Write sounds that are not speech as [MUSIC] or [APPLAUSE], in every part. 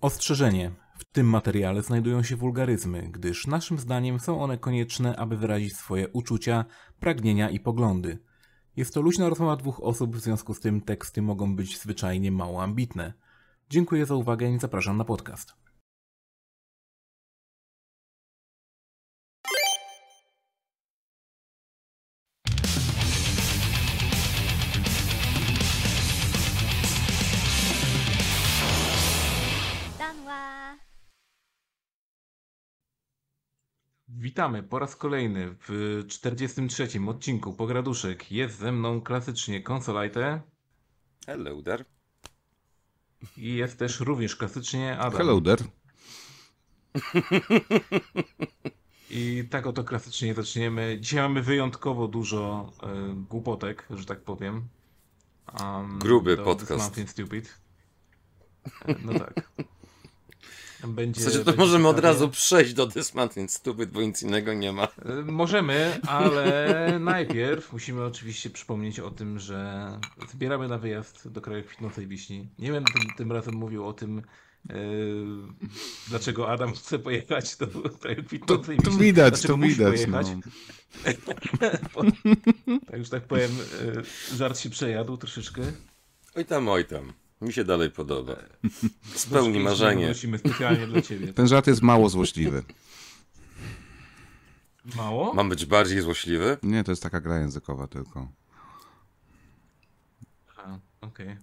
Ostrzeżenie. W tym materiale znajdują się wulgaryzmy, gdyż naszym zdaniem są one konieczne, aby wyrazić swoje uczucia, pragnienia i poglądy. Jest to luźna rozmowa dwóch osób, w związku z tym teksty mogą być zwyczajnie mało ambitne. Dziękuję za uwagę i zapraszam na podcast. Witamy po raz kolejny w 43. odcinku Pograduszek. Jest ze mną klasycznie Konsolajte. Hello there. I jest też również klasycznie Adam. Hello there. [LAUGHS] I tak oto klasycznie zaczniemy. Dzisiaj mamy wyjątkowo dużo y, głupotek, że tak powiem. Um, Gruby podcast. Stupid. E, no tak. Będzie, w sensie to będzie możemy ciekawie. od razu przejść do Dismantling Stupid, bo nic innego nie ma. E, możemy, ale [LAUGHS] najpierw musimy oczywiście przypomnieć o tym, że zbieramy na wyjazd do kraju kwitnącej wiśni. Nie będę tym, tym razem mówił o tym, Yy, dlaczego Adam chce pojechać do kraju kwitnącej wiśni. To widać, to widać. No. [LAUGHS] tak już tak powiem, yy, żart się przejadł troszeczkę. Oj tam, oj tam. Mi się dalej podoba. Spełni marzenie. Prosimy specjalnie dla ciebie. Ten żart jest mało złośliwy. Mało? Mam być bardziej złośliwy? Nie, to jest taka gra językowa tylko. Okej. Okay.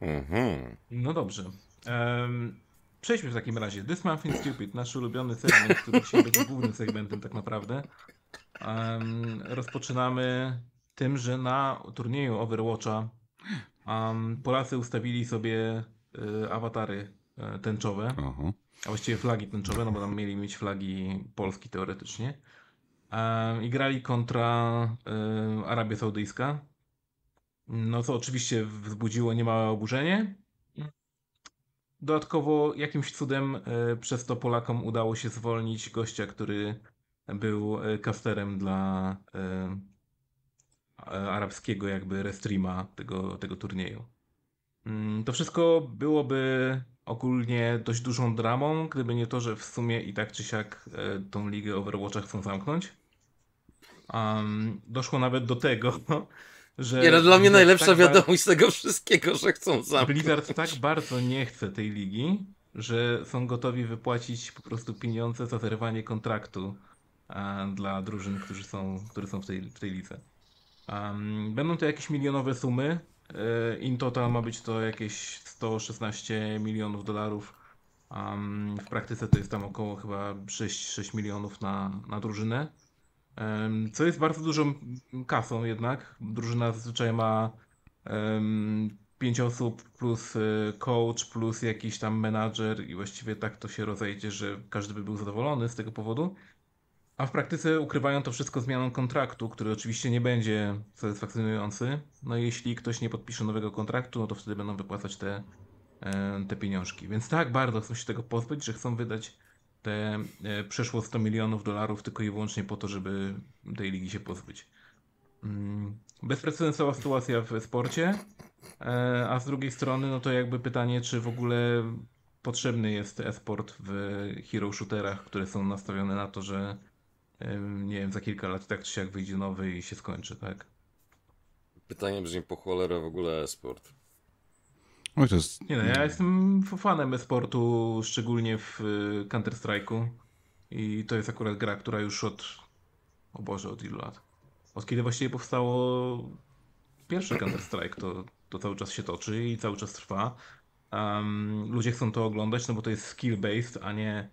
Mhm. No dobrze. Um, przejdźmy w takim razie. This Month in Stupid, nasz ulubiony segment, który dzisiaj będzie głównym segmentem tak naprawdę. Um, rozpoczynamy tym, że na turnieju Overwatcha Um, Polacy ustawili sobie y, awatary y, tęczowe, Aha. a właściwie flagi tęczowe, no bo tam mieli mieć flagi Polski teoretycznie. Um, I grali kontra y, Arabia Saudyjska. No co oczywiście wzbudziło niemałe oburzenie. Dodatkowo jakimś cudem przez to Polakom udało się zwolnić gościa, który był casterem dla E, arabskiego jakby restreama tego, tego turnieju. Mm, to wszystko byłoby ogólnie dość dużą dramą, gdyby nie to, że w sumie i tak czy siak e, tą ligę Overwatcha chcą zamknąć. Um, doszło nawet do tego, [LAUGHS] że. Nie, no dla mnie najlepsza tak wiadomość z tego wszystkiego, że chcą zamknąć. Blizzard tak bardzo nie chce tej ligi, że są gotowi wypłacić po prostu pieniądze za zerwanie kontraktu a, dla drużyn, którzy są, które są w tej, w tej lidze. Um, będą to jakieś milionowe sumy. E, in total ma być to jakieś 116 milionów dolarów. Um, w praktyce to jest tam około chyba 6, 6 milionów na, na drużynę. Um, co jest bardzo dużą kasą jednak. Drużyna zazwyczaj ma um, 5 osób plus e, coach, plus jakiś tam menadżer i właściwie tak to się rozejdzie, że każdy by był zadowolony z tego powodu. A w praktyce ukrywają to wszystko zmianą kontraktu, który oczywiście nie będzie satysfakcjonujący. No jeśli ktoś nie podpisze nowego kontraktu, no to wtedy będą wypłacać te, e, te pieniążki. Więc tak bardzo chcą się tego pozbyć, że chcą wydać te e, przeszło 100 milionów dolarów tylko i wyłącznie po to, żeby tej ligi się pozbyć. Mm, bezprecedensowa sytuacja w sporcie, e, a z drugiej strony, no to jakby pytanie, czy w ogóle potrzebny jest e-sport w hero shooterach, które są nastawione na to, że nie wiem, za kilka lat tak czy siak wyjdzie nowy i się skończy, tak? Pytanie brzmi po cholerę w ogóle e-sport. Oj, to jest... Nie no, ja jestem fanem e-sportu, szczególnie w y, Counter-Strike'u i to jest akurat gra, która już od, o Boże, od ilu lat? Od kiedy właściwie powstało pierwszy Counter-Strike, to, to cały czas się toczy i cały czas trwa. Um, ludzie chcą to oglądać, no bo to jest skill-based, a nie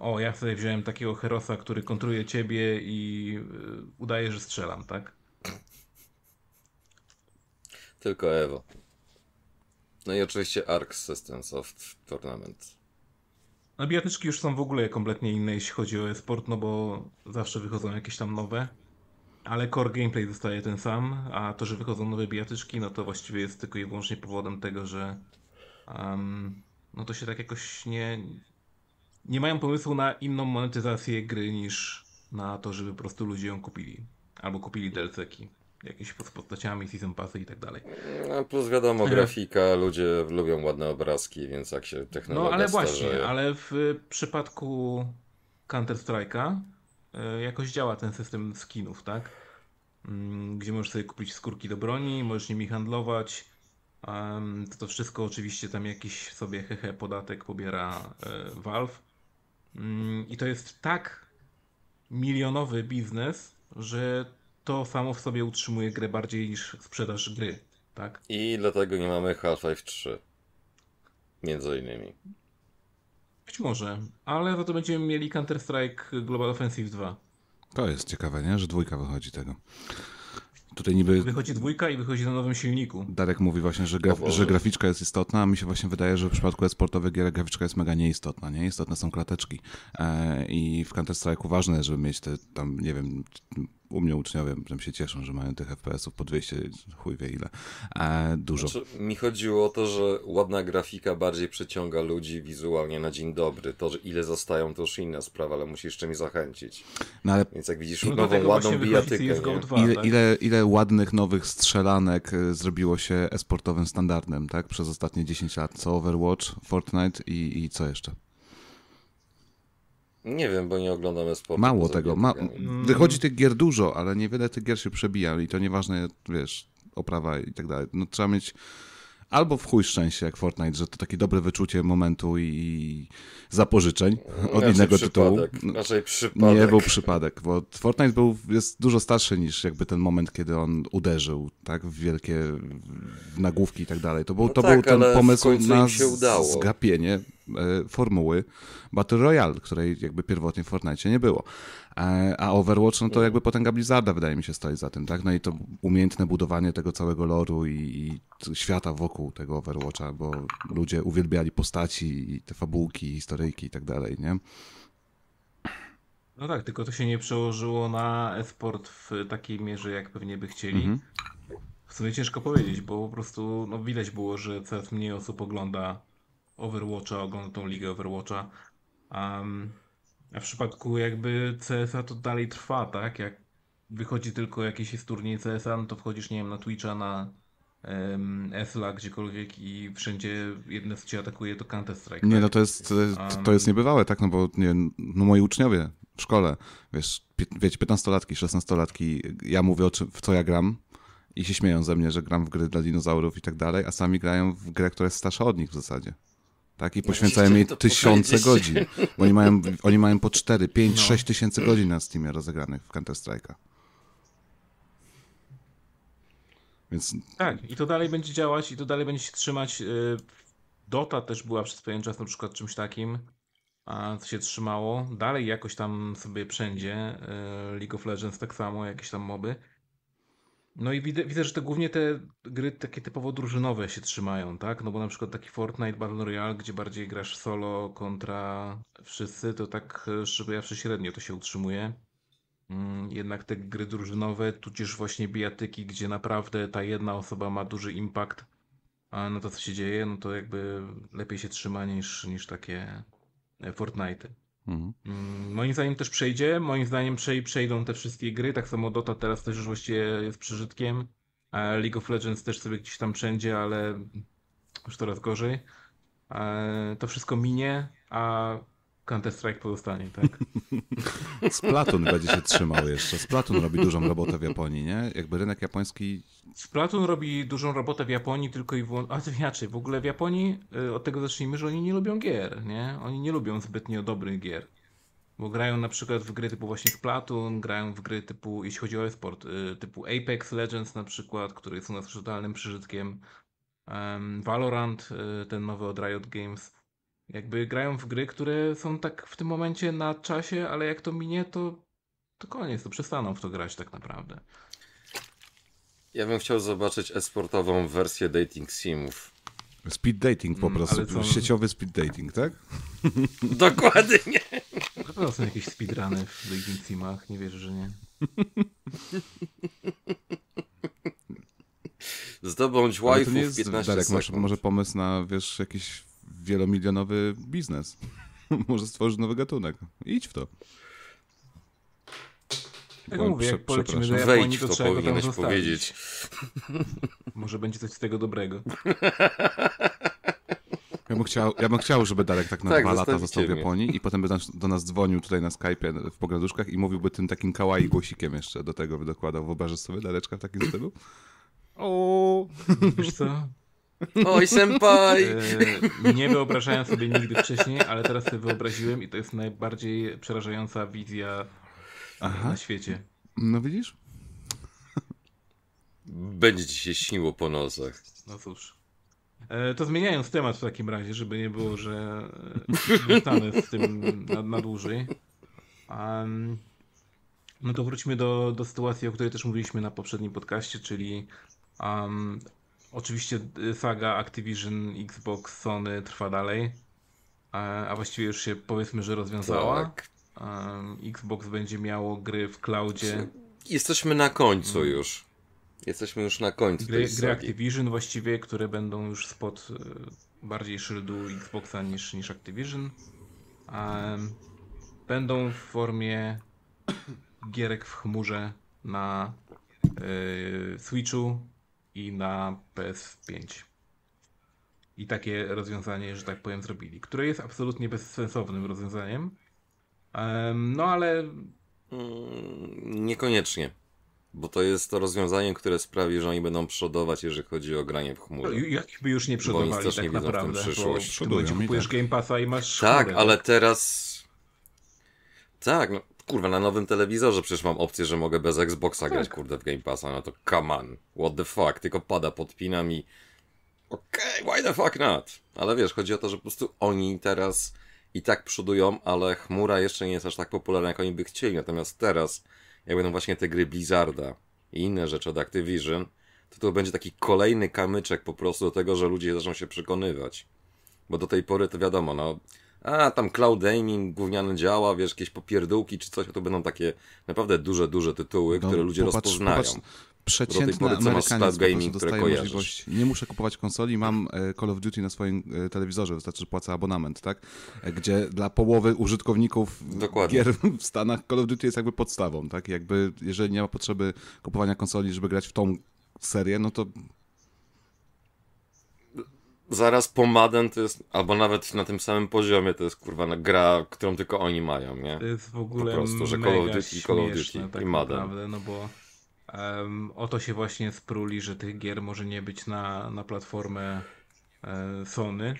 o, ja sobie wziąłem takiego herosa, który kontruje ciebie i y, udaje, że strzelam, tak? Tylko Evo. No i oczywiście Arc Systems of Tournament. No bijatyczki już są w ogóle kompletnie inne, jeśli chodzi o e-sport, no bo zawsze wychodzą jakieś tam nowe. Ale core gameplay zostaje ten sam, a to, że wychodzą nowe bijatyczki, no to właściwie jest tylko i wyłącznie powodem tego, że um, no to się tak jakoś nie, nie mają pomysłu na inną monetyzację gry niż na to, żeby po prostu ludzie ją kupili. Albo kupili DLC-ki. jakieś z postaciami, season passy i tak dalej. No, plus wiadomo, grafika, ludzie lubią ładne obrazki, więc jak się technologia No ale starzeje... właśnie, ale w przypadku Counter-Strike'a y, jakoś działa ten system skinów, tak? Mm, Gdzie możesz sobie kupić skórki do broni, możesz nimi handlować. To, to wszystko oczywiście tam jakiś sobie hehe podatek pobiera e, Valve. Mm, I to jest tak milionowy biznes, że to samo w sobie utrzymuje grę bardziej niż sprzedaż gry, tak? I dlatego nie mamy Half-Life 3. Między innymi. Być może, ale za to będziemy mieli Counter-Strike Global Offensive 2. To jest ciekawe, nie? Że dwójka wychodzi tego. Tutaj niby Wychodzi dwójka i wychodzi na nowym silniku. Darek mówi właśnie, że, graf że graficzka jest istotna, a mi się właśnie wydaje, że w przypadku e-sportowych gier graficzka jest mega nieistotna, nie? Istotne są klateczki. E, I w Counter-Strike'u ważne jest, żeby mieć te tam, nie wiem, u mnie uczniowie tam się cieszą, że mają tych FPS-ów po 200, chuj wie ile. E, dużo. Znaczy, mi chodziło o to, że ładna grafika bardziej przyciąga ludzi wizualnie na dzień dobry. To, że ile zostają, to już inna sprawa, ale musisz czymś zachęcić. No ale Więc jak widzisz No nową, ładną bijatykę, CSGO nie? 2, ile, tak? ile, ile ładnych nowych strzelanek y, zrobiło się e-sportowym standardem, tak? Przez ostatnie 10 lat. Co Overwatch, Fortnite i, i co jeszcze? Nie wiem, bo nie oglądamy sportu. Mało tego. Ma, wychodzi tych gier dużo, ale niewiele tych gier się przebija i to nieważne, wiesz, oprawa i tak dalej. No trzeba mieć albo w chuj szczęście jak Fortnite, że to takie dobre wyczucie momentu i zapożyczeń od Raczej innego tytułu. No, Raczej przypadek. Nie był przypadek, bo Fortnite był, jest dużo starszy niż jakby ten moment, kiedy on uderzył, tak, w wielkie nagłówki i tak dalej. To był, No to tak, był ten pomysł na zgapienie e, formuły Battle Royale, której jakby pierwotnie w Fortnite nie było. A Overwatch, no to jakby potęga Blizzarda wydaje mi się stoi za tym, tak? No i to umiejętne budowanie tego całego loru i, i świata wokół tego Overwatcha, bo ludzie uwielbiali postaci i te fabułki, historyjki i tak dalej, nie? No tak, tylko to się nie przełożyło na e-sport w takiej mierze, jak pewnie by chcieli. Mhm. W sumie ciężko powiedzieć, bo po prostu no, widać było, że coraz mniej osób ogląda Overwatcha, ogląda tą ligę Overwatcha. Um, a w przypadku jakby CS-a to dalej trwa, tak? Jak wychodzi tylko jakiś turniej CS-a, no to wchodzisz, nie wiem, na Twitcha, na um, Esla, gdziekolwiek i wszędzie jedne co cię atakuje to Counter-Strike. Nie, tak? no to jest, to- to jest niebywałe, tak, no bo nie, no moi uczniowie w szkole, wiesz, wiecie, 15-latki, 16-latki, ja mówię o czym, w co ja gram i się śmieją ze mnie, że gram w gry dla dinozaurów i tak dalej, a sami grają w grę, która jest starsza od nich w zasadzie. Tak, i poświęcają chciałem jej to tysiące godzin. Bo oni mają, [LAUGHS] oni mają po 4, 5, No. 6 tysięcy godzin na Steamie rozegranych w Counter-Strike'a. Więc Tak, i to dalej będzie działać, i to dalej będzie się trzymać. y, Dota też była przez pewien czas na przykład czymś takim, a co się trzymało. Dalej jakoś tam sobie wszędzie. y, League of Legends tak samo, jakieś tam moby. No i widzę, widzę, że to głównie te gry takie typowo drużynowe się trzymają, tak? No bo na przykład taki Fortnite Battle Royale, gdzie bardziej grasz solo kontra wszyscy, to tak y, szybko średnio to się utrzymuje. Mm, Jednak te gry drużynowe, tudzież właśnie bijatyki, gdzie naprawdę ta jedna osoba ma duży impact na to, co się dzieje, no to jakby lepiej się trzyma niż, niż takie e, Fortnite. Mhm. Moim zdaniem też przejdzie, moim zdaniem przej- przejdą te wszystkie gry, tak samo Dota teraz też już właściwie jest przyżytkiem, a League of Legends też sobie gdzieś tam wszędzie, ale już coraz gorzej. E, To wszystko minie, a Counter-Strike pozostanie, tak? [LAUGHS] Splatoon będzie się trzymał jeszcze. Splatoon robi dużą robotę w Japonii, nie? Jakby rynek japoński Splatoon robi dużą robotę w Japonii tylko i wyłącznie. A to inaczej, w ogóle w Japonii y, od tego zacznijmy, że oni nie lubią gier, nie? Oni nie lubią zbytnio dobrych gier. Bo grają na przykład w gry typu właśnie Splatoon, grają w gry typu, jeśli chodzi o e-sport, y, typu Apex Legends na przykład, który jest u nas totalnym przyżytkiem. Em, Valorant, y, ten nowy od Riot Games. Jakby grają w gry, które są tak w tym momencie na czasie, ale jak to minie, to, to koniec, to przestaną w to grać tak naprawdę. Ja bym chciał zobaczyć esportową wersję dating simów. Speed dating po Mm, prostu. ale co- Sieciowy speed dating, tak? [LAUGHS] Dokładnie. Na pewno są jakieś speedruny w Dating Simach, nie wierzę, że nie. [LAUGHS] Zdobądź waifu w jest, 15 Darek, masz sekund. może pomysł na, wiesz, jakiś wielomilionowy biznes. [LAUGHS] może stworzyć nowy gatunek. Idź w to. Tak Oj, mówię, prze- jak polecimy do przepraszam. Japonii, Wejdź to w to trzeba go tam powinieneś powiedzieć. [LAUGHS] Może będzie coś z tego dobrego. [LAUGHS] Ja bym chciał, ja bym chciał żeby Darek tak na Tak, dwa lata został w mnie. Japonii i potem by nas, do nas dzwonił tutaj na Skype'ie w pogaduszkach i mówiłby tym takim kawaii głosikiem jeszcze do tego by dokładał. Wyobrażasz sobie Dareczka w takim stylu? O, Wiesz co? Oj, senpai! E, nie wyobrażałem sobie nigdy wcześniej, ale teraz sobie wyobraziłem i to jest najbardziej przerażająca wizja Aha. na świecie. No widzisz? Będzie ci się śniło po nocach. No cóż. E, to zmieniając temat w takim razie, żeby nie było, że e, zostanę z tym na, na dłużej. Em, no to wróćmy do, do sytuacji, o której też mówiliśmy na poprzednim podcaście, czyli em, oczywiście y, saga Activision, Xbox, Sony trwa dalej, a, właściwie już się powiedzmy, że rozwiązała. Tak. Xbox będzie miało gry w cloudzie. Jesteśmy na końcu już. Jesteśmy już na końcu Gry, gry. Activision właściwie, które będą już spod e, bardziej szyldu Xboxa niż, niż Activision. Będą w formie gierek w chmurze na e, Switchu i na PS5. I takie rozwiązanie, że tak powiem, zrobili, które jest absolutnie bezsensownym rozwiązaniem. Em, no ale Mm, Niekoniecznie. Bo to jest to rozwiązanie, które sprawi, że oni będą przodować, jeżeli chodzi o granie w no, chmurze. jakby już nie przodowali też tak nie widzą w naprawdę. Bo przyszłość. w tym kupujesz tak. Game Passa i masz Tak, chmurę, ale teraz. Tak, no kurwa, na nowym telewizorze przecież mam opcję, że mogę bez Xboxa grać, kurde, w Game Passa. No to come on, what the fuck, tylko pada, podpinam i. Okej, why the fuck not? Ale wiesz, chodzi o to, że po prostu oni teraz i tak przodują, ale chmura jeszcze nie jest aż tak popularna, jak oni by chcieli. Natomiast teraz, jak będą właśnie te gry Blizzarda i inne rzeczy od Activision, to to będzie taki kolejny kamyczek po prostu do tego, że ludzie zaczną się przekonywać. Bo do tej pory to wiadomo, no. A tam cloud gaming gówniany działa, wiesz, jakieś popierdółki czy coś, a to będą takie naprawdę duże, duże tytuły, No, które ludzie popatrz- rozpoznają. popatrz, Przeciętny pory, co masz Amerykaniec cloud po prostu gaming, które dostaje kojarzysz. możliwość, nie muszę kupować konsoli, mam e, Call of Duty na swoim e, telewizorze, wystarczy, że płacę abonament, tak? E, Gdzie dla połowy użytkowników Dokładnie. gier w Stanach Call of Duty jest jakby podstawą, tak? Jakby jeżeli nie ma potrzeby kupowania konsoli, żeby grać w tą serię, no to Zaraz po Madden to jest, albo nawet na tym samym poziomie, to jest kurwa gra, którą tylko oni mają, nie? To jest w ogóle Po prostu, że Call of Duty, Call of Duty tak i Madden. naprawdę, no bo em, o to się właśnie spruli, że tych gier może nie być na, na platformę e, Sony,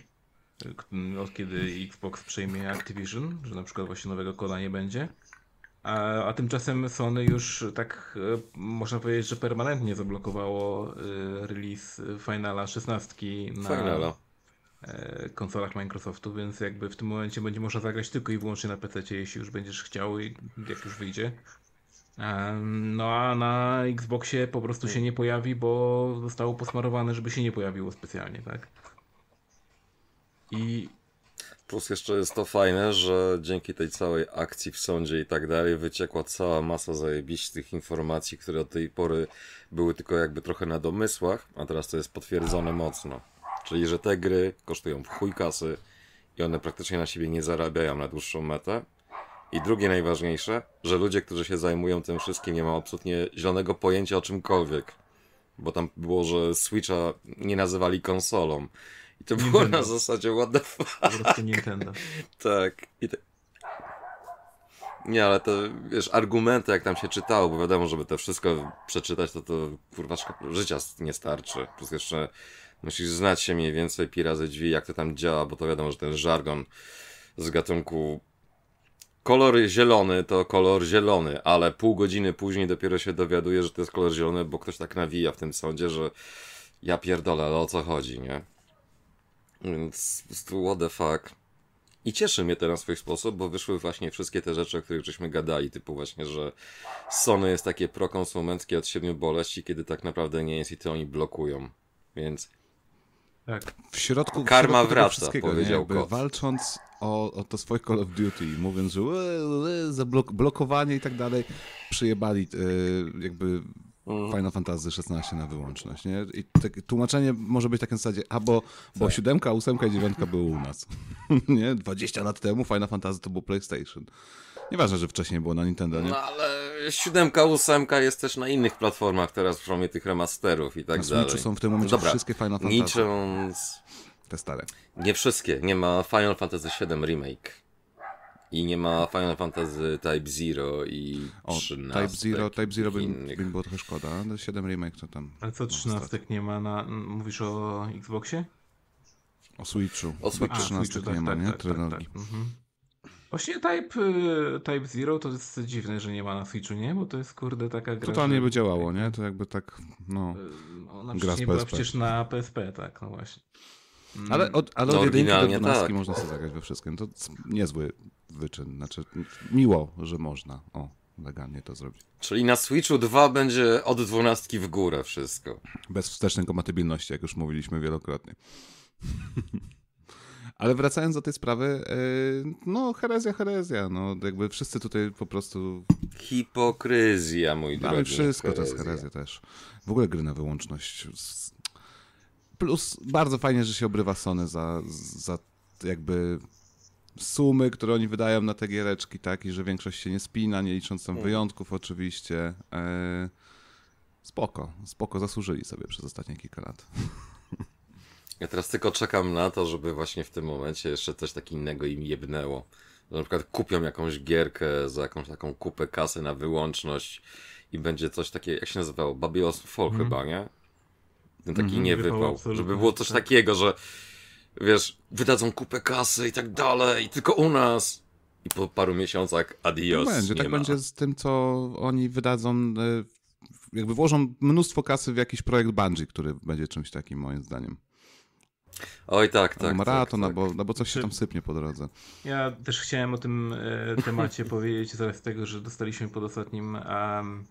e, od kiedy Xbox przejmie Activision, że na przykład właśnie nowego koda nie będzie. A, a tymczasem Sony już tak e, można powiedzieć, że permanentnie zablokowało e, release Finala 16 na Finala. e, konsolach Microsoftu, więc jakby w tym momencie będzie można zagrać tylko i wyłącznie na PC, jeśli już będziesz chciał i jak już wyjdzie. No a na Xboxie po prostu się nie pojawi, bo zostało posmarowane, żeby się nie pojawiło specjalnie, tak? I Plus jeszcze jest to fajne, że dzięki tej całej akcji w sądzie i tak dalej wyciekła cała masa zajebistych informacji, które do tej pory były tylko jakby trochę na domysłach, a teraz to jest potwierdzone mocno. Czyli, że te gry kosztują w chuj kasy i one praktycznie na siebie nie zarabiają na dłuższą metę. I drugie najważniejsze, że ludzie, którzy się zajmują tym wszystkim, nie mają absolutnie zielonego pojęcia o czymkolwiek. Bo tam było, że Switcha nie nazywali konsolą. I to było Nintendo. na zasadzie what the fuck. po prostu Nintendo. [LAUGHS] Tak. I. Nie, ale to wiesz, argumenty jak tam się czytało, bo wiadomo, żeby to wszystko przeczytać, to to kurwa życia nie starczy. Plus jeszcze musisz znać się mniej więcej pi razy drzwi, jak to tam działa, bo to wiadomo, że ten żargon z gatunku kolor zielony to kolor zielony, ale pół godziny później dopiero się dowiaduje, że to jest kolor zielony, bo ktoś tak nawija w tym sądzie, że ja pierdolę, ale o co chodzi, nie? Więc what the fuck. I cieszy mnie to na swój sposób, bo wyszły właśnie wszystkie te rzeczy, o których żeśmy gadali, typu właśnie, że Sony jest takie prokonsumenckie od siedmiu boleści, kiedy tak naprawdę nie jest i to oni blokują. Więc Tak. w środku, w Karma środku tego wraca, nie? powiedział kot. walcząc o, o to swoje Call of Duty, mówiąc, że e, e, blokowanie i tak dalej, przyjebali e, jakby Final Fantasy XVI na wyłączność, nie? I tak, tłumaczenie może być takie w zasadzie, a bo, bo siódemka, ósemka i dziewiątka były u nas. [LAUGHS] nie? 20 lat temu Final Fantasy to był PlayStation. Nieważne, że wcześniej było na Nintendo, nie? No ale siódemka, ósemka jest też na innych platformach teraz w formie tych remasterów i tak Na dalej. Są w tym momencie Dobra, wszystkie Final Fantasy. Licząc... Te stare. Nie wszystkie. Nie ma Final Fantasy VII Remake. I nie ma Final Fantasy Type Zero i O, 13. Type Zero, Type Zero by, innych. by było trochę szkoda. ale 7 remake to tam. Ale co no, 13 nie ma na... Mówisz o Xboxie? O Switchu. O Switchu. A, 13 Switchu, nie ma, nie? Trylogii. tak. Mhm. Właśnie Type, y, Type Zero to jest dziwne, że nie ma na Switchu, nie? Bo to jest kurde taka gra. Totalnie że- by działało, nie? To jakby tak, no. Y, Ona Gra przecież z nie była PSP. przecież na PSP, tak, no właśnie. Mm, Ale od, ale No, od jedynki do oryginalnie dwunastki tak. można sobie zagrać we wszystkim. To niezły wyczyn. Znaczy, miło, że można. O, legalnie to zrobić. Czyli na Switchu 2 będzie od 12 w górę wszystko. Bez wstecznej kompatybilności, jak już mówiliśmy wielokrotnie. [LAUGHS] Ale wracając do tej sprawy, yy, no herezja, herezja, no jakby wszyscy tutaj po prostu Hipokryzja, mój drogi. Ale wszystko to jest herezja też. W ogóle gry na wyłączność. Plus bardzo fajnie, że się obrywa Sony za, za jakby sumy, które oni wydają na te giereczki, tak? I że większość się nie spina, nie licząc tam wyjątków oczywiście. E, spoko, spoko, zasłużyli sobie przez ostatnie kilka lat. [LAUGHS] Ja teraz tylko czekam na to, żeby właśnie w tym momencie jeszcze coś tak innego im jebnęło. Że na przykład kupią jakąś gierkę za jakąś taką kupę kasy na wyłączność i będzie coś takiego, jak się nazywało? Babylon's Fall chyba, nie? Ten taki nie Wypał wypał. absolutnie, Żeby było coś tak. takiego, że wiesz, wydadzą kupę kasy i tak dalej, i tylko u nas. I po paru miesiącach adios. będzie, nie tak ma. będzie z tym, co oni wydadzą, e, jakby włożą mnóstwo kasy w jakiś projekt Bungie, który będzie czymś takim moim zdaniem. Oj, tak, tak. maraton, tak, tak. albo, albo coś się tam sypnie po drodze. Ja też chciałem o tym e, temacie [LAUGHS] powiedzieć z racji tego, że dostaliśmy pod ostatnim em,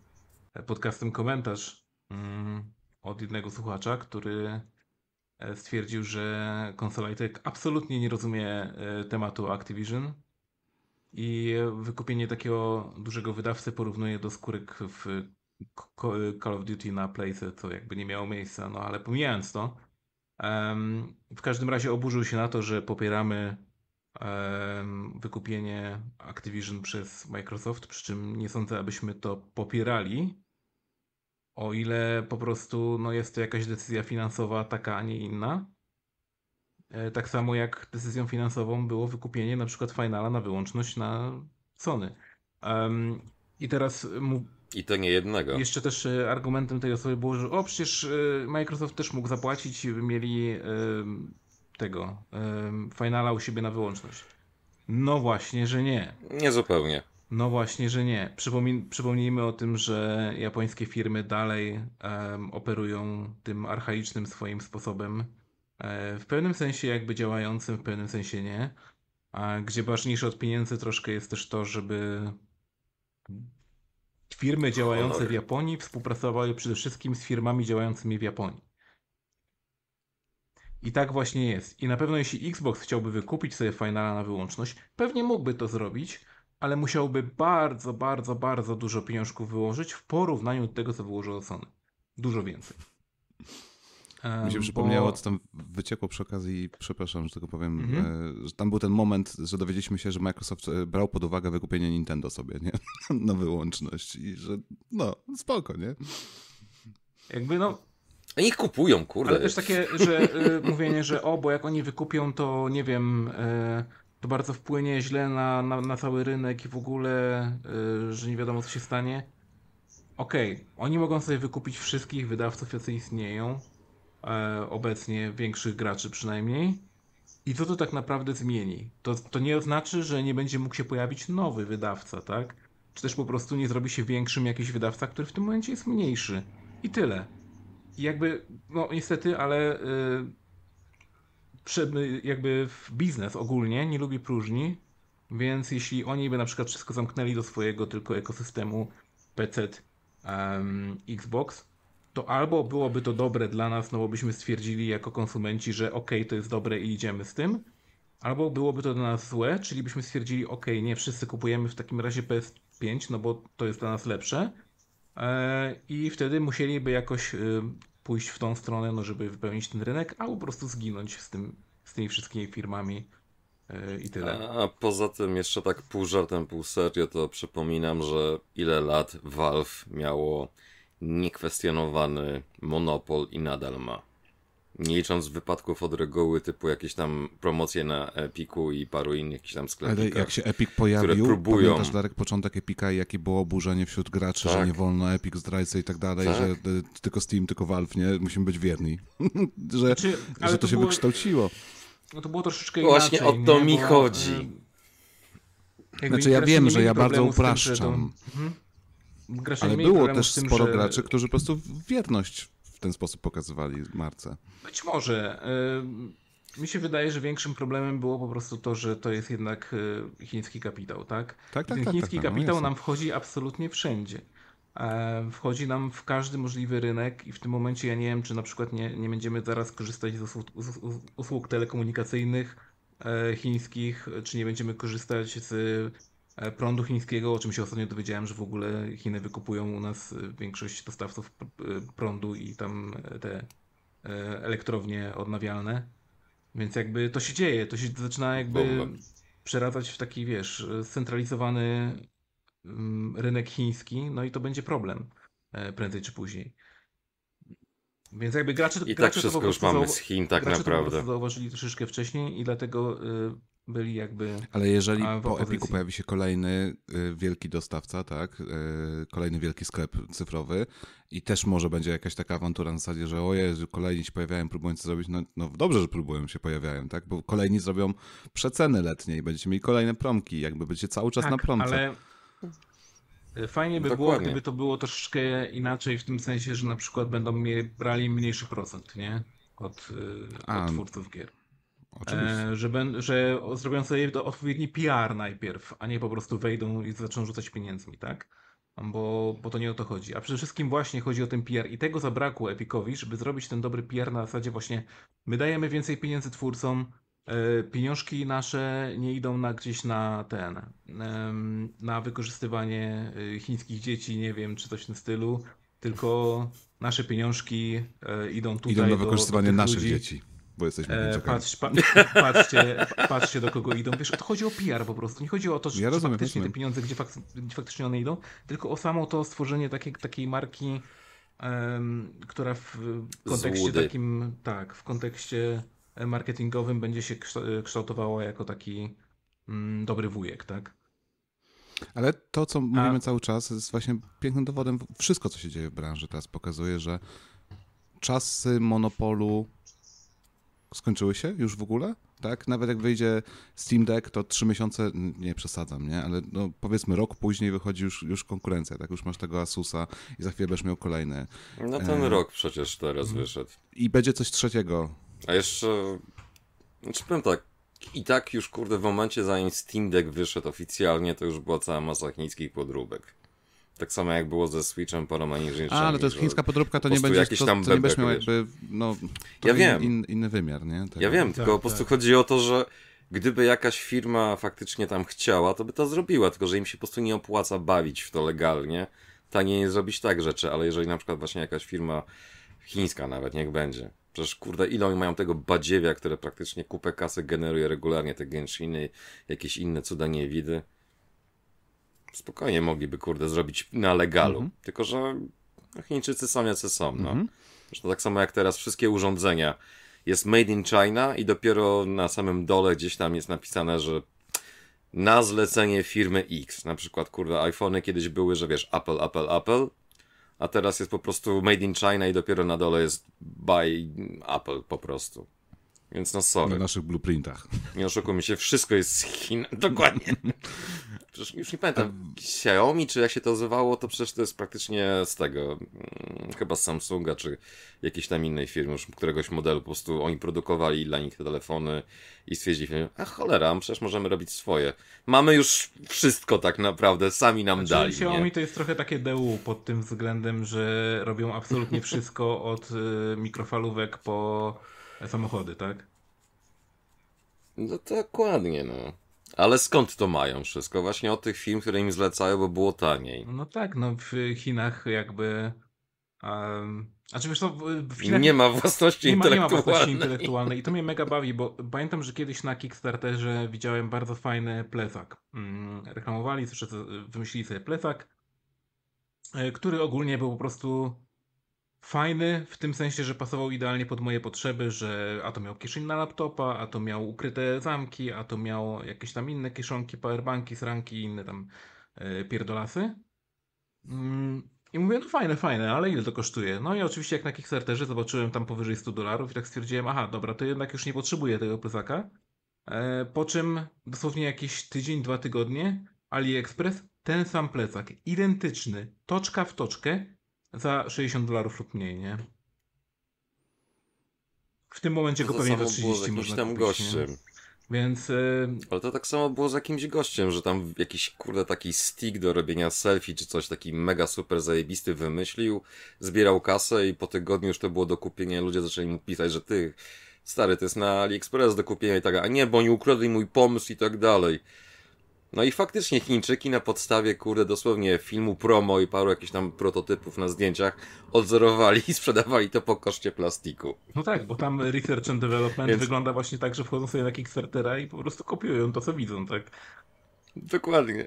podcastem komentarz mm, od jednego słuchacza, który stwierdził, że konsolajtek absolutnie nie rozumie e, tematu Activision i wykupienie takiego dużego wydawcy porównuje do skórek w Call of Duty na Playce, co jakby nie miało miejsca, no ale pomijając to, w każdym razie oburzył się na to, że popieramy wykupienie Activision przez Microsoft, przy czym nie sądzę, abyśmy to popierali, o ile po prostu no, jest to jakaś decyzja finansowa taka, a nie inna. E, Tak samo jak decyzją finansową było wykupienie na przykład Finala na wyłączność na Sony. Em, I teraz mu, I to nie jednego. jeszcze też e, argumentem tej osoby było, że o przecież e, Microsoft też mógł zapłacić, by mieli e, tego e, Finala u siebie na wyłączność. No właśnie, że nie. Nie zupełnie. No właśnie, że nie. Przypomin- przypomnijmy o tym, że japońskie firmy dalej em, operują tym archaicznym swoim sposobem. E, w pewnym sensie jakby działającym, w pewnym sensie nie. A gdzie ważniejsze od pieniędzy troszkę jest też to, żeby firmy działające Honor. w Japonii współpracowały przede wszystkim z firmami działającymi w Japonii. I tak właśnie jest. I na pewno jeśli Xbox chciałby wykupić sobie Finala na wyłączność, pewnie mógłby to zrobić, ale musiałby bardzo, bardzo, bardzo dużo pieniążków wyłożyć w porównaniu do tego, co wyłożyło Sony. Dużo więcej. Mi się Em, przypomniało, bo- co tam wyciekło przy okazji, przepraszam, że tylko powiem, Mhm. e, że tam był ten moment, że dowiedzieliśmy się, że Microsoft e, brał pod uwagę wykupienie Nintendo sobie, nie? [LAUGHS] Na wyłączność i że no, spoko, nie? Jakby no, Oni kupują, kurde. Ale też takie, że y, mówienie, że o, bo jak oni wykupią, to nie wiem, y, to bardzo wpłynie źle na, na, na cały rynek i w ogóle, y, że nie wiadomo co się stanie. Okej, oni mogą sobie wykupić wszystkich wydawców, jacy istnieją, e, obecnie większych graczy przynajmniej. I co to tak naprawdę zmieni? To, to nie oznacza, że nie będzie mógł się pojawić nowy wydawca, tak? Czy też po prostu nie zrobi się większym jakiś wydawca, który w tym momencie jest mniejszy. I tyle. I jakby, no niestety, ale y, prze- jakby w biznes ogólnie nie lubi próżni, więc jeśli oni by na przykład wszystko zamknęli do swojego tylko ekosystemu PC, em, Xbox, to albo byłoby to dobre dla nas, no bo byśmy stwierdzili jako konsumenci, że okej, to jest dobre i idziemy z tym, albo byłoby to dla nas złe, czyli byśmy stwierdzili, okej, nie wszyscy kupujemy w takim razie PS5, no bo to jest dla nas lepsze, e, i wtedy musieliby jakoś y, pójść w tą stronę, no żeby wypełnić ten rynek, albo po prostu zginąć z, tym, z tymi wszystkimi firmami y, i tyle. A poza tym, jeszcze tak pół żartem, pół serio, to przypominam, że ile lat Valve miało niekwestionowany monopol i nadal ma. Nie licząc wypadków od reguły, typu jakieś tam promocje na Epiku i paru innych jakichś tam Ale sklepikach. jak się Epic pojawił, próbują. pamiętasz Darek początek Epika i jakie było oburzenie wśród graczy, że Tak. nie wolno Epic zdrajcy i tak dalej, Tak. że y, tylko Steam, tylko Valve, nie? Musimy być wierni. [LAUGHS] że, Znaczy, ale że to, się było- wykształciło. No to było troszeczkę Właśnie inaczej. o to nie? mi Bo, chodzi. y, jakby Znaczy ja wiem, że ja bardzo z tym, że upraszczam. to- Mhm. Ale było też tym, sporo że... graczy, którzy po prostu wierność ten sposób pokazywali marce. Być może. y, Mi się wydaje, że większym problemem było po prostu to, że to jest jednak y, chiński kapitał, tak? Tak, tak, Ten tak. chiński tak, no, kapitał jasne. nam wchodzi absolutnie wszędzie. E, Wchodzi nam w każdy możliwy rynek i w tym momencie ja nie wiem, czy na przykład nie, nie będziemy zaraz korzystać z usług, z us- usług telekomunikacyjnych e, chińskich, czy nie będziemy korzystać z prądu chińskiego, o czym się ostatnio dowiedziałem, że w ogóle Chiny wykupują u nas e, większość dostawców p- prądu i tam e, te e, elektrownie odnawialne. Więc jakby to się dzieje, to się zaczyna jakby Bomba. przeradzać w taki, wiesz, scentralizowany mm, rynek chiński, no i to będzie problem e, prędzej czy później. Więc jakby gracze, I tak gracze to po wszystko już mamy z Chin, tak naprawdę. zauważyli troszeczkę wcześniej i dlatego byli jakby... Ale jeżeli po. Epiku pojawi się kolejny y, wielki dostawca, tak, y, kolejny wielki sklep cyfrowy i też może będzie jakaś taka awantura na zasadzie, że o Jezu, kolejni się pojawiają, próbują coś zrobić, no, no dobrze, że próbują się pojawiają, tak, bo kolejni zrobią przeceny letnie i będziecie mieli kolejne promki, jakby będziecie cały czas na promce. Tak, ale y, fajnie by było, Dokładnie. gdyby to było troszeczkę inaczej w tym sensie, że na przykład będą brali mniejszy procent, nie? Od, A, od twórców gier. Oczywiście. E, że, ben, że zrobią sobie to odpowiedni PR najpierw, a nie po prostu wejdą i zaczną rzucać pieniędzmi, tak? Bo, bo to nie o to chodzi. A przede wszystkim właśnie chodzi o ten PR i tego zabrakło Epicowi, żeby zrobić ten dobry PR na zasadzie właśnie my dajemy więcej pieniędzy twórcom, e, pieniążki nasze nie idą na gdzieś na ten, na wykorzystywanie e, chińskich dzieci, nie wiem, czy coś w tym stylu, tylko nasze pieniążki idą tutaj Idą na do- wykorzystywanie do tych naszych ludzi. dzieci, bo jesteśmy E, patrz, pa, [LAUGHS] patrzcie, patrzcie do kogo idą. Wiesz, to chodzi o PR po prostu. Nie chodzi o to, że, Ja rozumiem, faktycznie rozumiem. te pieniądze, gdzie, fak, gdzie faktycznie one idą, tylko o samo to stworzenie takiej, takiej marki, em, która w kontekście Złudy. takim, tak, w kontekście marketingowym będzie się kształ- kształtowała jako taki mm, dobry wujek, tak? Ale to, co mówimy cały czas, jest właśnie pięknym dowodem. Wszystko, co się dzieje w branży teraz pokazuje, że czasy monopolu skończyły się już w ogóle, tak? Nawet jak wyjdzie Steam Deck, to trzy miesiące, nie przesadzam, nie? Ale no, powiedzmy rok później wychodzi już, już konkurencja, tak? Już masz tego Asusa i za chwilę będziesz miał kolejny. No ten E, rok przecież teraz wyszedł. I będzie coś trzeciego. A jeszcze... Znaczy powiem tak, i tak już kurde w momencie zanim Steam Deck wyszedł oficjalnie, to już była cała masa chińskich podróbek. Tak samo jak było ze Switchem, paroma innymi rzeczami. A, ale to jest chińska podróbka, to po nie będzie, jakiś to, tam to nie będziesz miał jakby, no... To Ja in- wiem. In, inny wymiar, nie? Tak. Ja wiem, Tak, tylko po prostu tak. chodzi o to, że gdyby jakaś firma faktycznie tam chciała, to by to zrobiła, tylko że im się po prostu nie opłaca bawić w to legalnie. Taniej jest zrobić tak rzeczy, ale jeżeli na przykład właśnie jakaś firma chińska nawet, niech będzie. Przecież kurde, ile oni mają tego badziewia, które praktycznie kupę kasy generuje regularnie, te Genshiny, jakieś inne cuda niewidy. Spokojnie mogliby, kurde, zrobić na legalu. Mhm. Tylko, że Chińczycy są jacy są, no. Mhm. Zresztą tak samo jak teraz wszystkie urządzenia jest made in China i dopiero na samym dole gdzieś tam jest napisane, że na zlecenie firmy X. Na przykład, kurde, iPhony kiedyś były, że wiesz, Apple, Apple, Apple, a teraz jest po prostu made in China i dopiero na dole jest by Apple po prostu. Więc no Na sorry, naszych blueprintach. nie oszukujmy się, wszystko jest z Chin. [LAUGHS] Dokładnie. Przecież już nie pamiętam, Xiaomi, czy jak się to nazywało, to przecież to jest praktycznie z tego, mm, chyba z Samsunga, czy jakiejś tam innej firmy, już któregoś modelu, po prostu oni produkowali dla nich te telefony i stwierdzili, a cholera, przecież możemy robić swoje. Mamy już wszystko tak naprawdę, sami nam Znaczy, dali, Xiaomi nie? to jest trochę takie DU pod tym względem, że robią absolutnie wszystko od y, mikrofalówek po samochody, tak? No dokładnie, no. Ale skąd to mają wszystko? Właśnie od tych firm, które im zlecają, bo było taniej. No tak, no w Chinach jakby... Um, znaczy wiesz co, w- Chinach Nie ma własności nie ma, nie ma intelektualnej. własności intelektualnej i to mnie mega bawi, bo pamiętam, że kiedyś na Kickstarterze widziałem bardzo fajny plecak. Mm, reklamowali, wymyślili sobie plecak, e, który ogólnie był po prostu fajny, w tym sensie, że pasował idealnie pod moje potrzeby, że a to miał kieszeń na laptopa, a to miał ukryte zamki, a to miał jakieś tam inne kieszonki, powerbanki, sranki i inne tam e, pierdolasy. Mm, I mówię, no fajne, fajne, ale ile to kosztuje? No i oczywiście jak na Kickstarterze zobaczyłem tam powyżej 100 dolarów i tak stwierdziłem, aha, dobra, to jednak już nie potrzebuję tego plecaka. E, po czym dosłownie jakieś tydzień, dwa tygodnie AliExpress, ten sam plecak, identyczny, toczka w toczkę, za 60 dolarów lub mniej, nie? W tym momencie To, go to pewnie za samo było z 30 jakimś można tam kupić, nie? gościem. Więc e, Ale to tak samo było z jakimś gościem, że tam jakiś kurde taki stick do robienia selfie czy coś taki mega super zajebisty wymyślił, zbierał kasę i po tygodniu już to było do kupienia ludzie zaczęli mu pisać, że ty stary, to jest na AliExpress do kupienia i tak, a nie, bo oni ukradli mój pomysł i tak dalej. No i faktycznie Chińczyki na podstawie, kurde, dosłownie filmu promo i paru jakichś tam prototypów na zdjęciach odzorowali i sprzedawali to po koszcie plastiku. no tak, bo tam research and development Więc- wygląda właśnie tak, że wchodzą sobie na Kickstartera i po prostu kopiują to, co widzą, tak? Dokładnie.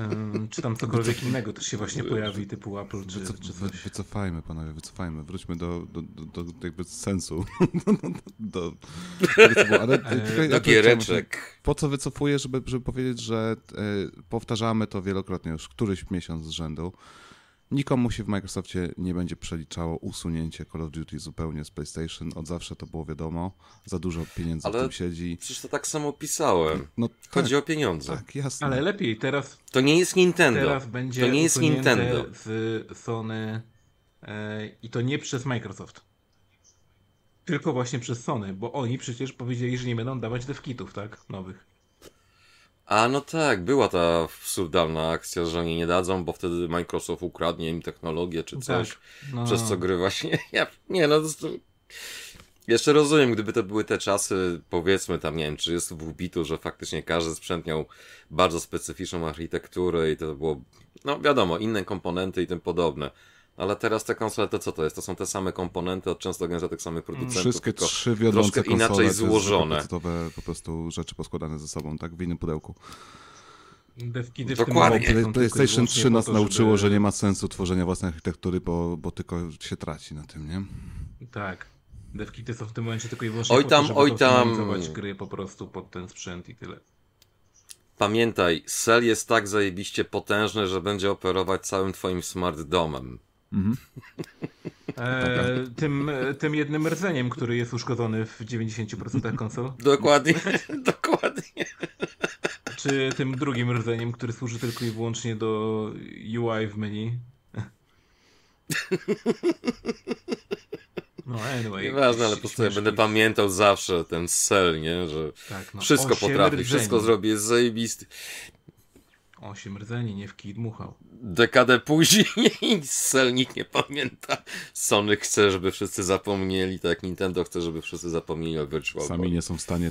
Ym, czy tam cokolwiek innego też się właśnie pojawi, typu Apple czy, Wycof- czy coś. wycofajmy, panowie, wycofajmy. Wróćmy do, do, do, do jakby sensu. [LAUGHS] do, tego, co było. Ale, tylko ja Do giereczek. Po co wycofuję, żeby, żeby powiedzieć, że e, powtarzamy to wielokrotnie już któryś miesiąc z rzędu. Nikomu się w Microsoftie nie będzie przeliczało usunięcie Call of Duty zupełnie z PlayStation. Od zawsze to było wiadomo. Za dużo pieniędzy w Ale- tym siedzi. Przecież to tak samo pisałem. No Chodzi tak, o pieniądze. tak, jasne. Ale lepiej, teraz, To nie jest Nintendo. teraz będzie to nie jest Nintendo. z Sony e, i to nie przez Microsoft. Tylko właśnie przez Sony, bo oni przecież powiedzieli, że nie będą dawać devkitów, tak? Nowych. A no tak, była ta absurdalna akcja, że oni nie dadzą, bo wtedy Microsoft ukradnie im technologię czy coś. Tak, no. Przez co gry właśnie. [LAUGHS] Ja, nie no. To... Jeszcze rozumiem, gdyby to były te czasy, powiedzmy tam, nie wiem, 30 bitu, że faktycznie każdy sprzęt miał bardzo specyficzną architekturę i to było, no wiadomo, inne komponenty i tym podobne. Ale teraz te konsole to co to jest? To są te same komponenty od często organizacji samych producentów. Wszystkie tylko trzy wiodące troszkę konsole inaczej to jest złożone. kapacitowe po prostu rzeczy poskładane ze sobą, tak? W innym pudełku. Devkity w Dokładnie. tym momencie Play- PlayStation wyłącznie 3 po nas to, nauczyło, żeby- że nie ma sensu tworzenia własnej architektury, bo, bo tylko się traci na tym, nie? Tak. Devkity są w tym momencie tylko i wyłącznie Oj po tam, to, żeby oj tam. gry po prostu pod ten sprzęt i tyle. Pamiętaj, Cell jest tak zajebiście potężny, że będzie operować całym twoim smart domem. E, tym, tym jednym rdzeniem, który jest uszkodzony w 90% konsol, Dokładnie, [LAUGHS] dokładnie. czy tym drugim rdzeniem, który służy tylko i wyłącznie do UI w menu. No anyway. Nieważne, ale po prostu ja będę pamiętał zawsze ten Cell, nie? Że Tak, no, wszystko potrafi, wszystko zrobi, jest zajebisty. Osiem rdzeni, nie w kij dmuchał. Dekadę później [LAUGHS] Cell nikt nie pamięta. Sony chce, żeby wszyscy zapomnieli, tak jak Nintendo chce, żeby wszyscy zapomnieli o Virtual Sami Boy. nie są w stanie e,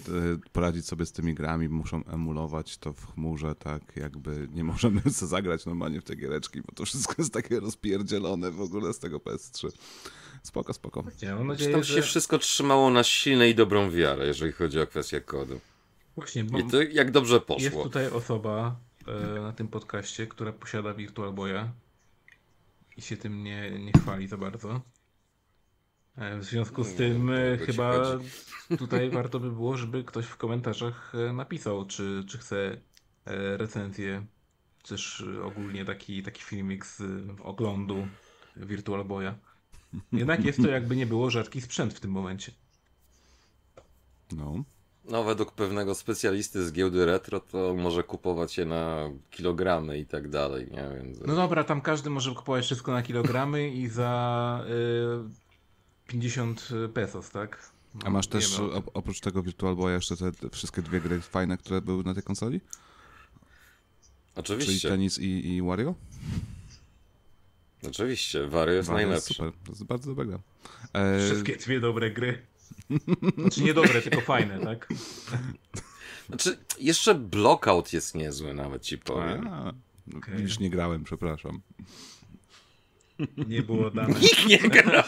poradzić sobie z tymi grami, muszą emulować to w chmurze, tak jakby nie możemy sobie [LAUGHS] zagrać normalnie w te giereczki, bo to wszystko jest takie rozpierdzielone w ogóle z tego PS3. Spoko, spoko. Ja mam Czy nadzieję, tam że... się wszystko trzymało na silnej i dobrą wiarę, jeżeli chodzi o kwestię kodu. Właśnie, bo I to jak dobrze jest poszło. tutaj osoba na tym podcaście, która posiada Virtual Boya i się tym nie, nie chwali za bardzo. E, w związku z Nie, tym to e, chyba tutaj warto by było, żeby ktoś w komentarzach e, napisał, czy, czy chce e, recenzję, czy też e, ogólnie taki, taki filmik z e, oglądu Virtual Boya. Jednak jest to jakby nie było rzadki sprzęt w tym momencie. No. No, według pewnego specjalisty z giełdy retro, to może kupować je na kilogramy i tak dalej, nie? Więc... No dobra, tam każdy może kupować wszystko na kilogramy i za y, 50 pesos, tak? No, A masz też op- oprócz tego Virtual Boya jeszcze te, te wszystkie dwie gry fajne, które były na tej konsoli? Czyli Oczywiście, Tennis i, i Wario? oczywiście, Wario jest Wario najlepszy. super, to jest bardzo dobra gra. E, Wszystkie dwie dobre gry. Znaczy nie dobre, tylko fajne, tak? Znaczy, jeszcze Blockout jest niezły, nawet ci powiem. A, Okej. Widzisz, nie grałem, przepraszam. Nie było dane. [LAUGHS] Nikt nie grał.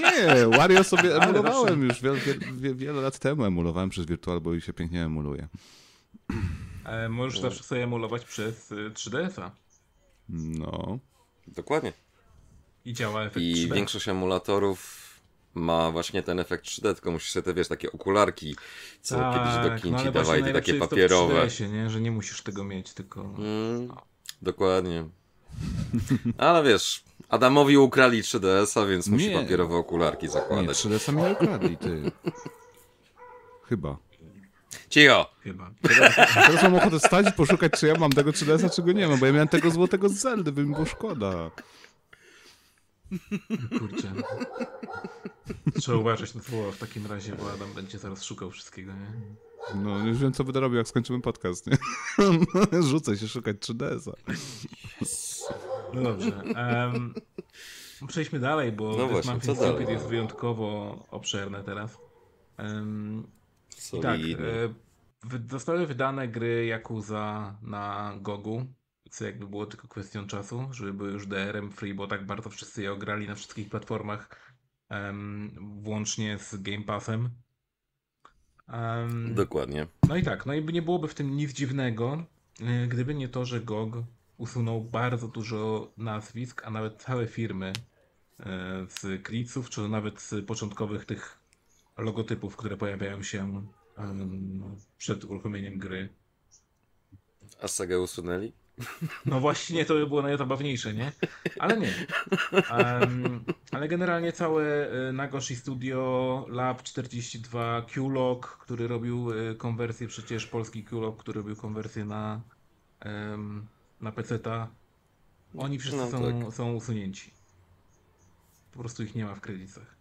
Nie, Wario sobie emulowałem już wiele, wiele, wiele lat temu. Emulowałem przez Virtual Boy i się pięknie emuluje. E, możesz zawsze sobie emulować przez y, 3DS-a. No. Dokładnie. I działa efekt I 3D. większość emulatorów ma właśnie ten efekt 3D, tylko musisz sobie te, wiesz, takie okularki, co kiedyś do kin no dawali, te takie jest to papierowe. 3DS-ie, nie? Że nie musisz tego mieć, tylko... Mm, dokładnie. Ale wiesz, Adamowi ukrali 3DS-a, więc musi Nie. papierowe okularki Nie, zakładać. 3DS mi nie ukradli, ty. Chyba. Cicho! Chyba. Teraz mam ochotę stać i poszukać, czy ja mam tego 3DS-a, czy go nie mam, bo ja miałem tego złotego z Zeldy, by mi było szkoda. Kurczę. Trzeba uważać na słowa w takim razie, bo Adam będzie zaraz szukał wszystkiego, nie? No, już wiem, co będę robił, jak skończymy podcast, nie? [LAUGHS] Rzucę się szukać 3DS-a. No dobrze. em, przejdźmy dalej, bo No właśnie, co dalej? Jest wyjątkowo obszerne teraz. I tak, e, zostały wydane gry Yakuza na Gogu, co jakby było tylko kwestią czasu, żeby były już DRM free, bo tak bardzo wszyscy je ograli na wszystkich platformach, em, włącznie z Game Passem. Em, Dokładnie. no i tak, no i nie byłoby w tym nic dziwnego, e, gdyby nie to, że GOG usunął bardzo dużo nazwisk, a nawet całe firmy e, z Kriców, czy nawet z początkowych tych logotypów, które pojawiają się em, przed uruchomieniem gry. A Sagę usunęli? No właśnie, to by było najzabawniejsze, nie? Ale nie. Em, ale generalnie całe e, Nagoshi Studio, Lab 42, Qlog, który robił e, konwersję, przecież polski Qlog, który robił konwersję na, em, na PC-ta, oni wszyscy No są, tak. są usunięci. Po prostu ich nie ma w kredytach.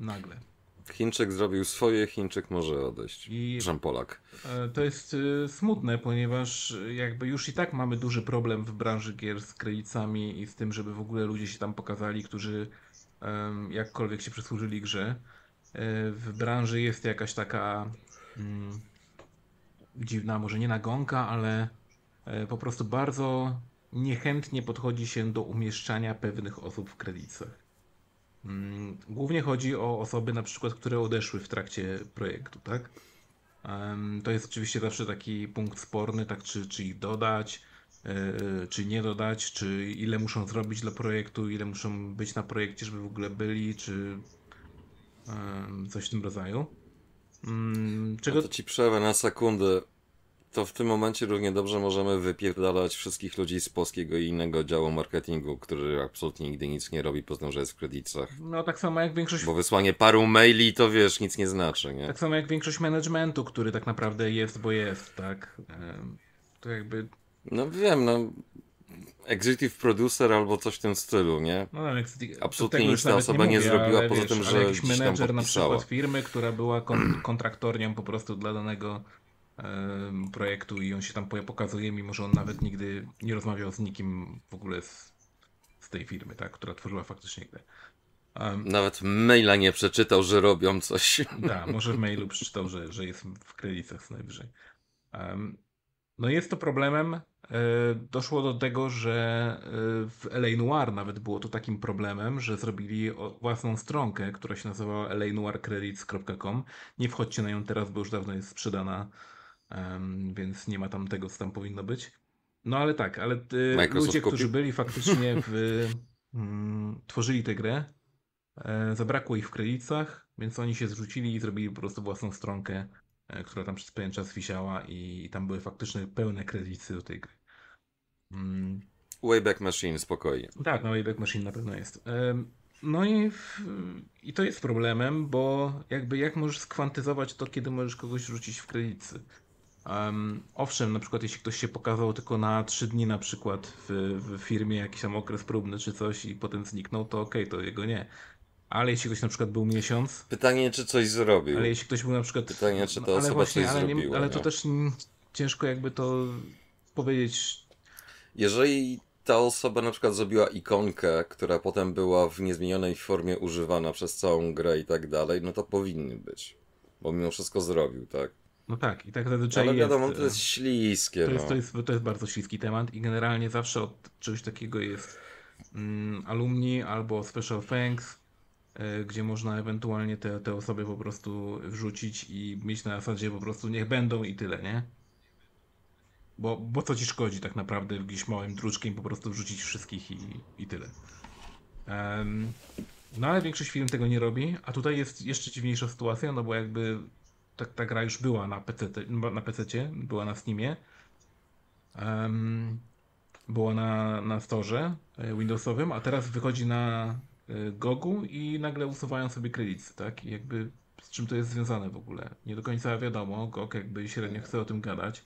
Nagle. Chińczyk zrobił swoje, Chińczyk może odejść. I- Żem Polak. E, To jest e, smutne, ponieważ jakby już i tak mamy duży problem w branży gier z kredytami i z tym, żeby w ogóle ludzie się tam pokazali, którzy jakkolwiek się przysłużyli grze. E, W branży jest jakaś taka mm, dziwna, może nie nagonka, ale po prostu bardzo niechętnie podchodzi się do umieszczania pewnych osób w kredytach. Mm, Głównie chodzi o osoby na przykład, które odeszły w trakcie projektu, tak? To jest oczywiście zawsze taki punkt sporny, tak czy, czy ich dodać, yy, czy nie dodać, czy ile muszą zrobić dla projektu, ile muszą być na projekcie, żeby w ogóle byli, czy coś w tym rodzaju. Mm, Czego No to ci przerwę na sekundę. To w tym momencie równie dobrze możemy wypierdalać wszystkich ludzi z polskiego i innego działu marketingu, który absolutnie nigdy nic nie robi, poza tym, że jest w kredytach. no tak samo jak większość Bo wysłanie paru maili to wiesz, nic nie znaczy, nie? tak samo jak większość managementu, który tak naprawdę jest, bo jest, tak. To jakby No wiem, no. Executive producer albo coś w tym stylu, nie? No, tak, Absolutnie nic ta osoba nie mówię, zrobiła, ale poza wiesz, tym, ale że jakiś gdzieś tam menedżer na przykład firmy, która była kon [CLEARS THROAT] kontraktornią po prostu dla danego projektu i on się tam pokazuje, mimo że on nawet nigdy nie rozmawiał z nikim w ogóle z, z tej firmy, tak, która tworzyła faktycznie grę. Um, Nawet maila nie przeczytał, że robią coś. da, może w mailu przeczytał, że, że jest w kredytach co najwyżej. Em, no jest to problemem. E, Doszło do tego, że e, w LA Noir nawet było to takim problemem, że zrobili własną stronkę, która się nazywała lanoircredits.com. Nie wchodźcie na nią teraz, bo już dawno jest sprzedana, więc nie ma tam tego, co tam powinno być. No ale tak, ale Microsoft ludzie, którzy byli faktycznie w, [LAUGHS] mm, tworzyli tę grę, E, Zabrakło ich w kredytach, więc oni się zrzucili i zrobili po prostu własną stronkę, e, która tam przez pewien czas wisiała i, i tam były faktycznie pełne kredyty do tej gry. Mm, Wayback Machine, spokojnie. tak, no Wayback Machine na pewno jest. No i, w, i to jest problemem, bo jakby jak możesz skwantyzować to, kiedy możesz kogoś rzucić w kredyty? Um, owszem, na przykład jeśli ktoś się pokazał tylko na 3 dni na przykład w, w firmie, jakiś tam okres próbny czy coś i potem zniknął, to okej, to jego nie. Ale jeśli ktoś na przykład był miesiąc, Pytanie, czy coś zrobił. ale jeśli ktoś był na przykład. Pytanie, czy ta ale osoba właśnie, coś ale, nie, zrobiła, ale to nie? też ciężko jakby to powiedzieć. Jeżeli ta osoba na przykład zrobiła ikonkę, która potem była w niezmienionej formie używana przez całą grę i tak dalej, no to powinny być. Bo mimo wszystko zrobił, tak? No tak, i tak zazwyczaj Ale wiadomo, jest. to jest śliskie. To jest, no. to, jest, to jest bardzo śliski temat i generalnie zawsze od czegoś takiego jest mm, alumni albo special thanks, y, gdzie można ewentualnie te, te osoby po prostu wrzucić i mieć na zasadzie po prostu niech będą i tyle, nie? Bo, bo co ci szkodzi tak naprawdę gdzieś małym druczkiem po prostu wrzucić wszystkich i, i tyle. Em, no ale większość firm tego nie robi, a tutaj jest jeszcze dziwniejsza sytuacja, no bo jakby ta, ta gra już była na PC, na PC, była na Steamie, em, była na, na storze e, Windowsowym, a teraz wychodzi na e, Gogu i nagle usuwają sobie kredyty, tak? I jakby z czym to jest związane w ogóle? Nie do końca wiadomo, GOG jakby średnio chce o tym gadać.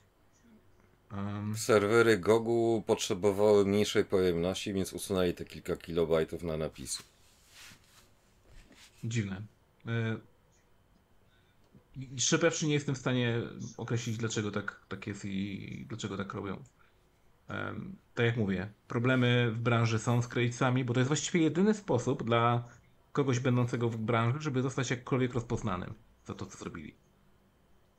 Em, Serwery Gogu potrzebowały mniejszej pojemności, więc usunęli te kilka kilobajtów na napisu. Dziwne. E, i Szczerze powiedziawszy, nie jestem w stanie określić, dlaczego tak, tak jest i dlaczego tak robią. Em, tak jak mówię, problemy w branży są z kredytami, bo to jest właściwie jedyny sposób dla kogoś będącego w branży, żeby zostać jakkolwiek rozpoznanym za to, co zrobili.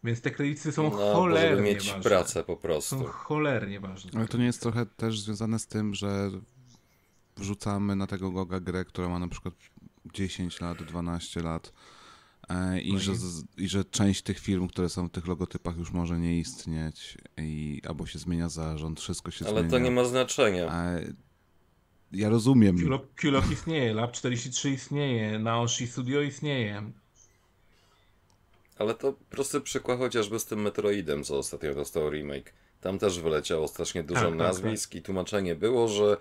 Więc te kredyty są No, cholernie żeby mieć ważne. pracę po Są prostu. cholernie ważne. Ale to nie jest trochę też związane z tym, że wrzucamy na tego Goga grę, która ma na przykład 10 lat, 12 lat i, No że, i- i że część tych firm, które są w tych logotypach już może nie istnieć i albo się zmienia zarząd, wszystko się Ale zmienia. to nie ma znaczenia. E, ja rozumiem. Qlock istnieje, Lab 43 istnieje, Naoshi Studio istnieje. Ale to prosty przykład chociażby z tym Metroidem, co ostatnio dostał remake. Tam też wyleciało strasznie dużo Tak, tak, nazwisk i tłumaczenie było, że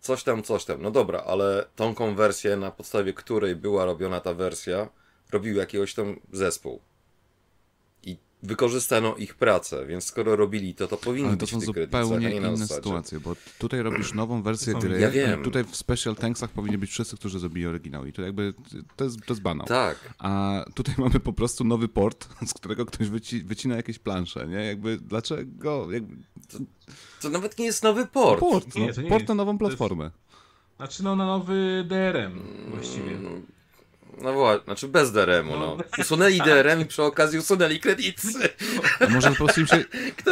coś tam, coś tam. No dobra, ale tą konwersję, na podstawie której była robiona ta wersja, robił jakiegoś tam zespół. I wykorzystano ich pracę, więc skoro robili to, to powinni Ale to być są w tych zupełnie nie na inne zasadzie. sytuacje, bo tutaj robisz nową wersję To są- gry, Ja wiem. tutaj w Special Thanksach powinni być wszyscy, którzy zrobili oryginał i to jakby, to jest, to jest banał. Tak. A tutaj [LAUGHS] mamy po prostu nowy port, [LAUGHS] z którego ktoś wyci wycina jakieś plansze, nie? Jakby, dlaczego? Jakby, To nawet nie jest nowy port. port, Nie, no, to nie port na nową to jest- platformę. Znaczy no na nowy DRM właściwie. No właśnie, znaczy bez DRM-u, no. No. Usunęli [LAUGHS] DRM i przy okazji usunęli kredyty. A może po prostu im się, [LAUGHS]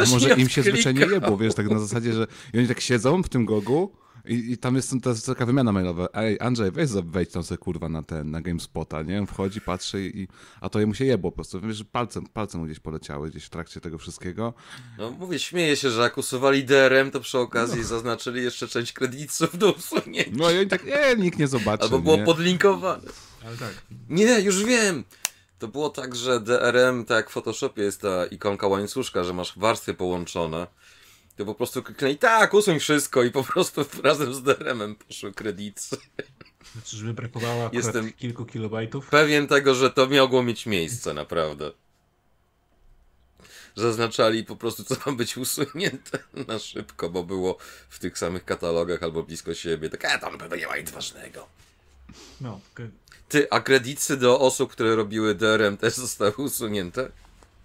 a może im się zwyczajnie jebło, wiesz, tak na zasadzie, że i oni tak siedzą w tym gogu i, i tam jest to jest taka wymiana mailowa. Ej, Andrzej, weź wejdź tam sobie kurwa na ten, na GameSpota, nie? On wchodzi, patrzy i, a to jemu się jebło po prostu. Wiesz, palcem, palcem mu gdzieś poleciały gdzieś w trakcie tego wszystkiego. No mówię, śmieję się, że jak usuwali DRM, to przy okazji zaznaczyli jeszcze część kredytów do usunięcia. No i oni tak, nie, nikt nie zobaczy, Albo było nie? podlinkowane. Ale tak. Nie, już wiem! To było tak, że DRM, tak jak w Photoshopie jest ta ikonka łańcuszka, że masz warstwy połączone. To po prostu kliknęli, tak, usuń wszystko i po prostu [LAUGHS] razem z DRM-em poszły kredyty. Znaczy, żeby brakowało akurat Jestem- kilku kilobajtów. Pewien tego, że to mogło mieć miejsce, naprawdę. Zaznaczali po prostu, co ma być usunięte na szybko, bo było w tych samych katalogach albo blisko siebie. Tak, a tam pewno nie ma nic ważnego. No, Ty, a kredyty do osób, które robiły DRM też zostały usunięte?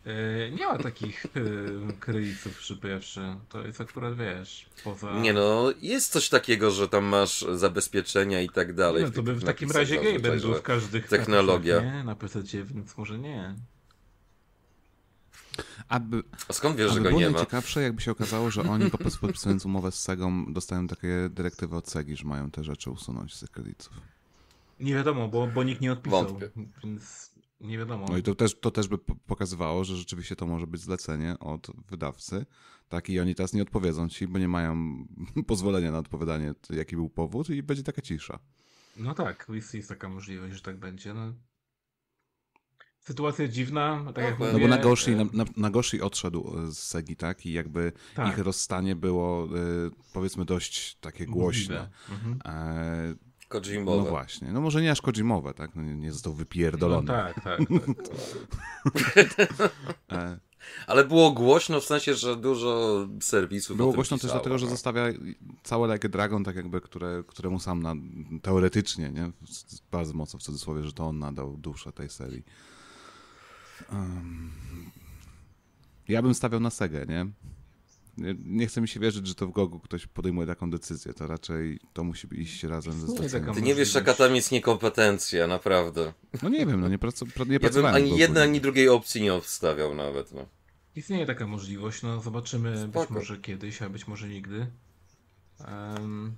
e, nie ma takich e, kredytów przypewszy. To jest akurat, wiesz, poza... Nie no, jest coś takiego, że tam masz zabezpieczenia i tak dalej. No to by w takim razie Gaben był że- w każdych technologia. nie? Na PC, więc może nie. Aby, A skąd wiesz, że go było nie ma? najciekawsze, jakby się okazało, że oni po prostu podpisując umowę z Segą dostają takie dyrektywy od Segi, że mają te rzeczy usunąć z tych kredytów. Nie wiadomo, bo, bo nikt nie odpisał, Wątpię. więc nie wiadomo. No i to też, to też by po- pokazywało, że rzeczywiście to może być zlecenie od wydawcy, tak? I oni teraz nie odpowiedzą ci, bo nie mają [LAUGHS] pozwolenia na odpowiadanie, jaki był powód i będzie taka cisza. No tak, jest, jest taka możliwość, że tak będzie. No. Sytuacja dziwna, tak jak No No mówię. bo Nagoshi, na, na, Nagoshi odszedł e, z Segi, tak? I jakby Tak. ich rozstanie było, y, powiedzmy, dość takie głośne. Mhm. E, Kojimowe. no właśnie. No może nie aż Kojimowe, tak? No nie, nie został No wypierdolony. tak, tak. tak. [LAUGHS] [LAUGHS] E, Ale było głośno w sensie, że dużo serwisów o Było tym głośno też pisało, dlatego, że no. zostawia całe Like a Dragon, tak jakby, które, któremu sam na, teoretycznie, nie? Bardzo mocno w cudzysłowie, że to on nadał duszę tej serii. Em, ja bym stawiał na Segę, nie? Nie- Nie chce mi się wierzyć, że to w Gogu ktoś podejmuje taką decyzję. To raczej to musi iść razem ze zleceniem. Ty nie wiesz, jaka tam jest niekompetencja, naprawdę. No nie wiem, no nie, pracu, pra- nie Ja bym pracowałem. w ani jednej, ani drugiej opcji nie obstawiał nawet, no. Istnieje taka możliwość, no zobaczymy Spoko. być może kiedyś, a być może nigdy. Um,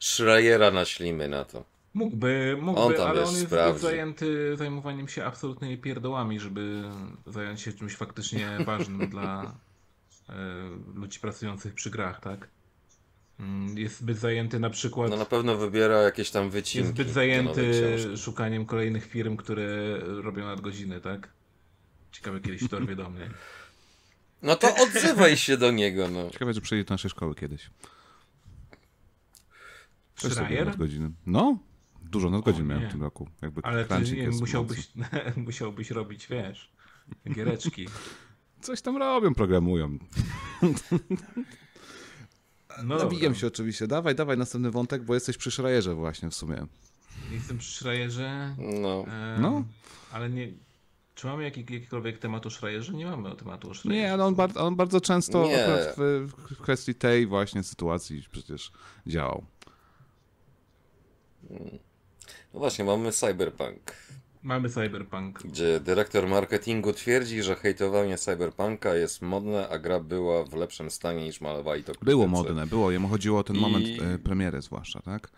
Schreiera naślimy na to. mógłby, mógłby, On ale wiesz, on jest sprawdzi. zajęty zajmowaniem się absolutnymi pierdołami, żeby zająć się czymś faktycznie ważnym dla ludzi pracujących przy grach, tak? Mm, Jest zbyt zajęty na przykład No na pewno wybiera jakieś tam wycinki. Jest zbyt zajęty szukaniem kolejnych firm, które robią nadgodziny, tak? Ciekawe kiedyś dorwie do mnie. No to odzywaj się do niego, no. Ciekawe, czy przyjdzie do naszej szkoły kiedyś. Też sobie nadgodziny. No, dużo nadgodzin O, miałem w tym roku. Jakby Ale ty nie, musiałbyś, [LAUGHS] musiałbyś robić, wiesz, giereczki. Coś tam robią, programują. No Nabijam się oczywiście. Dawaj, dawaj następny wątek, bo jesteś przy Schreierze właśnie w sumie. Jestem przy Schreierze. No. No. Ale nie... Czy mamy jaki, jakikolwiek temat o Schreierze? Nie mamy o tematu o Schreierze. Nie, ale on, bar- on bardzo często w, w kwestii tej właśnie sytuacji przecież działał. no właśnie, mamy Cyberpunk, Mamy Cyberpunk. gdzie dyrektor marketingu twierdzi, że hejtowanie Cyberpunka jest modne, a gra była w lepszym stanie niż malowali to krytycy. Było modne, było. Jemu chodziło o ten I- moment e, premiery zwłaszcza, tak?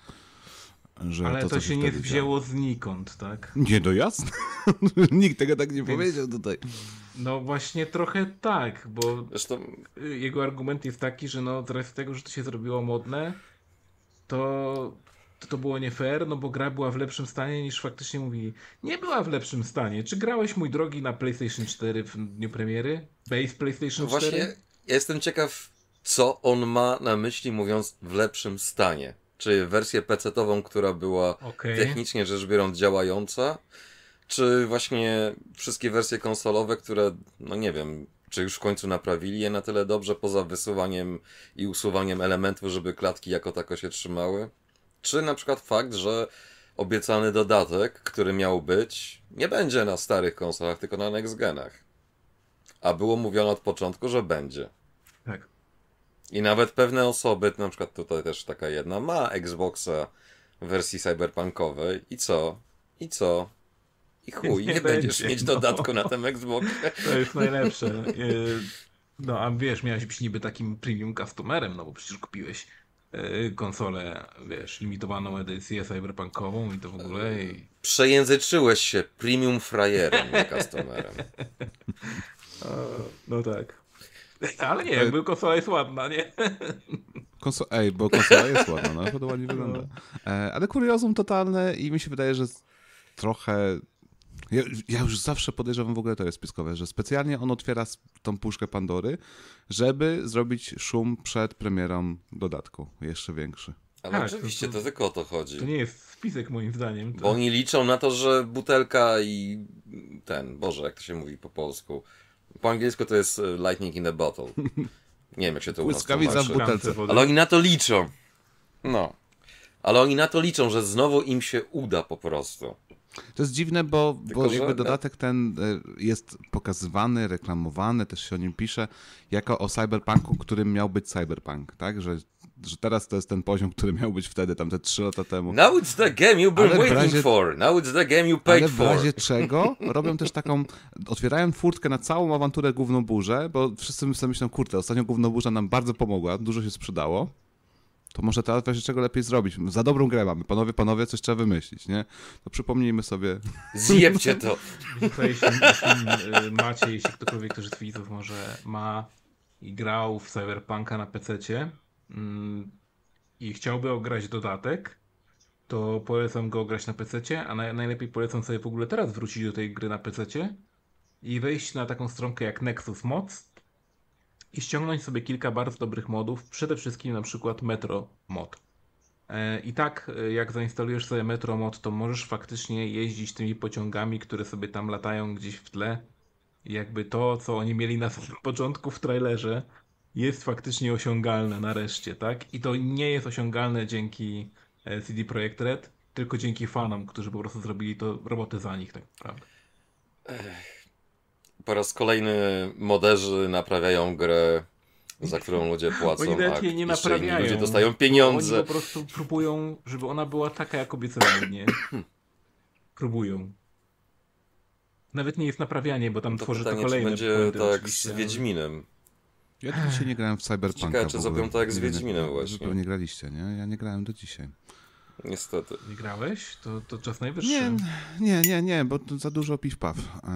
Że Ale to, co się nie wzięło znikąd, tak? działo. Nie, no jasne. [LAUGHS] Nikt tego tak nie powiedział tutaj. No właśnie trochę tak, bo Zresztą y, jego argument jest taki, że no z tego, że to się zrobiło modne, to to, to było nie fair, no bo gra była w lepszym stanie niż faktycznie mówili. Nie była w lepszym stanie. Czy grałeś, mój drogi, na PlayStation 4 w dniu premiery? Base PlayStation no 4? właśnie ja jestem ciekaw, co on ma na myśli mówiąc w lepszym stanie. Czy wersję PC-tową, która była Okej. technicznie rzecz biorąc działająca, czy właśnie wszystkie wersje konsolowe, które, no nie wiem, czy już w końcu naprawili je na tyle dobrze, poza wysuwaniem i usuwaniem elementów, żeby klatki jako tako się trzymały? Czy na przykład fakt, że obiecany dodatek, który miał być, nie będzie na starych konsolach, tylko na next genach. A było mówione od początku, że będzie. Tak. I nawet pewne osoby, na przykład tutaj też taka jedna, ma Xboxa w wersji cyberpunkowej i co? I co? I chuj, nie, Nie będziesz będzie, mieć no. dodatku na tym Xboxie. To jest najlepsze. Y, No a wiesz, miałeś być niby takim premium customerem, no bo przecież kupiłeś konsolę, wiesz, limitowaną edycję cyberpunkową i to w ogóle i... Przejęzyczyłeś się premium frajerem, nie customerem. [LAUGHS] No tak. Ale nie, jakby konsola jest ładna, nie? [LAUGHS] Konso- Ej, bo konsola jest ładna, no, to ładnie wygląda. E, ale kuriozum totalne i mi się wydaje, że trochę... Ja, ja już zawsze podejrzewam w ogóle to jest spiskowe, że specjalnie on otwiera tą puszkę Pandory, żeby zrobić szum przed premierą dodatku, jeszcze większy. Ale Tak, oczywiście, to- to tylko o to chodzi. To nie jest spisek moim zdaniem. To... Bo oni liczą na to, że butelka i ten, Boże, jak to się mówi po polsku. Po angielsku to jest e, lightning in a bottle. Nie wiem, jak się to u nas Błyskawica w tłumaczy. butelce. Ale oni na to liczą. No. Ale oni na to liczą, że znowu im się uda po prostu. To jest dziwne, bo, bo Tylko, jakby dodatek ten e, jest pokazywany, reklamowany, też się o nim pisze, jako o cyberpunku, którym miał być cyberpunk, tak? Że, że teraz to jest ten poziom, który miał być wtedy, tam te trzy lata temu. Now it's the game you've been waiting razie- for. Now it's the game you paid Ale w for. razie czego robią też taką, otwierają furtkę na całą awanturę Główną Burzę, bo wszyscy sobie myślą, kurde, ostatnio Główna Burza nam bardzo pomogła, dużo się sprzedało, to może teraz w razie czego lepiej zrobić. Za dobrą grę mamy, panowie, panowie, coś trzeba wymyślić, nie? To przypomnijmy sobie, Zjebcie to. Słuchaj, jeśli, jeśli y, macie, jeśli ktokolwiek, który z widzów może ma i grał w Cyberpunka na PC-cie mm, i chciałby ograć dodatek, to polecam go ograć na PC-cie, a naj, najlepiej polecam sobie w ogóle teraz wrócić do tej gry na PC-cie i wejść na taką stronkę jak Nexus Mods i ściągnąć sobie kilka bardzo dobrych modów, przede wszystkim na przykład Metro Mod. E, I tak, e, jak zainstalujesz sobie Metro Mod, to możesz faktycznie jeździć tymi pociągami, które sobie tam latają gdzieś w tle. Jakby to, co oni mieli na [LAUGHS] początku w trailerze, jest faktycznie osiągalne nareszcie, tak? I to nie jest osiągalne dzięki e, CD Projekt Red, tylko dzięki fanom, którzy po prostu zrobili to robotę za nich, tak naprawdę. Po raz kolejny moderzy naprawiają grę, za którą ludzie płacą, Oni a nawet jej nie naprawiają. ludzie dostają Oni pieniądze. po prostu próbują, żeby ona była taka, jak obiecywali, nie? [CLEARS THROAT] Próbują. nawet nie jest naprawianie, bo tam To tworzy to pytanie, czy kolejne będzie błędy tak oczywiście, z Wiedźminem. Ja do dzisiaj nie grałem w Cyberpunka. Ciekawe, czy zrobią tak z Wiedźminem wy właśnie. Pewnie graliście, nie? Ja nie grałem do dzisiaj. Niestety. Nie grałeś? To, to czas najwyższy. Nie, nie, nie, nie, bo to za dużo piw-paw e,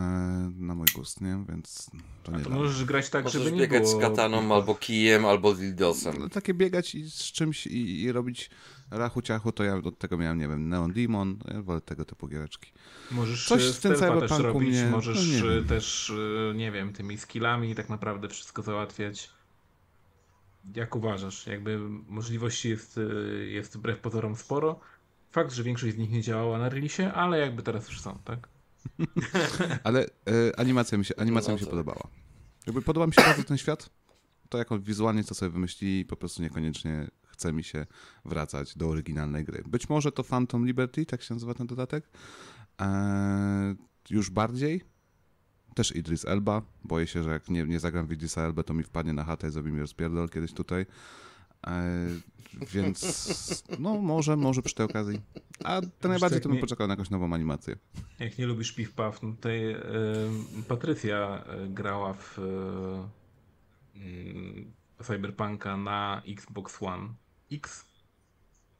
na mój gust, nie? Więc to nie A to dla mnie. możesz grać tak, Możesz żeby nie biegać było... z kataną, albo kijem, albo dildosem. Ale takie biegać i z czymś i, i robić rachu ciachu, to ja od tego miałem, nie wiem, Neon Demon, ja wolę tego typu giereczki. Możesz Coś Coś w tym cyberpunku robić, mnie- możesz no nie e, też, e, nie wiem, tymi skillami tak naprawdę wszystko załatwiać. Jak uważasz? Jakby możliwości jest, jest wbrew pozorom sporo. Fakt, że większość z nich nie działała na releasie, ale jakby teraz już są, tak? [LAUGHS] Ale e, animacja mi się, animacja mi się podobała. Jakby podoba mi się bardzo ten świat, to jako wizualnie co sobie wymyślili, po prostu niekoniecznie chce mi się wracać do oryginalnej gry. Być może to Phantom Liberty, tak się nazywa ten dodatek. E, już bardziej. Też Idris Elba. Boję się, że jak nie, nie zagram w Idrisa Elba, to mi wpadnie na chatę i zrobi mi rozpierdol kiedyś tutaj. E, więc no może, może przy tej okazji. A to najbardziej to bym nie- poczekał na jakąś nową animację. Jak nie lubisz piw paw, no tutaj e, Patrycja e, grała w mm, Cyberpunka na Xbox One X,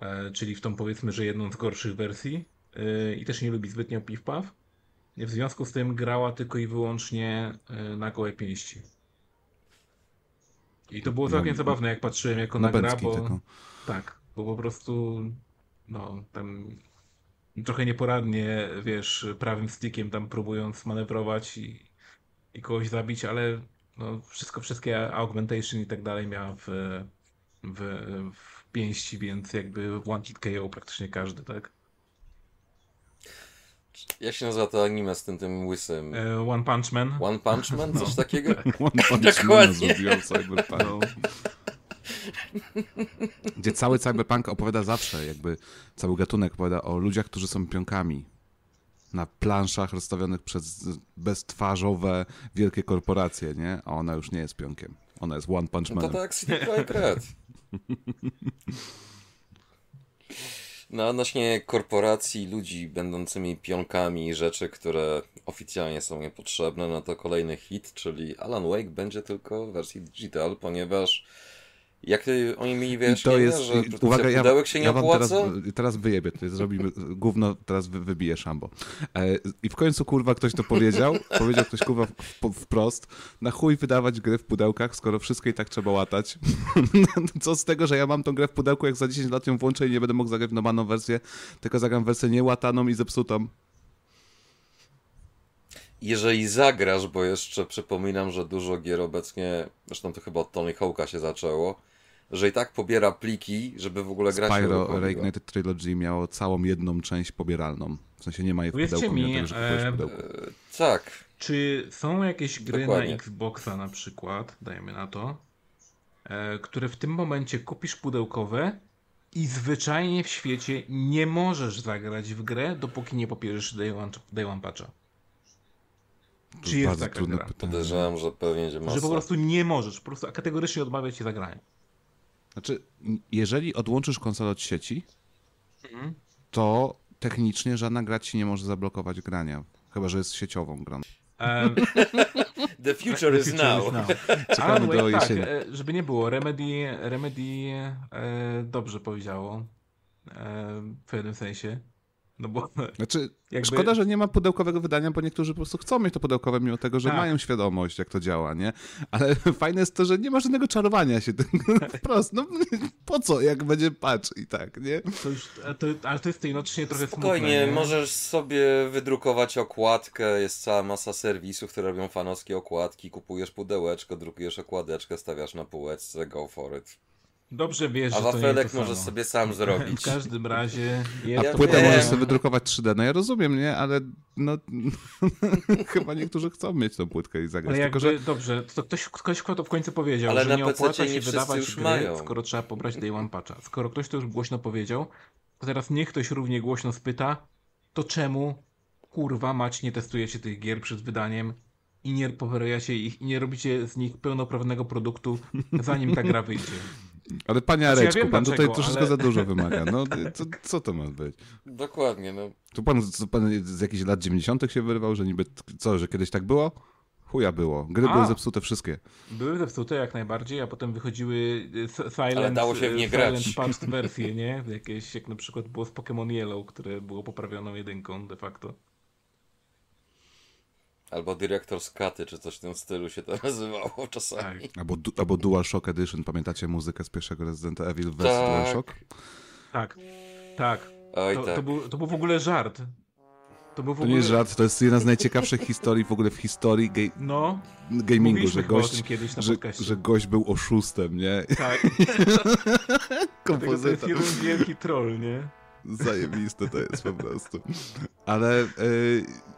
e, czyli w tą powiedzmy, że jedną z gorszych wersji e, i też nie lubi zbytnio piw paw. W związku z tym grała tylko i wyłącznie e, na gołe pięści. I to było całkiem Na- zabawne, jak patrzyłem jako Na na gra, bo... tylko. Tak, bo po prostu no tam trochę nieporadnie, wiesz, prawym stickiem tam próbując manewrować i, i kogoś zabić, ale no, wszystko, wszystkie augmentation i tak dalej miała w, w, w pięści, więc jakby one hit KO praktycznie każdy, tak? Jak się nazywa to anime z tym, tym łysym? E, One Punch Man. One Punch Man? Coś takiego? One Punch Dokładnie. Man zrobił Cyberpunk. No, Gdzie cały Cyberpunk opowiada zawsze, jakby cały gatunek opowiada o ludziach, którzy są pionkami na planszach rozstawionych przez beztwarzowe wielkie korporacje, nie? A ona już nie jest pionkiem. Ona jest One Punch No to tak City Red. [LAUGHS] No odnośnie korporacji, ludzi będącymi pionkami rzeczy, które oficjalnie są niepotrzebne, no to kolejny hit, czyli Alan Wake będzie tylko w wersji digital, ponieważ jak oni mieli wyjaśnienie, to jest, że uwaga, ja, pudełek się nie ja opłaca? teraz, teraz wyjebię, tutaj zrobimy gówno, teraz wy, wybiję szambo. E, I w końcu, kurwa, ktoś to powiedział, powiedział ktoś, kurwa, w, wprost, na chuj wydawać gry w pudełkach, skoro wszystko i tak trzeba łatać. [LAUGHS] Co z tego, że ja mam tą grę w pudełku, jak za 10 lat ją włączę i nie będę mógł zagrać normalną wersję, tylko zagram wersję niełataną i zepsutą. Jeżeli zagrasz, bo jeszcze przypominam, że dużo gier obecnie, zresztą to chyba od Tony Hawk'a się zaczęło, że i tak pobiera pliki, żeby w ogóle grać Spyro. Reignited Trilogy miało całą jedną część pobieralną. W sensie nie ma jej w pudełku, mi, mimo tego, że e, pudełku. E, Tak, Czy są jakieś gry Dokładnie. na Xboxa na przykład, dajmy na to, e, które w tym momencie kupisz pudełkowe i zwyczajnie w świecie nie możesz zagrać w grę, dopóki nie popierzesz Day One, day one Patcha? To Czy jest taka trudne gra? pytanie. podejrzewam, że pewnie będzie masa. Że po prostu nie możesz, po prostu kategorycznie odmawia ci zagrania. Znaczy, jeżeli odłączysz konsolę od sieci, Mhm. to technicznie żadna gra ci nie może zablokować grania. Chyba, że jest sieciową grą. [LAUGHS] E, The future is now. [LAUGHS] Czekamy Alan do Wake, tak, jesieni. e, żeby nie było, Remedy, Remedy e, dobrze powiedziało e, w pewnym sensie. No bo Znaczy, Jakby- szkoda, że nie ma pudełkowego wydania, bo niektórzy po prostu chcą mieć to pudełkowe, mimo tego, że Tak. mają świadomość, jak to działa, nie? Ale [LAUGHS] fajne jest to, że nie ma żadnego czarowania się tym. [LAUGHS] Wprost, no po co, jak będzie patch i tak, nie? To już, a to, ale to jest teoretycznie trochę Spokojnie, smutne, możesz sobie wydrukować okładkę, jest cała masa serwisów, które robią fanowskie okładki, kupujesz pudełeczko, drukujesz okładeczkę, stawiasz na półeczce, go for it. Dobrze wiesz, A że to nie wafelek możesz samo. sobie sam [LAUGHS] zrobić. W każdym razie A płytę wiem. możesz sobie wydrukować 3D, no ja rozumiem, nie? Ale no, [LAUGHS] chyba niektórzy chcą mieć tą płytkę i zagrać. Ale Tylko, jakby, że dobrze, to ktoś, ktoś kto to w końcu powiedział, Ale że nie opłaca się wydawać już gry, mają. skoro trzeba pobrać Day One Patcha. Skoro ktoś to już głośno powiedział, to teraz niech ktoś równie głośno spyta, to czemu kurwa mać nie testujecie tych gier przed wydaniem i nie poprawiacie ich i nie robicie z nich pełnoprawnego produktu, zanim ta gra wyjdzie. Ale panie Znaczy, ja Areczku, wiem pan tutaj dlaczego, troszeczkę ale- za dużo wymaga. No, co, co to ma być? Dokładnie, no. Tu pan, co pan z jakichś lat 90. się wyrywał, że niby, co, że kiedyś tak było? Chuja było. Gry A. były zepsute wszystkie. Były zepsute jak najbardziej, a potem wychodziły s- silent, Ale dało się w nie y, grać. silent patched wersje, nie? Jakieś, jak na przykład było z Pokémon Yellow, które było poprawioną jedynką de facto. Albo Director's Cuty, czy coś w tym stylu się to [LAUGHS] nazywało czasami. Tak. Albo, du- albo DualShock Edition. Pamiętacie muzykę z pierwszego Resident Evil w Tak. DualShock? Tak, tak. Oj To, tak. to, był, to był w ogóle żart. To był w To ogóle... nie jest żart, to jest jedna z najciekawszych historii w ogóle w historii ga- No, gamingu, że gość, tym kiedyś na że, że gość był oszustem, nie? tak. [LAUGHS] Dlatego to jest Kompozytor. jeden wielki troll, nie? Zajebiste to jest po prostu. Ale e,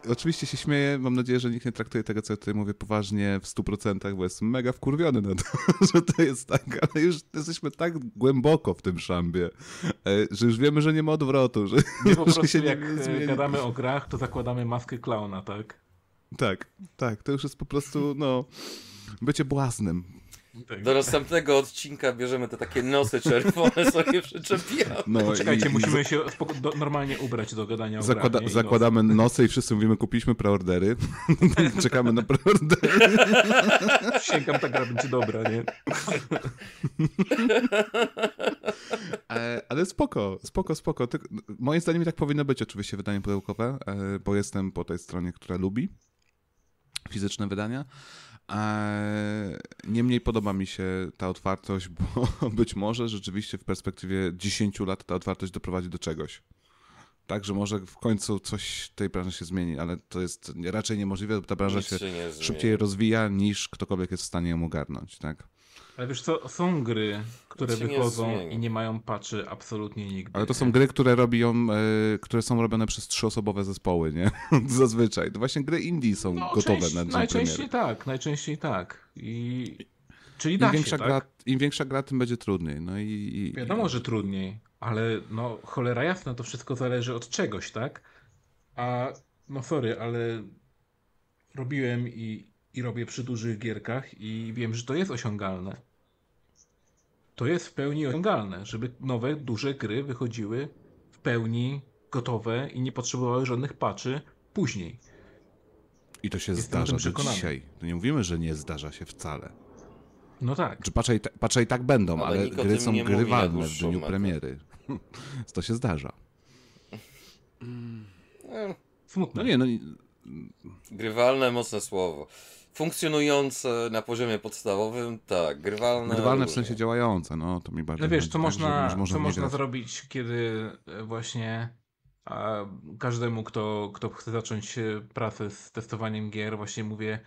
oczywiście się śmieję, mam nadzieję, że nikt nie traktuje tego, co ja tutaj mówię poważnie w 100%, bo jest mega wkurwiony na to, [LAUGHS] że to jest tak, ale już jesteśmy tak głęboko w tym szambie, e, że już wiemy, że nie ma odwrotu, że, My po [LAUGHS] prostu się nie jak e, zmieni. gadamy o grach, to zakładamy maskę klauna, tak? Tak, tak, to już jest po prostu, no, bycie błaznem. Tak. Do następnego odcinka bierzemy te takie nosy czerwone, [LAUGHS] sobie przyczepiamy. No, Poczekajcie, i- musimy się do, normalnie ubrać do gadania o Zakłada, zakładamy nosy i wszyscy mówimy, kupiliśmy preordery. [LAUGHS] Czekamy na preordery. [LAUGHS] Sięgam, ta gra będzie dobra, nie? E, ale spoko, spoko, spoko. Ty, moim zdaniem tak powinno być oczywiście wydanie pudełkowe, e, bo jestem po tej stronie, która lubi fizyczne wydania. E, niemniej podoba mi się ta otwartość, bo [LAUGHS] być może rzeczywiście w perspektywie 10 lat ta otwartość doprowadzi do czegoś. Tak, że może w końcu coś w tej branży się zmieni, ale to jest raczej niemożliwe, bo ta branża Nic się się zmieni. szybciej rozwija niż ktokolwiek jest w stanie ją ogarnąć, tak? Ale wiesz co, są gry, które nie wychodzą zmieni. i nie mają patchy absolutnie nigdy. Ale to nie? są gry, które robią, e, które są robione przez trzyosobowe zespoły, nie? [LAUGHS] Zazwyczaj. To właśnie gry indie są No, gotowe część- na dzień Najczęściej premiery. tak, najczęściej tak. I... Czyli Im da większa, się, tak? gra, Im większa gra, tym będzie trudniej. No i, i Wiadomo, że trudniej, ale no cholera jasna, to wszystko zależy od czegoś, tak? A no sorry, ale robiłem i, i robię przy dużych gierkach i wiem, że to jest osiągalne. To jest w pełni osiągalne, żeby nowe, duże gry wychodziły w pełni gotowe i nie potrzebowały żadnych patchy później. I to się Jestem zdarza do dzisiaj. To nie mówimy, że nie zdarza się wcale. No tak. Czy patrzę i, ta, patrzę i tak będą, Ale ale, gry są grywalne w dniu metę. premiery. [LAUGHS] to się zdarza. E, Smutne. No nie, no Grywalne, mocne słowo. Funkcjonujące na poziomie podstawowym, tak. Grywalne. grywalne w sensie działające, no to mi bardziej Ale wiesz, co tak, można, że co można grać. zrobić, kiedy e, właśnie a, każdemu, kto, kto chce zacząć e, pracę z testowaniem gier, właśnie mówię,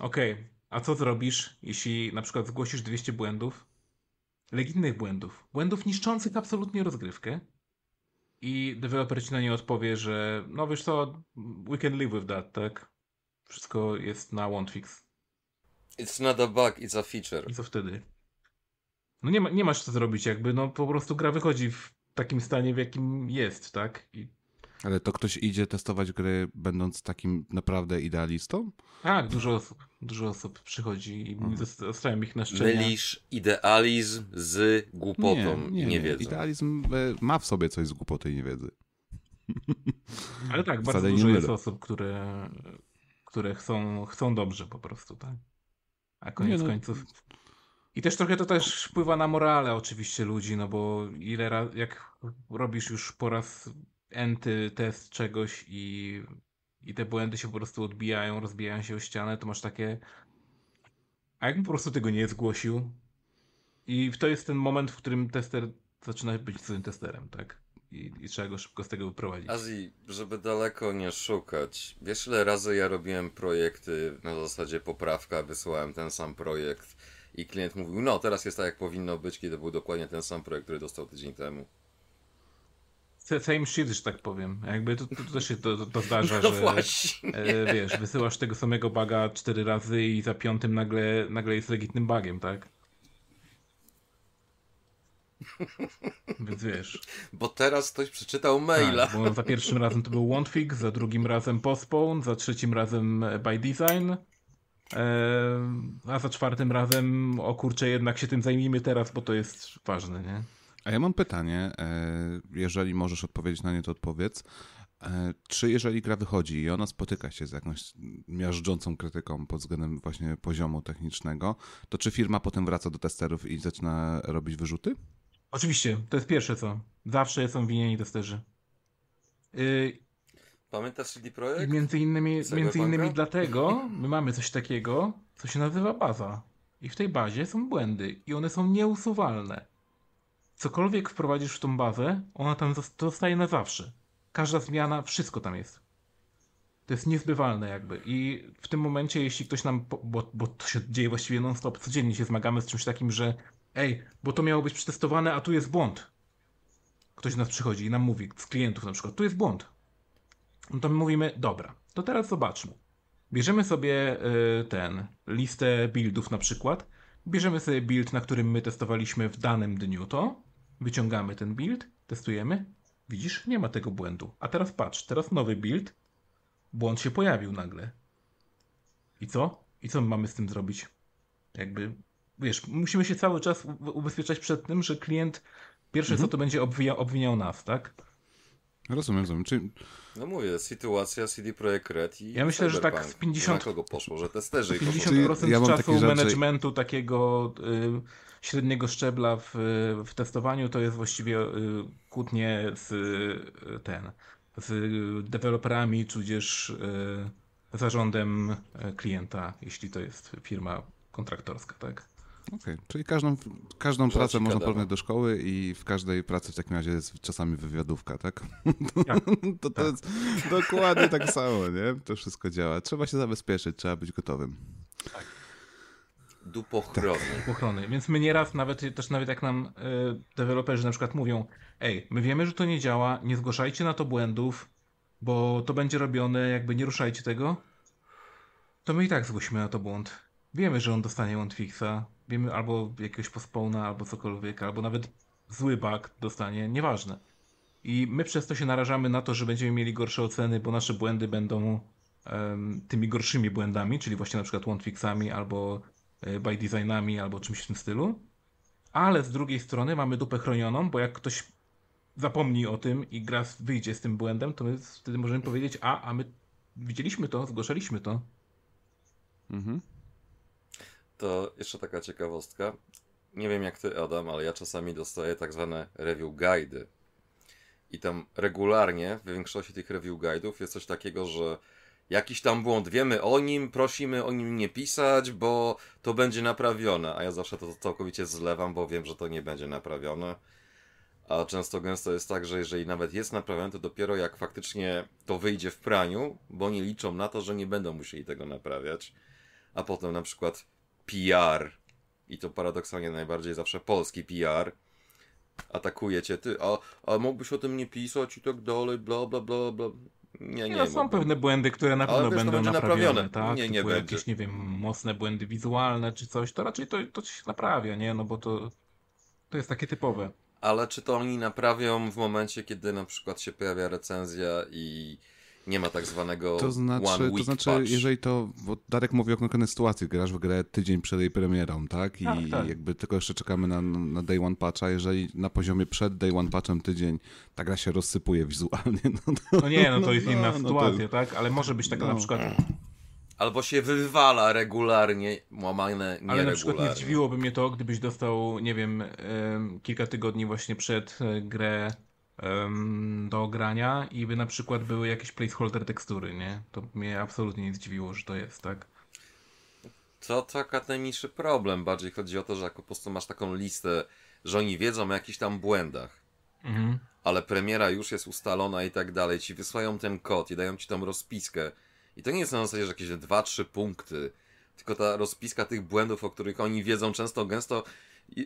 okej, a co zrobisz, jeśli na przykład zgłosisz 200 błędów, legitnych błędów, błędów niszczących absolutnie rozgrywkę i deweloper ci na nie odpowie, że no wiesz co, we can live with that, tak? Wszystko jest na won't fix. It's not a bug, it's a feature. I co wtedy? No nie, ma, nie masz co zrobić, jakby, no po prostu gra wychodzi w takim stanie, w jakim jest, tak? I Ale to ktoś idzie testować gry, będąc takim naprawdę idealistą? tak, dużo osób, dużo osób przychodzi i Mhm. zos- zostawiam ich na szczęście. Mylisz idealizm z głupotą i niewiedzą. Idealizm e, ma w sobie coś z głupoty i niewiedzy. Ale tak, bardzo Wcale nie dużo jest osób, które, które chcą, chcą dobrze po prostu, tak? A koniec Nie no. końców... I też trochę to też wpływa na morale oczywiście ludzi, no bo ile razy, jak robisz już po raz enty test czegoś i, i te błędy się po prostu odbijają, rozbijają się o ścianę, to masz takie a jakbym po prostu tego nie zgłosił? I to jest ten moment, w którym tester zaczyna być złym testerem, tak? I, I trzeba go szybko z tego wyprowadzić. Azji, żeby daleko nie szukać. Wiesz, ile razy ja robiłem projekty na zasadzie poprawka, wysyłałem ten sam projekt i klient mówił, no teraz jest tak jak powinno być, kiedy był dokładnie ten sam projekt, który dostał tydzień temu. Same shit, że tak powiem. Jakby to, to, to też się to, to, to zdarza, No że [LAUGHS] właśnie. e, wiesz, wysyłasz tego samego baga cztery razy i za piątym nagle, nagle jest legitnym bugiem, tak? [LAUGHS] Więc wiesz. Bo teraz ktoś przeczytał maila. Tak, bo za pierwszym razem to był won't fix, za drugim razem postpone, za trzecim razem by design. e, a za czwartym razem, o kurczę, jednak się tym zajmijmy teraz, bo to jest ważne, nie? A ja mam pytanie, e, jeżeli możesz odpowiedzieć na nie, to odpowiedz. E, czy jeżeli gra wychodzi i ona spotyka się z jakąś miażdżącą krytyką pod względem właśnie poziomu technicznego, to czy firma potem wraca do testerów i zaczyna robić wyrzuty? Oczywiście, to jest pierwsze co. Zawsze są winieni testerzy. Yy, Pamiętasz CD Projekt? między innymi, między innymi dlatego my mamy coś takiego, co się nazywa baza. I w tej bazie są błędy i one są nieusuwalne. Cokolwiek wprowadzisz w tą bazę, ona tam zostaje na zawsze. Każda zmiana, wszystko tam jest. To jest niezbywalne jakby. I w tym momencie, jeśli ktoś nam, bo, bo to się dzieje właściwie non-stop, codziennie się zmagamy z czymś takim, że ej, bo to miało być przetestowane, a tu jest błąd. Ktoś do nas przychodzi i nam mówi, z klientów na przykład, tu jest błąd. No to my mówimy, dobra, to teraz zobaczmy. Bierzemy sobie y, ten, listę buildów na przykład, bierzemy sobie build, na którym my testowaliśmy w danym dniu to, wyciągamy ten build, testujemy, widzisz, nie ma tego błędu. A teraz patrz, teraz nowy build, błąd się pojawił nagle. I co? I co my mamy z tym zrobić? Jakby, wiesz, musimy się cały czas ubezpieczać przed tym, że klient pierwsze co to będzie obwija, obwiniał nas, tak? Rozumiem, rozumiem. Czy, No mówię, sytuacja CD Projekt Red i Ja myślę, że tak Cyberpunk. z 50 Na kogo poszło, że testerzy ich 50% ja czasu rzeczy- managementu takiego y, średniego szczebla w, w testowaniu to jest właściwie y, kłótnie z y, ten z deweloperami, tudzież y, zarządem y, klienta, jeśli to jest firma kontraktorska, tak? Okej, czyli każdą, każdą pracę można porównać do szkoły i w każdej pracy w takim razie jest czasami wywiadówka, tak? Tak. [LAUGHS] to, to jest dokładnie tak samo, nie? To wszystko działa. Trzeba się zabezpieczyć, trzeba być gotowym. Dupochrony. ochrony. Więc my nieraz nawet, też nawet jak nam y, deweloperzy na przykład mówią, ej, my wiemy, że to nie działa, nie zgłaszajcie na to błędów, bo to będzie robione, jakby nie ruszajcie tego, to my i tak zgłosimy na to błąd. Wiemy, że on dostanie one-fixa, wiemy albo jakiegoś postpona, albo cokolwiek, albo nawet zły bug dostanie, nieważne. I my przez to się narażamy na to, że będziemy mieli gorsze oceny, bo nasze błędy będą em, tymi gorszymi błędami, czyli właśnie na przykład one-fixami, albo e, by designami, albo czymś w tym stylu. Ale z drugiej strony mamy dupę chronioną, bo jak ktoś zapomni o tym i gra wyjdzie z tym błędem, to my wtedy możemy powiedzieć, a, a my widzieliśmy to, zgłaszaliśmy to. Mhm. To jeszcze taka ciekawostka. Nie wiem jak ty, Adam, ale ja czasami dostaję tak zwane review guidy. I tam regularnie w większości tych review guidów jest coś takiego, że jakiś tam błąd, wiemy o nim, prosimy o nim nie pisać, bo to będzie naprawione. A ja zawsze to całkowicie zlewam, bo wiem, że to nie będzie naprawione. A często gęsto jest tak, że jeżeli nawet jest naprawione, to dopiero jak faktycznie to wyjdzie w praniu, bo oni liczą na to, że nie będą musieli tego naprawiać. A potem na przykład PR, i to paradoksalnie najbardziej zawsze polski PR, atakuje cię, ty, a, a mógłbyś o tym nie pisać i tak dalej, bla, bla, bla, bla. Nie, Nie, no, są pewne błędy, które na pewno będą będzie naprawione, naprawione. tak? Nie, nie Typu będzie. jakieś, nie wiem, mocne błędy wizualne czy coś, to raczej to, to się naprawia, nie? No bo to, to jest takie typowe. Ale czy to oni naprawią w momencie, kiedy na przykład się pojawia recenzja i nie ma tak zwanego To znaczy, one to week znaczy patch? jeżeli to, bo Darek mówi o konkretnej sytuacji, grasz w grę tydzień przed jej premierą, tak? I Tak, tak. jakby tylko jeszcze czekamy na, na day one patcha, jeżeli na poziomie przed day one patchem tydzień ta gra się rozsypuje wizualnie, no to... No nie, no to jest no, inna no to- sytuacja, tak? Ale może być taka No. na przykład Albo się wywala regularnie, łamane Ale na przykład nie zdziwiłoby mnie to, gdybyś dostał, nie wiem, em, kilka tygodni właśnie przed e, grę do grania i by na przykład były jakieś placeholder tekstury, nie? To mnie absolutnie nie zdziwiło, że to jest, tak? To taka najmniejszy problem. Bardziej chodzi o to, że jak po prostu masz taką listę, że oni wiedzą o jakichś tam błędach, Mhm. ale premiera już jest ustalona i tak dalej, ci wysyłają ten kod i dają ci tam rozpiskę. I to nie jest na zasadzie, że jakieś 2-3 punkty, tylko ta rozpiska tych błędów, o których oni wiedzą często, gęsto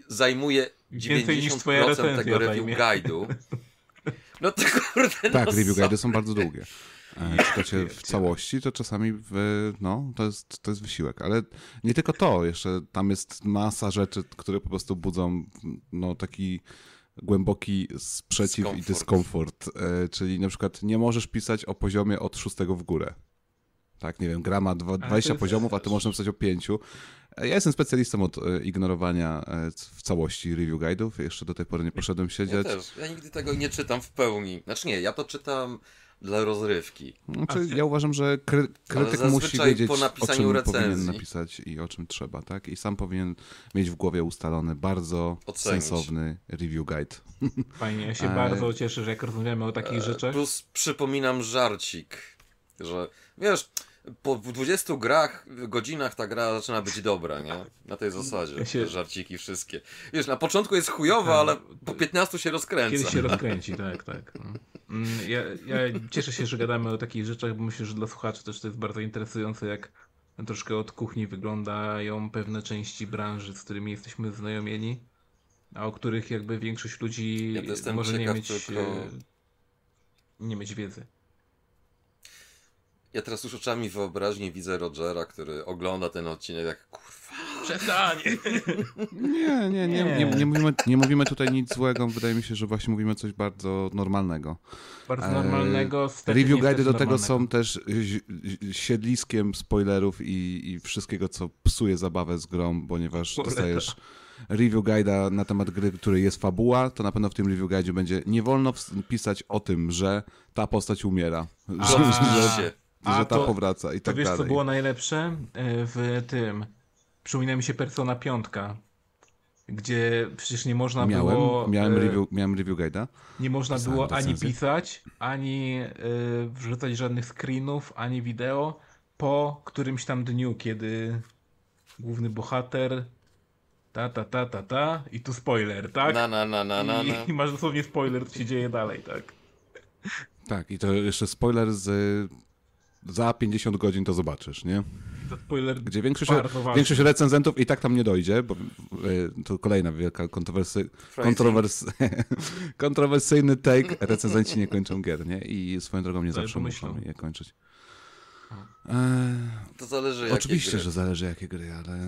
zajmuje Więcej niż 90% twoja recenzja tego review guide'u. [LAUGHS] No to kurde, Tak, no review guidy są bardzo długie. E, Czytacie w całości, to czasami w, no, to jest, to jest wysiłek. Ale nie tylko to, jeszcze tam jest masa rzeczy, które po prostu budzą no, taki głęboki sprzeciw i Dyskomfort. E, czyli na przykład nie możesz pisać o poziomie od szóstego w górę. Tak, nie wiem, gra ma dwa- to 20 jest- poziomów, a ty możesz napisać o 5. Ja jestem specjalistą od e, ignorowania e, w całości review guide'ów. Jeszcze do tej pory nie poszedłem Ja siedzieć. też. Ja nigdy tego nie czytam w pełni. Znaczy nie, ja to czytam dla rozrywki. Znaczy, ja uważam, że kry, krytyk musi wiedzieć, po o napisaniu czym recenzji. powinien napisać i o czym trzeba, tak? I sam powinien mieć w głowie ustalony bardzo Ocenić. sensowny review guide. [LAUGHS] Fajnie, ja się E, bardzo cieszę, że jak rozmawiamy o takich rzeczach, Plus przypominam żarcik, że wiesz, po 20 grach, godzinach ta gra zaczyna być dobra, nie? Na tej zasadzie. Ja się- Te żarciki wszystkie. Wiesz, na początku jest chujowa, ale po 15 się rozkręca. kiedyś się rozkręci, tak, tak. no. Mm, Ja, ja cieszę się, że gadamy o takich rzeczach, bo myślę, że dla słuchaczy też to jest bardzo interesujące, jak troszkę od kuchni wyglądają pewne części branży, z którymi jesteśmy znajomieni, a o których jakby większość ludzi Ja może nie mieć, tylko- e, nie mieć wiedzy. Ja teraz już oczami wyobraźni widzę Rogera, który ogląda ten odcinek jak kurwa. Przestań! Nie, nie, nie, nie, nie, mówimy, nie mówimy tutaj nic złego. Wydaje mi się, że właśnie mówimy coś bardzo normalnego. Bardzo E, normalnego. stety Review guide do tego normalnego. są też siedliskiem spoilerów i, i wszystkiego, co psuje zabawę z grą, ponieważ dostajesz review guide'a na temat gry, której jest fabuła, to na pewno w tym review guide będzie nie wolno pisać o tym, że ta postać umiera, A, że. A że ta to- powraca i To tak wiesz, co dalej. było najlepsze E, w tym? Przypomina mi się Persona 5, gdzie przecież nie można Miałem, było... miałem, e, review, miałem review guide'a. Nie można pisałem było ani recenzję. pisać, ani y, wrzucać żadnych screenów, ani wideo po którymś tam dniu, kiedy główny bohater ta, ta, ta, ta, ta i tu spoiler, tak? Na, na, na, na, na, I. [LAUGHS] I masz dosłownie spoiler, co się dzieje dalej, tak? Tak, i to jeszcze spoiler z za 50 godzin to zobaczysz, nie? Gdzie większość, większość recenzentów i tak tam nie dojdzie, bo y, to kolejna wielka kontrowersy, kontrowers, [LAUGHS] kontrowersyjny take. Recenzenci nie kończą gier, nie? I swoją drogą nie zawsze muszą je kończyć. To zależy jakie Oczywiście, gry. że zależy jakie gry, ale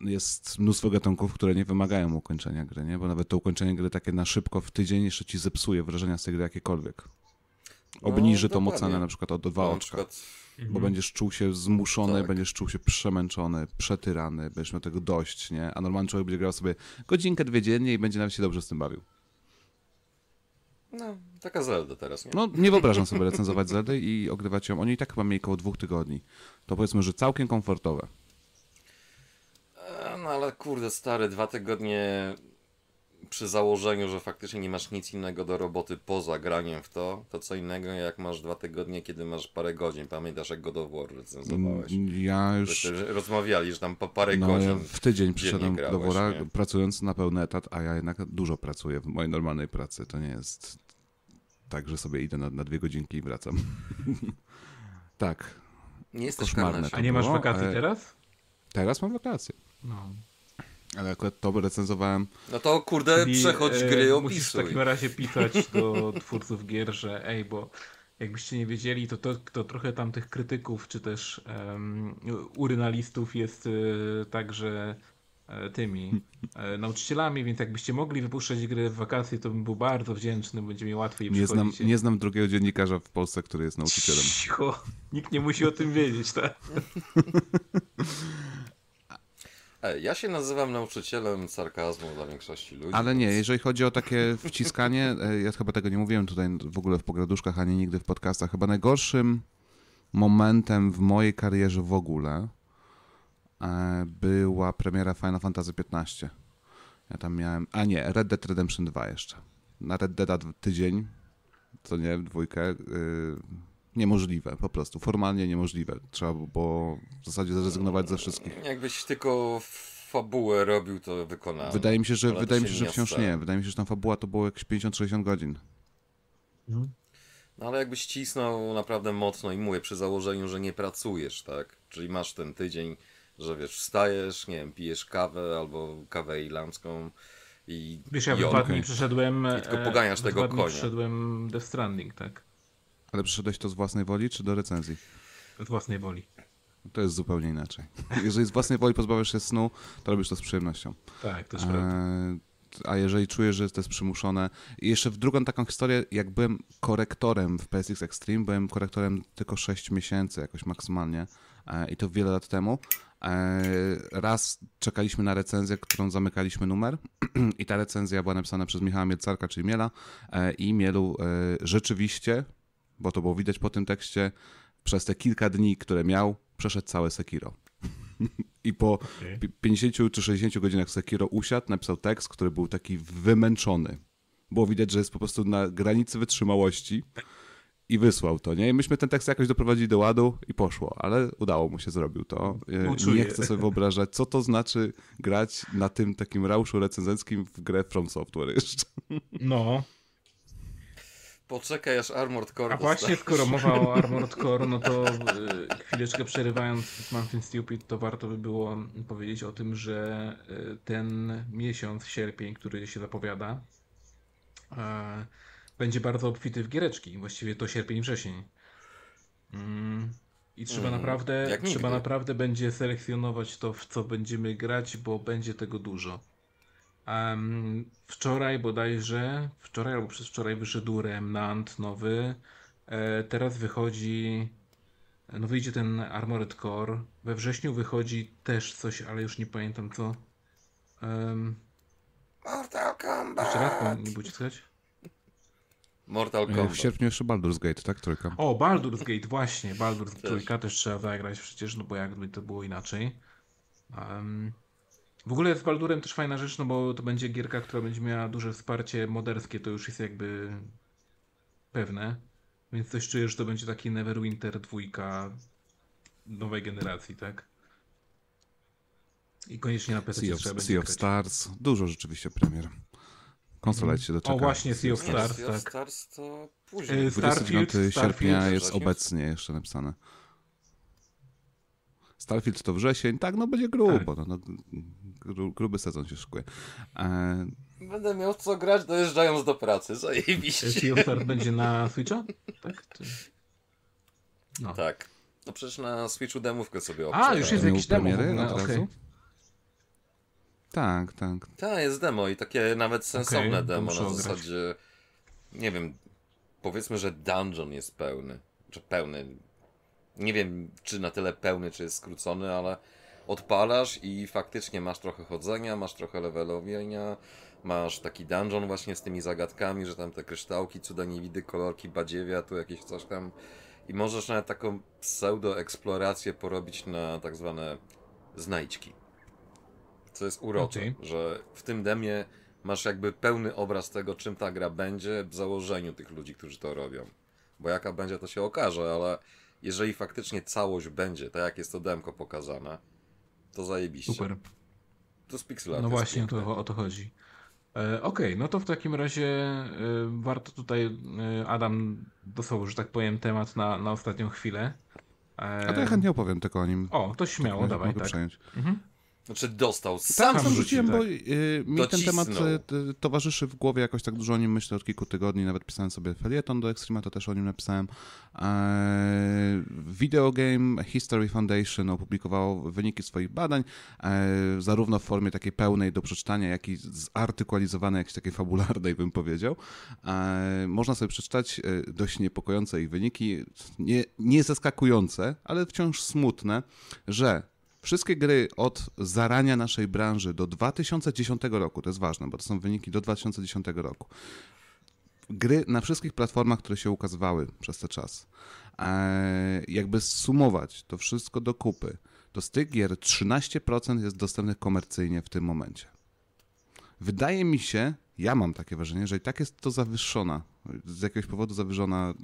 jest mnóstwo gatunków, które nie wymagają ukończenia gry, nie? Bo nawet to ukończenie gry takie na szybko w tydzień jeszcze ci zepsuje wrażenia z tej gry jakiekolwiek. Obniży tą No, dokładnie. ocenę na przykład o dwa No, oczka. przykład Bo będziesz czuł się zmuszony, Tak. będziesz czuł się przemęczony, przetyrany, będziesz miał tego dość, nie? A normalny człowiek będzie grał sobie godzinkę, dwie dziennie i będzie nawet się dobrze z tym bawił. No, taka Zelda teraz, nie? No, nie wyobrażam sobie recenzować Zeldy i ogrywać ją. Oni i tak chyba mieli około dwóch tygodni. To powiedzmy, że całkiem komfortowe. E, No ale kurde, stary, dwa tygodnie przy założeniu, że faktycznie nie masz nic innego do roboty poza graniem w to, to co innego jak masz dwa tygodnie, kiedy masz parę godzin. Pamiętasz jak God of War recenzowałeś? Ja już... Rozmawiali, że tam po parę No, godzin. ja w tydzień przyszedłem grałeś, do wora, nie? pracując na pełny etat, a ja jednak dużo pracuję w mojej normalnej pracy. To nie jest tak, że sobie idę na, na dwie godzinki i wracam. [LAUGHS] tak. Nie jesteś koszmarne. A nie masz wakacji teraz? Teraz mam wakacje. No. Ale akurat to recenzowałem. No to kurde, Czyli, przechodź e, gry, Musisz w opisuj. takim razie pisać do [LAUGHS] twórców gier, że ej, bo jakbyście nie wiedzieli, to, to, to trochę tam tych krytyków, czy też um, urynalistów jest e, także e, tymi e, nauczycielami, więc jakbyście mogli wypuszczać gry w wakacje, to bym był bardzo wdzięczny, będzie mi łatwiej Nie znam, nie znam drugiego dziennikarza w Polsce, który jest nauczycielem. Cicho, nikt nie musi o tym wiedzieć, tak? [LAUGHS] Ej, ja się nazywam nauczycielem sarkazmu dla większości ludzi. Ale nie, jeżeli chodzi o takie wciskanie, e, ja chyba tego nie mówiłem tutaj w ogóle w pograduszkach, ani nigdy w podcastach. Chyba najgorszym momentem w mojej karierze w ogóle e, była premiera Final Fantasy XV. Ja tam miałem, a nie, Red Dead Redemption 2 jeszcze. Na Red Deada d- tydzień, co nie, dwójkę, y, niemożliwe, po prostu, formalnie niemożliwe. Trzeba było w zasadzie zrezygnować ze wszystkich. Jakbyś tylko fabułę robił, to wykonałem. Wydaje mi się, że, Ale wydaje mi się że wciąż nie. Wydaje mi się, że tam fabuła to było jakieś 50-60 godzin. No ale jakbyś cisnął naprawdę mocno i mówię, przy założeniu, że nie pracujesz, tak? Czyli masz ten tydzień, że wiesz, wstajesz, nie wiem, pijesz kawę albo kawę irlandzką i Wiesz, ja w dwa dni przeszedłem... I tylko e, poganiasz tego konia. przeszedłem Death Stranding, tak? Ale przyszedłeś to z własnej woli, czy do recenzji? Z własnej woli. To jest zupełnie inaczej. Jeżeli z własnej woli pozbawiasz się snu, to robisz to z przyjemnością. Tak, to jest prawda. Eee, a jeżeli czujesz, że to jest przymuszone. I jeszcze w drugą taką historię, jak byłem korektorem w PSX Extreme, byłem korektorem tylko 6 miesięcy jakoś maksymalnie e, i to wiele lat temu. E, raz czekaliśmy na recenzję, którą zamykaliśmy numer [CLEARS THROAT] i ta recenzja była napisana przez Michała Mielcarka, czyli Miela e, i Mielu e, rzeczywiście, bo to było widać po tym tekście, przez te kilka dni, które miał, przeszedł całe Sekiro. [LAUGHS] I po pi- 50 czy 60 godzinach Sekiro usiadł, napisał tekst, który był taki wymęczony. Było widać, że jest po prostu na granicy wytrzymałości i wysłał to, nie? I myśmy ten tekst jakoś doprowadzili do ładu i poszło, ale udało mu się, zrobił to. E, Uczuję. Nie chcę sobie wyobrażać, co to znaczy grać na tym takim rauszu recenzenckim w grę From Software jeszcze. No, Poczekaj aż Armored Core a właśnie dostaniesz. skoro mowa o [LAUGHS] Armored Core, no to y, chwileczkę przerywając Something Stupid, to warto by było powiedzieć o tym, że y, ten miesiąc, sierpień, który się zapowiada, e, będzie bardzo obfity w giereczki. Właściwie to sierpień, wrzesień. Mm, I trzeba Mm, naprawdę, trzeba nigdy. naprawdę będzie selekcjonować to, w co będziemy grać, bo będzie tego dużo. Em, wczoraj bodajże, wczoraj albo przez wczoraj wyszedł Remnant nowy. E, teraz wychodzi, no wyjdzie ten Armored Core. We wrześniu wychodzi też coś, ale już nie pamiętam co. Um, Mortal Kombat! jeszcze raz, nie było słychać? Mortal E, Kombat. W sierpniu jeszcze Baldur's Gate, tak? Trójka. O, Baldur's Gate, właśnie. Baldur's Też. Trójka też trzeba zagrać przecież, no bo jakby to było inaczej. Em, w ogóle z Baldurem też fajna rzecz, no bo to będzie gierka, która będzie miała duże wsparcie moderskie, to już jest jakby pewne. Więc coś czuję, że to będzie taki Neverwinter dwójka nowej generacji, tak? I koniecznie na PC Sea of, trzeba będzie sea of grać. Stars, dużo rzeczywiście premier. Konsola się doczeka. O, właśnie, Sea of Stars, Sea of tak. Stars to później. Starfield, 29 sierpnia Starfield, jest obecnie jeszcze napisane. Starfield to wrzesień, tak, no będzie grubo, no, no, gru, gruby sezon się szykuje. E, Będę miał co grać dojeżdżając do pracy. Zajebiście. Sea of Stars będzie na Switcha? Tak? Czy... No. Tak. No przecież na Switchu demówkę sobie A, obczaiłem. już jest jakiś demo premiery razu? Tak, tak. Tak, jest demo i takie nawet sensowne to demo na ograć. zasadzie, nie wiem, powiedzmy, że dungeon jest pełny, czy pełny, nie wiem, czy na tyle pełny, czy jest skrócony, ale odpalasz i faktycznie masz trochę chodzenia, masz trochę levelowienia, masz taki dungeon właśnie z tymi zagadkami, że tam te kryształki, cuda niewidy, kolorki, badziewia, tu jakieś coś tam i możesz nawet taką pseudo-eksplorację porobić na tak zwane znajdźki. Co jest urocze, Okej. że w tym demie masz jakby pełny obraz tego, czym ta gra będzie w założeniu tych ludzi, którzy to robią. Bo jaka będzie, to się okaże, ale jeżeli faktycznie całość będzie, tak jak jest to demko pokazane, to zajebiście. Super. To z pixel art No właśnie, to, o to chodzi. E, Okej, no to w takim razie e, warto tutaj, e, Adam dostał, że tak powiem, temat na, na ostatnią chwilę. E, A to ja chętnie opowiem tylko o nim. O, to śmiało, Mogę dawaj, tak. przejąć. Mhm. Znaczy dostał, Tak, sam sam wrzucił. rzuciłem, tak. bo y, mi ten temat y, towarzyszy w głowie, jakoś tak dużo o nim myślę od kilku tygodni, nawet pisałem sobie felieton do Extrema, to też o nim napisałem. E, Video Game History Foundation opublikowało wyniki swoich badań, e, zarówno w formie takiej pełnej do przeczytania, jak i zartykualizowanej, jakiejś takiej fabularnej, bym powiedział. E, Można sobie przeczytać e, dość niepokojące ich wyniki, nie, nie zaskakujące, ale wciąż smutne, że Wszystkie gry od zarania naszej branży do 2010 roku, to jest ważne, bo to są wyniki do 2010 roku. Gry na wszystkich platformach, które się ukazywały przez ten czas. Eee, jakby sumować to wszystko do kupy, to z tych gier 13% jest dostępnych komercyjnie w tym momencie. Wydaje mi się, ja mam takie wrażenie, że i tak jest to zawyższona, z jakiegoś powodu zawyżona e,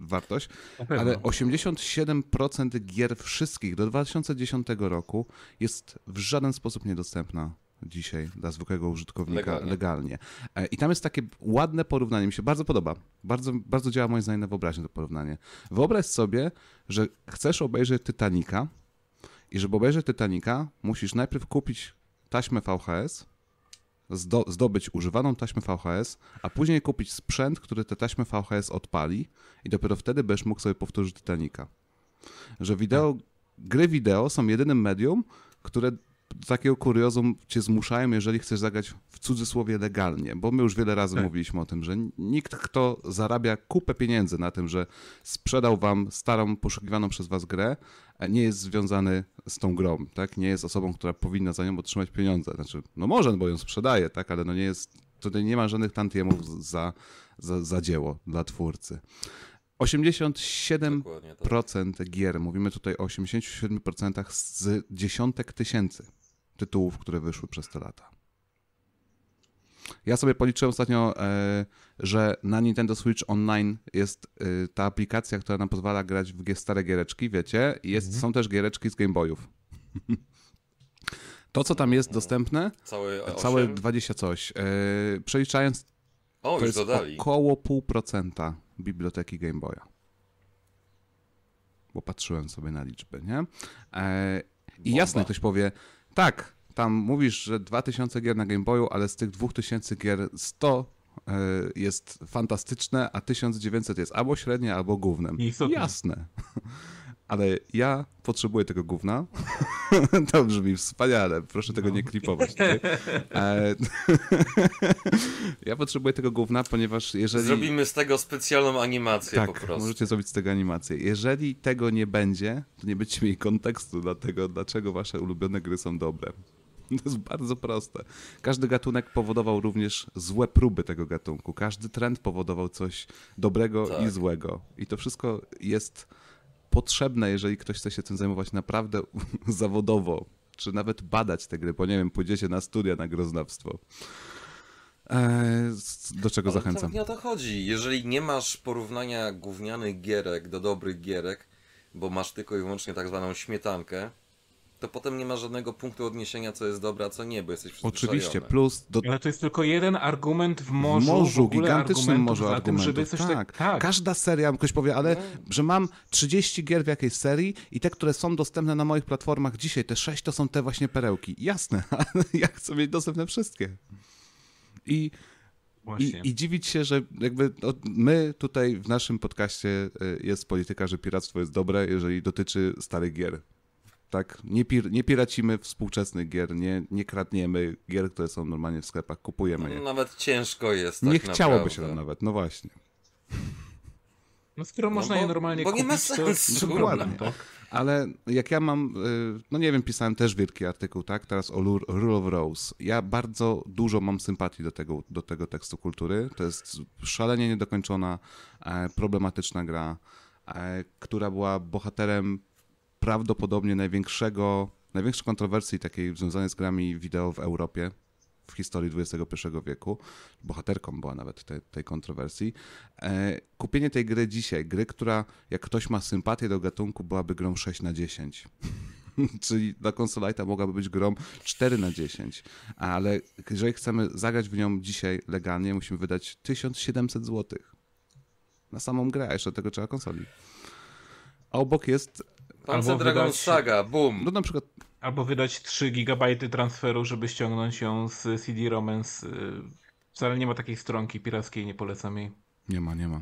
wartość, ale 87% gier wszystkich do 2010 roku jest w żaden sposób niedostępna dzisiaj dla zwykłego użytkownika legalnie. Legalnie. E, I tam jest takie ładne porównanie, mi się bardzo podoba. Bardzo, bardzo działa moim zdaniem na wyobraźnię to porównanie. Wyobraź sobie, że chcesz obejrzeć Titanica i żeby obejrzeć Titanica, musisz najpierw kupić taśmę VHS, zdobyć używaną taśmę VHS, a później kupić sprzęt, który tę taśmę VHS odpali i dopiero wtedy będziesz mógł sobie powtórzyć Titanica. Że wideo, gry wideo są jedynym medium, które do takiego kuriozum cię zmuszają, jeżeli chcesz zagrać w cudzysłowie legalnie, bo my już wiele razy Tak. mówiliśmy o tym, że nikt, kto zarabia kupę pieniędzy na tym, że sprzedał wam starą, poszukiwaną przez was grę, nie jest związany z tą grą, tak? Nie jest osobą, która powinna za nią otrzymać pieniądze. Znaczy, no może, bo ją sprzedaje, tak? Ale no nie jest, tutaj nie ma żadnych tantiemów za, za, za dzieło dla twórcy. 87% Dokładnie tak. gier, mówimy tutaj o 87% z dziesiątek tysięcy tytułów, które wyszły przez te lata. Ja sobie policzyłem ostatnio, e, że na Nintendo Switch Online jest e, ta aplikacja, która nam pozwala grać w stare giereczki, wiecie, jest, są też giereczki z Game Boyów. [LAUGHS] To, co tam jest dostępne, Całe, całe 8? 20 coś, e, przeliczając, O, to jest dodali. około pół procenta biblioteki Game Boya. Bo patrzyłem sobie na liczby, nie? E, I jasne, ktoś powie, tak, tam mówisz, że 2000 gier na Game Boyu, ale z tych 2000 gier 100 e, jest fantastyczne, a 1900 jest albo średnie, albo gównem. Istotne. Jasne. [LAUGHS] Ale ja potrzebuję tego gówna. [LAUGHS] to brzmi wspaniale, proszę tego nie klipować. [LAUGHS] E, ja potrzebuję tego gówna, ponieważ jeżeli... Zrobimy z tego specjalną animację po Tak, prostu. możecie zrobić z tego animację. Jeżeli tego nie będzie, to nie będziecie mieli kontekstu dla tego, dlaczego wasze ulubione gry są dobre. [LAUGHS] To jest bardzo proste. Każdy gatunek powodował również złe próby tego gatunku. Każdy trend powodował coś dobrego i Tak. złego. I to wszystko jest potrzebne, jeżeli ktoś chce się tym zajmować naprawdę [LAUGHS] zawodowo, czy nawet badać te gry, bo nie wiem, pójdziecie na studia na groznawstwo. Eee, do czego Ale zachęcam? to nie o to chodzi. Jeżeli nie masz porównania gównianych gierek do dobrych gierek, bo masz tylko i wyłącznie tak zwaną śmietankę, to potem nie ma żadnego punktu odniesienia, co jest dobre, a co nie, bo jesteś przyzwyczajony. Oczywiście, plus do, Ale to jest tylko jeden argument w w morzu, morzu, w gigantycznym morzu tym, argumentów. żeby coś tak, tak. tak. Każda seria, ktoś powie, ale że mam 30 gier w jakiejś serii i te, które są dostępne na moich platformach dzisiaj, te 6 to są te właśnie perełki. Jasne, [LAUGHS] ale ja chcę mieć dostępne wszystkie. I, i. I dziwić się, że jakby no, my tutaj w naszym podcaście y, jest polityka, że piractwo jest dobre, jeżeli dotyczy starych gier. Tak? Nie, pir, nie piracimy współczesnych gier, nie, nie kradniemy gier, które są normalnie w sklepach, kupujemy je. Nawet ciężko jest Nie tak chciałoby naprawdę. się nam nawet, no właśnie. No skoro można bo- je normalnie bo nie kupić, ma to sensu. to problem, Dokładnie. tak? Ale jak ja mam, y, no nie wiem, pisałem też wielki artykuł, tak, teraz o Rule of Rose. Ja bardzo dużo mam sympatii do tego, do tego tekstu kultury. To jest szalenie niedokończona, e, problematyczna gra, e, która była bohaterem prawdopodobnie największego, największej kontrowersji takiej związanej z grami wideo w Europie w historii XXI wieku. Bohaterką była nawet te, tej kontrowersji. E, kupienie tej gry dzisiaj, gry, która jak ktoś ma sympatię do gatunku, byłaby grą 6 na 10. [LAUGHS] Czyli dla konsolajta mogłaby być grą 4 na 10. Ale jeżeli chcemy zagrać w nią dzisiaj legalnie, musimy wydać 1700 zł. Na samą grę, a jeszcze do tego trzeba konsoli. A obok jest, Panzer Albo Dragon wydać- Saga, boom! no na przykład Albo wydać 3 GB transferu, żeby ściągnąć ją z CD-ROMem. Z, y, wcale nie ma takiej stronki pirackiej, nie polecam jej. Nie ma, nie ma.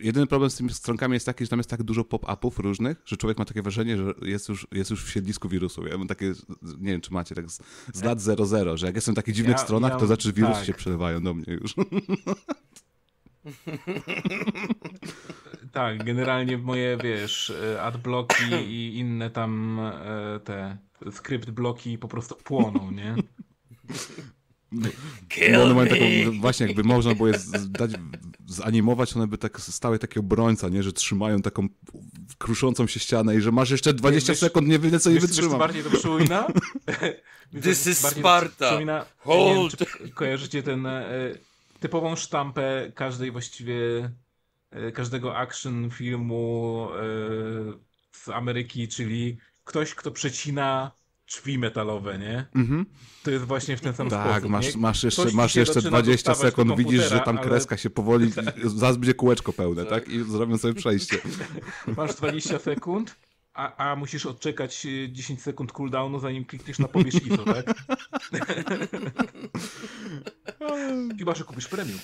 Jedyny problem z tymi stronkami jest taki, że tam jest tak dużo pop-upów różnych, że człowiek ma takie wrażenie, że jest już, jest już w siedlisku wirusu. Ja mam takie, nie wiem czy macie, tak z, z lat 00, że jak jestem w takich dziwnych Ja- stronach, ja- to znaczy wirusy tak. się przelewają do mnie już. [LAUGHS] [LAUGHS] Tak, generalnie moje, wiesz, y, adblocki i inne tam e, te skrypt bloki po prostu płoną, nie? Kill No one mają taką, właśnie jakby można było je z- dać, zanimować, one by tak stały takie obrońca, nie, że trzymają taką kruszącą się ścianę i że masz jeszcze 20 wiesz- sekund, nie wiem co nie Wiesz, wytrzymam. bardziej to przypomina? [LAUGHS] This is Sparta. Przypomina, Hold. Nie wiem, czy kojarzycie ten e, typową sztampę każdej właściwie e, każdego action filmu e, z Ameryki, czyli ktoś, kto przecina drzwi metalowe, nie? Mhm. To jest właśnie w ten sam Tak, sposób. masz, nie? masz jeszcze, Ktoś masz jeszcze zaczyna 20 dostawać do sekund, widzisz, że tam ale- kreska się powoli, [LAUGHS] zaraz będzie kółeczko pełne, tak? I zrobią sobie przejście. Masz 20 sekund, a, a musisz odczekać e, 10 sekund cooldownu, zanim klikniesz na pobierz ISO, tak? [LAUGHS] Chyba, że kupisz premium.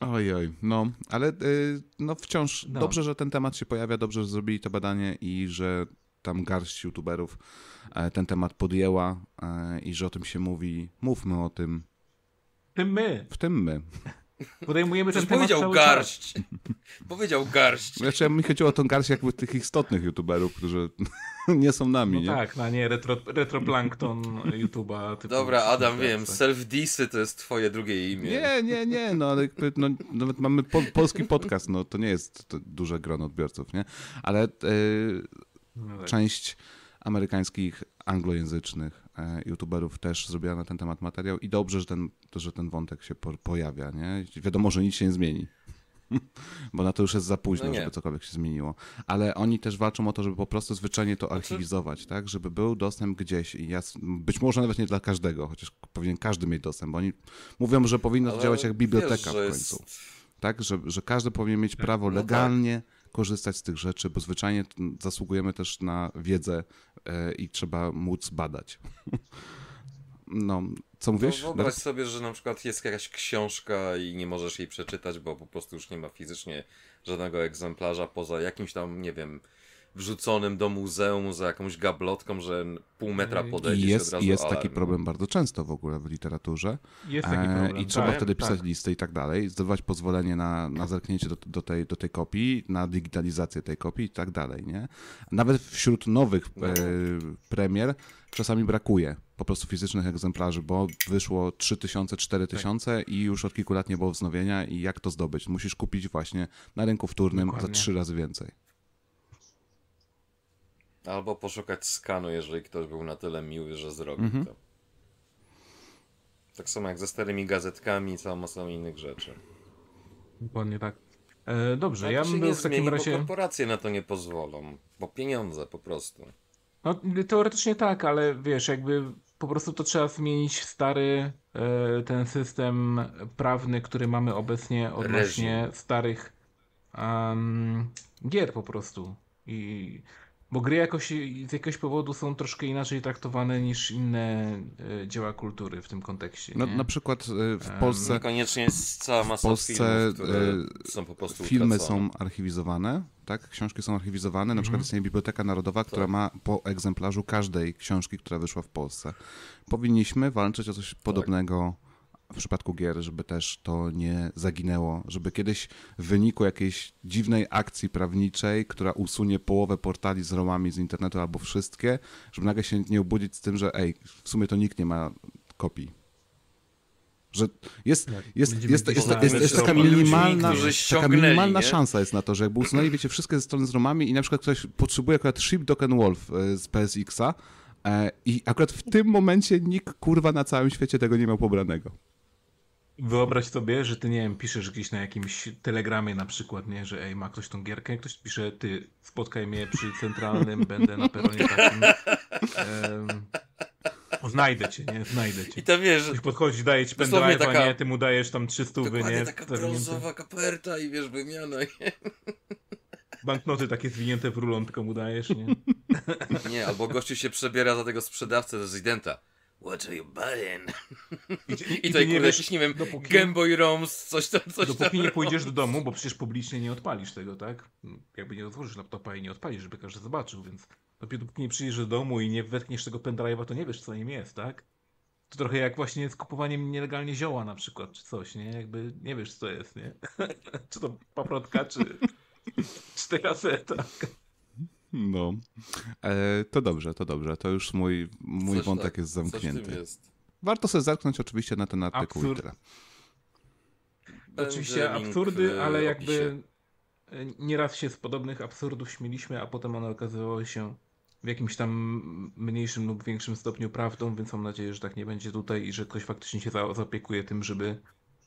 Oj, oj, no, ale y, no wciąż No. dobrze, że ten temat się pojawia, dobrze, że zrobili to badanie i że tam garść youtuberów e, ten temat podjęła e, i że o tym się mówi. Mówmy o tym, Tym my w tym my. Podejmujemy ten temat powiedział cały czas. garść. [LAUGHS] powiedział garść. Znaczy, mi chodziło o tą garść jakby tych istotnych youtuberów, którzy [LAUGHS] nie są nami, No nie? tak, na nie, retro, retroplankton YouTube'a. Typu Dobra, Adam, wiem, tak. self-disy to jest twoje drugie imię. Nie, nie, nie, no ale jakby, no, nawet mamy po, polski podcast, no to nie jest to duże grono odbiorców, nie? Ale e, No tak. część amerykańskich, anglojęzycznych youtuberów też zrobiła na ten temat materiał i dobrze, że ten, że ten wątek się po, pojawia, nie? Wiadomo, że nic się nie zmieni. [LAUGHS] Bo na to już jest za późno, No żeby cokolwiek się zmieniło. Ale oni też walczą o to, żeby po prostu zwyczajnie Znaczy- to archiwizować, tak? Żeby był dostęp gdzieś. I ja, być może nawet nie dla każdego, chociaż powinien każdy mieć dostęp, bo oni mówią, że powinno to działać jak biblioteka wiesz, w końcu. jest- Tak, że, że każdy powinien mieć prawo no tak. Korzystać z tych rzeczy, bo zwyczajnie zasługujemy też na wiedzę e, i trzeba móc badać. [LAUGHS] No, co mówisz? No, wyobraź sobie, że na przykład jest jakaś książka i nie możesz jej przeczytać, bo po prostu już nie ma fizycznie żadnego egzemplarza poza jakimś tam, nie wiem, wrzuconym do muzeum za jakąś gablotką, że pół metra podejdzie jest, od razu jest alarm. taki problem bardzo często w ogóle w literaturze. Jest taki E, problem. I trzeba tak, wtedy pisać tak. listy i tak dalej, zdobywać pozwolenie na, na zerknięcie do, do, tej, do tej kopii, na digitalizację tej kopii i tak dalej, nie? Nawet wśród nowych No. e, premier czasami brakuje po prostu fizycznych egzemplarzy, bo wyszło 3000, 4000 i już od kilku lat nie było wznowienia i jak to zdobyć? Musisz kupić właśnie na rynku wtórnym za Dokładnie. trzy razy więcej. Albo poszukać skanu, jeżeli ktoś był na tyle miły, że zrobił Mhm. to. Tak samo jak ze starymi gazetkami i całą masą innych rzeczy. Dokładnie tak. E, dobrze, Ale ja bym był w takim zmieni, razie... korporacje na to nie pozwolą. Bo pieniądze po prostu. No, teoretycznie tak, ale wiesz, jakby po prostu to trzeba zmienić stary e, ten system prawny, który mamy obecnie odnośnie starych em, gier po prostu. I bo gry jakoś z jakiegoś powodu są troszkę inaczej traktowane niż inne e, dzieła kultury w tym kontekście. No, nie? na przykład e, w Polsce Niekoniecznie jest cała masa Polsce, filmów, które e, są po prostu filmy utracone. są archiwizowane, tak? Książki są archiwizowane. Na Mhm. przykład istnieje Biblioteka Narodowa, która ma po egzemplarzu każdej książki, która wyszła w Polsce. Powinniśmy walczyć o coś podobnego w przypadku gier, żeby też to nie zaginęło, żeby kiedyś w wyniku jakiejś dziwnej akcji prawniczej, która usunie połowę portali z romami z internetu albo wszystkie, żeby nagle się nie obudzić z tym, że ej, w sumie to nikt nie ma kopii. Że jest, jest, Będziemy jest, jest, jest, jest taka minimalna, taka minimalna szansa jest na to, że jakby usunęli, wiecie, wszystkie ze strony z romami i na przykład ktoś potrzebuje akurat Ship Dog and Wolf e, z PSX-a e, i akurat w tym momencie nikt, kurwa, na całym świecie tego nie miał pobranego. Wyobraź sobie, że ty, nie wiem, piszesz gdzieś na jakimś telegramie na przykład, nie, że ej, ma ktoś tą gierkę, ktoś pisze, ty, spotkaj mnie przy centralnym, [LAUGHS] będę na peronie takim. Em, znajdę cię, nie, znajdę cię. I to wiesz, Ktoś podchodzi, daje ci pendrive'a, taka- nie, ty mu dajesz tam 300, dokładnie nie, taka brązowa koperta i wiesz, wymiana. nie? [LAUGHS] banknoty takie zwinięte w rulon, tylko mu dajesz, nie. [LAUGHS] Nie, albo gościu się przebiera za tego sprzedawcę rezydenta. What are you buying? I, I ty tutaj nie kurde, wiesz, jakiś, nie wiem, dopóki- Game Boy ROMs, coś tam, coś tam. Dopóki nie pójdziesz do domu, bo przecież publicznie nie odpalisz tego, tak? Jakby nie otworzysz laptopa i nie odpalisz, żeby każdy zobaczył, więc dopóki nie przyjdziesz do domu i nie wetkniesz tego pendrive'a, to nie wiesz, co nim jest, tak? To trochę jak właśnie z kupowaniem nielegalnie zioła na przykład, czy coś, nie? Jakby nie wiesz, co jest, nie? [LAUGHS] czy to paprotka, czy, czy teraseta. No. E, to dobrze, to dobrze. To już mój, mój Coś wątek tak, jest zamknięty. jest. Warto sobie zerknąć oczywiście na ten artykuł Absurd. Oczywiście absurdy, w ale jakby nieraz się z podobnych absurdów śmieliśmy, a potem one okazywały się w jakimś tam mniejszym lub większym stopniu prawdą, więc mam nadzieję, że tak nie będzie tutaj i że ktoś faktycznie się za- zaopiekuje tym, żeby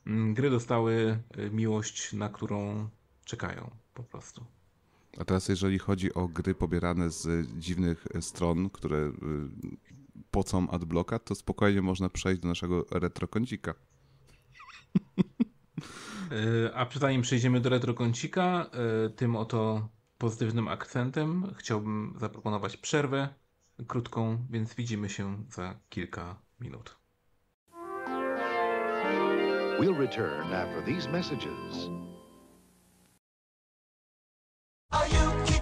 mm, gry dostały e, miłość, na którą czekają po prostu. A teraz jeżeli chodzi o gry pobierane z dziwnych stron, które y, pocą adblocka, to spokojnie można przejść do naszego retrokącika. E, [LAUGHS] A zanim przejdziemy do retrokącika, e, tym oto pozytywnym akcentem chciałbym zaproponować przerwę krótką, więc widzimy się za kilka minut. We'll return after these messages.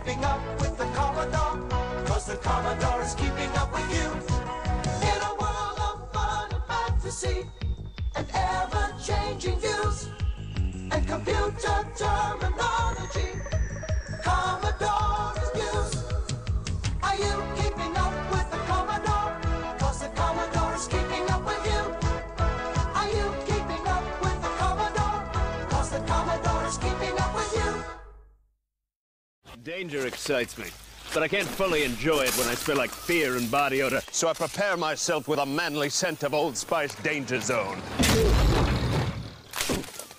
Keeping up with the Commodore? 'Cause the Commodore is keeping up with you. In a world of fun and fantasy, and ever changing views, and computer terminology, Commodore Danger excites me, but I can't fully enjoy it when I smell like fear and body odor. So I prepare myself with a manly scent of Old Spice Danger Zone.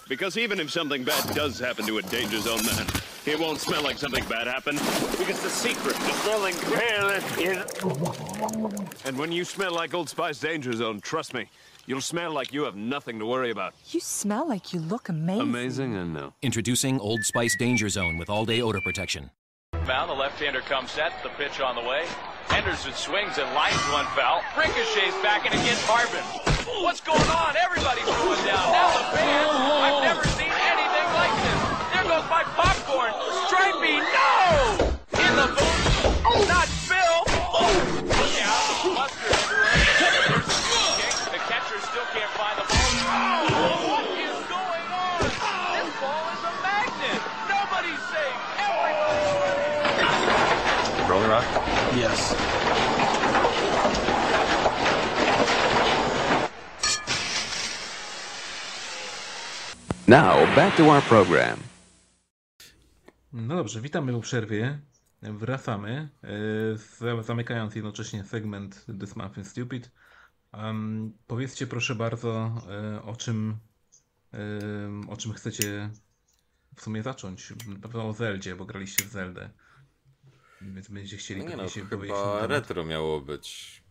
Because even if something bad does happen to a Danger Zone man, it won't smell like something bad happened. Because the secret to smelling careless is. And when you smell like Old Spice Danger Zone, trust me, you'll smell like you have nothing to worry about. You smell like you look amazing. Amazing, I know. Introducing Old Spice Danger Zone with all day odor protection. Now the left-hander comes set, the pitch on the way. Henderson swings and lines one foul. Ricochets back and again Marvin. What's going on? Everybody's going down. Now the fans. I've never seen anything like this. There goes my popcorn. Stripey, Rolling Rock? Yes. Now, back to our program. No dobrze, witamy po przerwie. Wracamy, e, za- zamykając jednocześnie segment This Month in Stupid. Um, powiedzcie proszę bardzo, e, o czym, e, o czym chcecie w sumie zacząć. Na pewno o Zeldzie, bo graliście w Zeldę. Więc będziecie chcieli No nie no, się chyba retro miało być.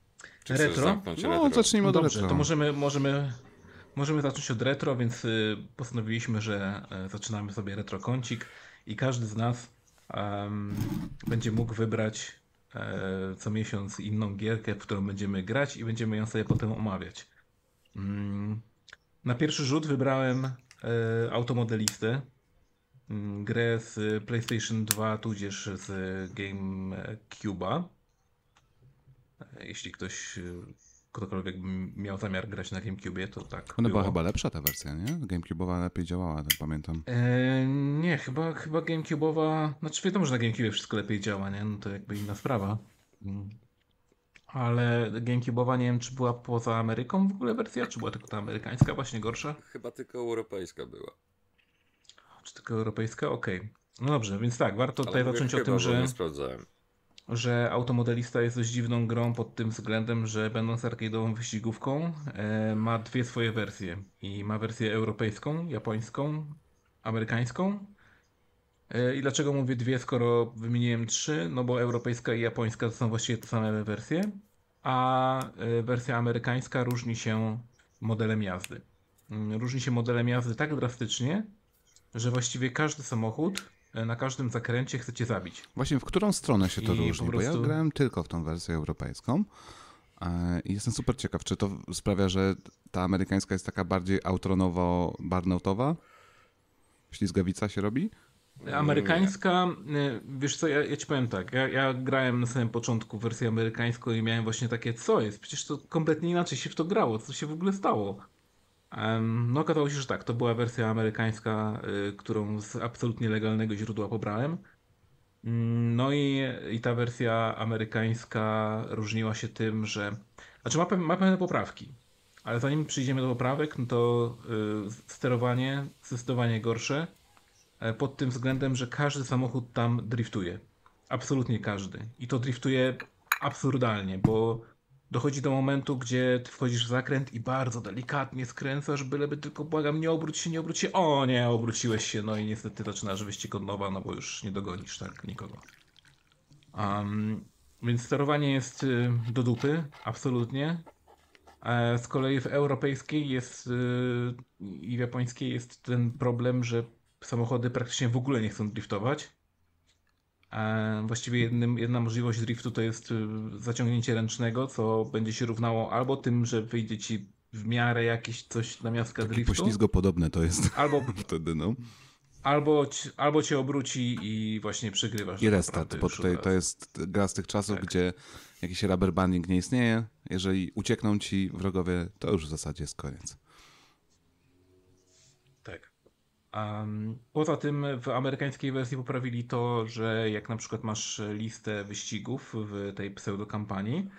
Czy Retro? No, retro? zacznijmy od Dobrze, retro. to możemy, możemy, możemy zacząć od retro, więc y, postanowiliśmy, że e, zaczynamy sobie retro kącik i każdy z nas em, będzie mógł wybrać e, co miesiąc inną gierkę, w którą będziemy grać i będziemy ją sobie potem omawiać. Mm, Na pierwszy rzut wybrałem e, automodelistę, grę z PlayStation 2 tudzież z GameCube'a. E, Jeśli ktoś, y, ktokolwiek by miał zamiar grać na GameCube, to tak. Ona było. była chyba lepsza ta wersja, nie? GameCube'owa lepiej działała, tak pamiętam. E, nie, chyba, chyba GameCube'owa. Znaczy, wiadomo, że na GameCube wszystko lepiej działa, nie? No to jakby inna sprawa. Mm. Ale GameCube'owa nie wiem, czy była poza Ameryką w ogóle wersja, czy była tylko ta amerykańska, właśnie gorsza? Chyba tylko europejska była. Czy tylko europejska? Okej. No dobrze, więc tak, warto Ale tutaj zacząć o tym, że. Nie sprawdzałem. że automodelista jest dość dziwną grą pod tym względem, że będąc arcade'ową wyścigówką, e, ma dwie swoje wersje. I ma wersję europejską, japońską, amerykańską. E, I dlaczego mówię dwie, skoro wymieniłem trzy? No bo europejska i japońska to są właściwie te same wersje, a e, wersja amerykańska różni się modelem jazdy. Mm, Różni się modelem jazdy tak drastycznie, że właściwie każdy samochód e, na każdym zakręcie chcecie zabić. Właśnie w którą stronę się to I różni? po Bo ja prostu- grałem tylko w tą wersję europejską e, i jestem super ciekaw, czy to sprawia, że ta amerykańska jest taka bardziej outronowo-barnoutowa? Ślizgawica się robi? Amerykańska, y, wiesz co, ja, ja ci powiem tak, ja, ja grałem na samym początku wersję amerykańską i miałem właśnie takie, co jest, przecież to kompletnie inaczej się w to grało, co się w ogóle stało. No okazało się, że tak, to była wersja amerykańska, y, którą z absolutnie legalnego źródła pobrałem. Mm, No i, i ta wersja amerykańska różniła się tym, że, znaczy ma, ma pewne poprawki, ale zanim przyjdziemy do poprawek, no to y, sterowanie zdecydowanie gorsze. E, pod tym względem, że każdy samochód tam driftuje. Absolutnie każdy. I to driftuje absurdalnie, bo dochodzi do momentu, gdzie ty wchodzisz w zakręt i bardzo delikatnie skręcasz, byleby tylko błagam, nie obróć się, nie obróć się. O nie, obróciłeś się, no i niestety zaczynasz wyścig od nowa, no bo już nie dogonisz tak nikogo. Um, więc sterowanie jest y, do dupy, absolutnie. E, Z kolei w europejskiej jest y, i w japońskiej jest ten problem, że samochody praktycznie w ogóle nie chcą driftować. E, Właściwie jednym, jedna możliwość driftu to jest y, zaciągnięcie ręcznego, co będzie się równało albo tym, że wyjdzie ci w miarę jakieś coś na miastka driftu, poślizgopodobne to jest albo [LAUGHS] wtedy, no. albo, albo cię obróci i właśnie przegrywasz. I restart, bo tutaj to jest gra z tych czasów, Tak. gdzie jakiś rubber banding nie istnieje. Jeżeli uciekną ci wrogowie, to już w zasadzie jest koniec. Em, poza tym w amerykańskiej wersji poprawili to, że jak na przykład masz listę wyścigów w tej pseudokampanii,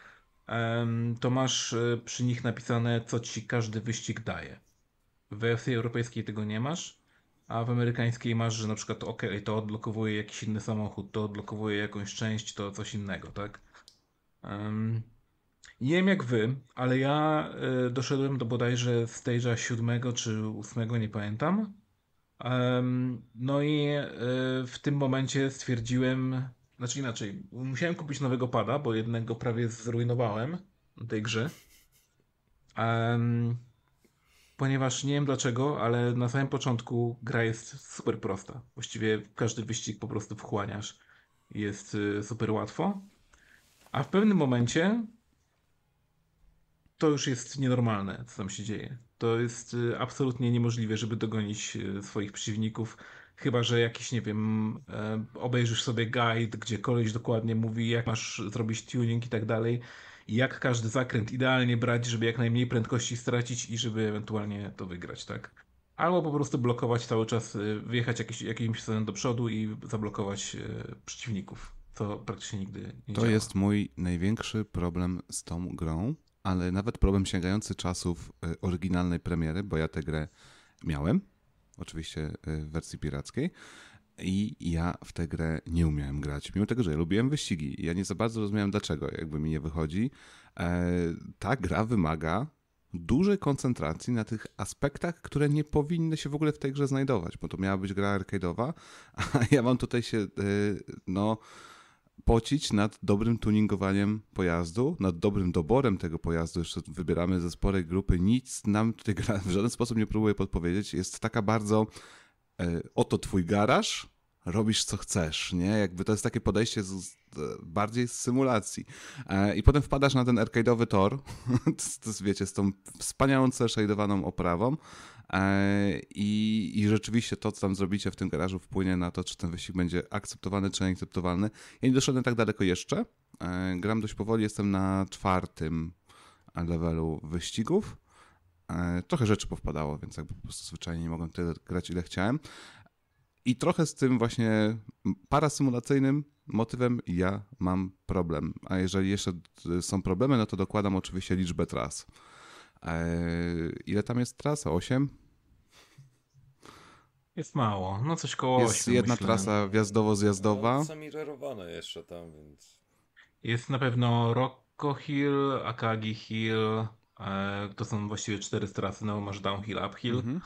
em, to masz e, przy nich napisane, co ci każdy wyścig daje. W wersji europejskiej tego nie masz, a w amerykańskiej masz, że na przykład ok, to odblokowuje jakiś inny samochód, to odblokowuje jakąś część, to coś innego, tak? Em, nie wiem jak wy, ale ja y, doszedłem do bodajże stage'a siódmego czy ósmego, nie pamiętam. No i y, w tym momencie stwierdziłem, znaczy inaczej, musiałem kupić nowego pada, bo jednego prawie zrujnowałem tej grze. Ponieważ nie wiem dlaczego, ale na samym początku gra jest super prosta. Właściwie każdy wyścig po prostu wchłaniasz. Jest y, super łatwo. A w pewnym momencie to już jest nienormalne, co tam się dzieje. To jest y, absolutnie niemożliwe, żeby dogonić y, swoich przeciwników. Chyba, że jakiś, nie wiem, e, obejrzysz sobie guide, gdzie koleś dokładnie mówi, jak masz zrobić tuning i tak dalej. I jak każdy zakręt idealnie brać, żeby jak najmniej prędkości stracić i żeby ewentualnie to wygrać, tak? Albo po prostu blokować cały czas, y, wyjechać jakiś, jakimś scenem do przodu i zablokować przeciwników. Co praktycznie nigdy nie To działa. jest mój największy problem z tą grą, ale nawet problem sięgający czasów y, oryginalnej premiery, bo ja tę grę miałem, oczywiście y, w wersji pirackiej, i ja w tę grę nie umiałem grać, mimo tego, że ja lubiłem wyścigi. Ja nie za bardzo rozumiałem dlaczego, jakby mi nie wychodzi. E, ta gra wymaga dużej koncentracji na tych aspektach, które nie powinny się w ogóle w tej grze znajdować, bo to miała być gra arcade'owa, [LAUGHS] a ja mam tutaj się, no pocić nad dobrym tuningowaniem pojazdu, nad dobrym doborem tego pojazdu. Jeszcze wybieramy ze sporej grupy. Nic nam tutaj [LAUGHS] w żaden sposób nie próbuje podpowiedzieć. Jest taka bardzo e, oto twój garaż, robisz co chcesz, nie? Jakby to jest takie podejście z, z, bardziej z symulacji. E, I potem wpadasz na ten arcade'owy tor, [LAUGHS] to, to wiecie, z tą wspaniałą shadowaną oprawą e, i, i rzeczywiście to, co tam zrobicie w tym garażu wpłynie na to, czy ten wyścig będzie akceptowany, czy nieakceptowalny. Ja nie doszedłem tak daleko jeszcze. E, Gram dość powoli, jestem na czwartym levelu wyścigów. E, Trochę rzeczy powpadało, więc jakby po prostu zwyczajnie nie mogłem tyle grać, ile chciałem. I trochę z tym właśnie parasymulacyjnym motywem ja mam problem. A jeżeli jeszcze są problemy, no to dokładam oczywiście liczbę tras. Eee, ile tam jest tras? 8? Jest mało. No coś koło Jest 8, jedna myślę. trasa wjazdowo-zjazdowa. Są mirerowane jeszcze tam, więc... Jest na pewno Rocco Hill, Akagi Hill. E, to są właściwie cztery trasy. No, masz downhill, uphill. Mhm.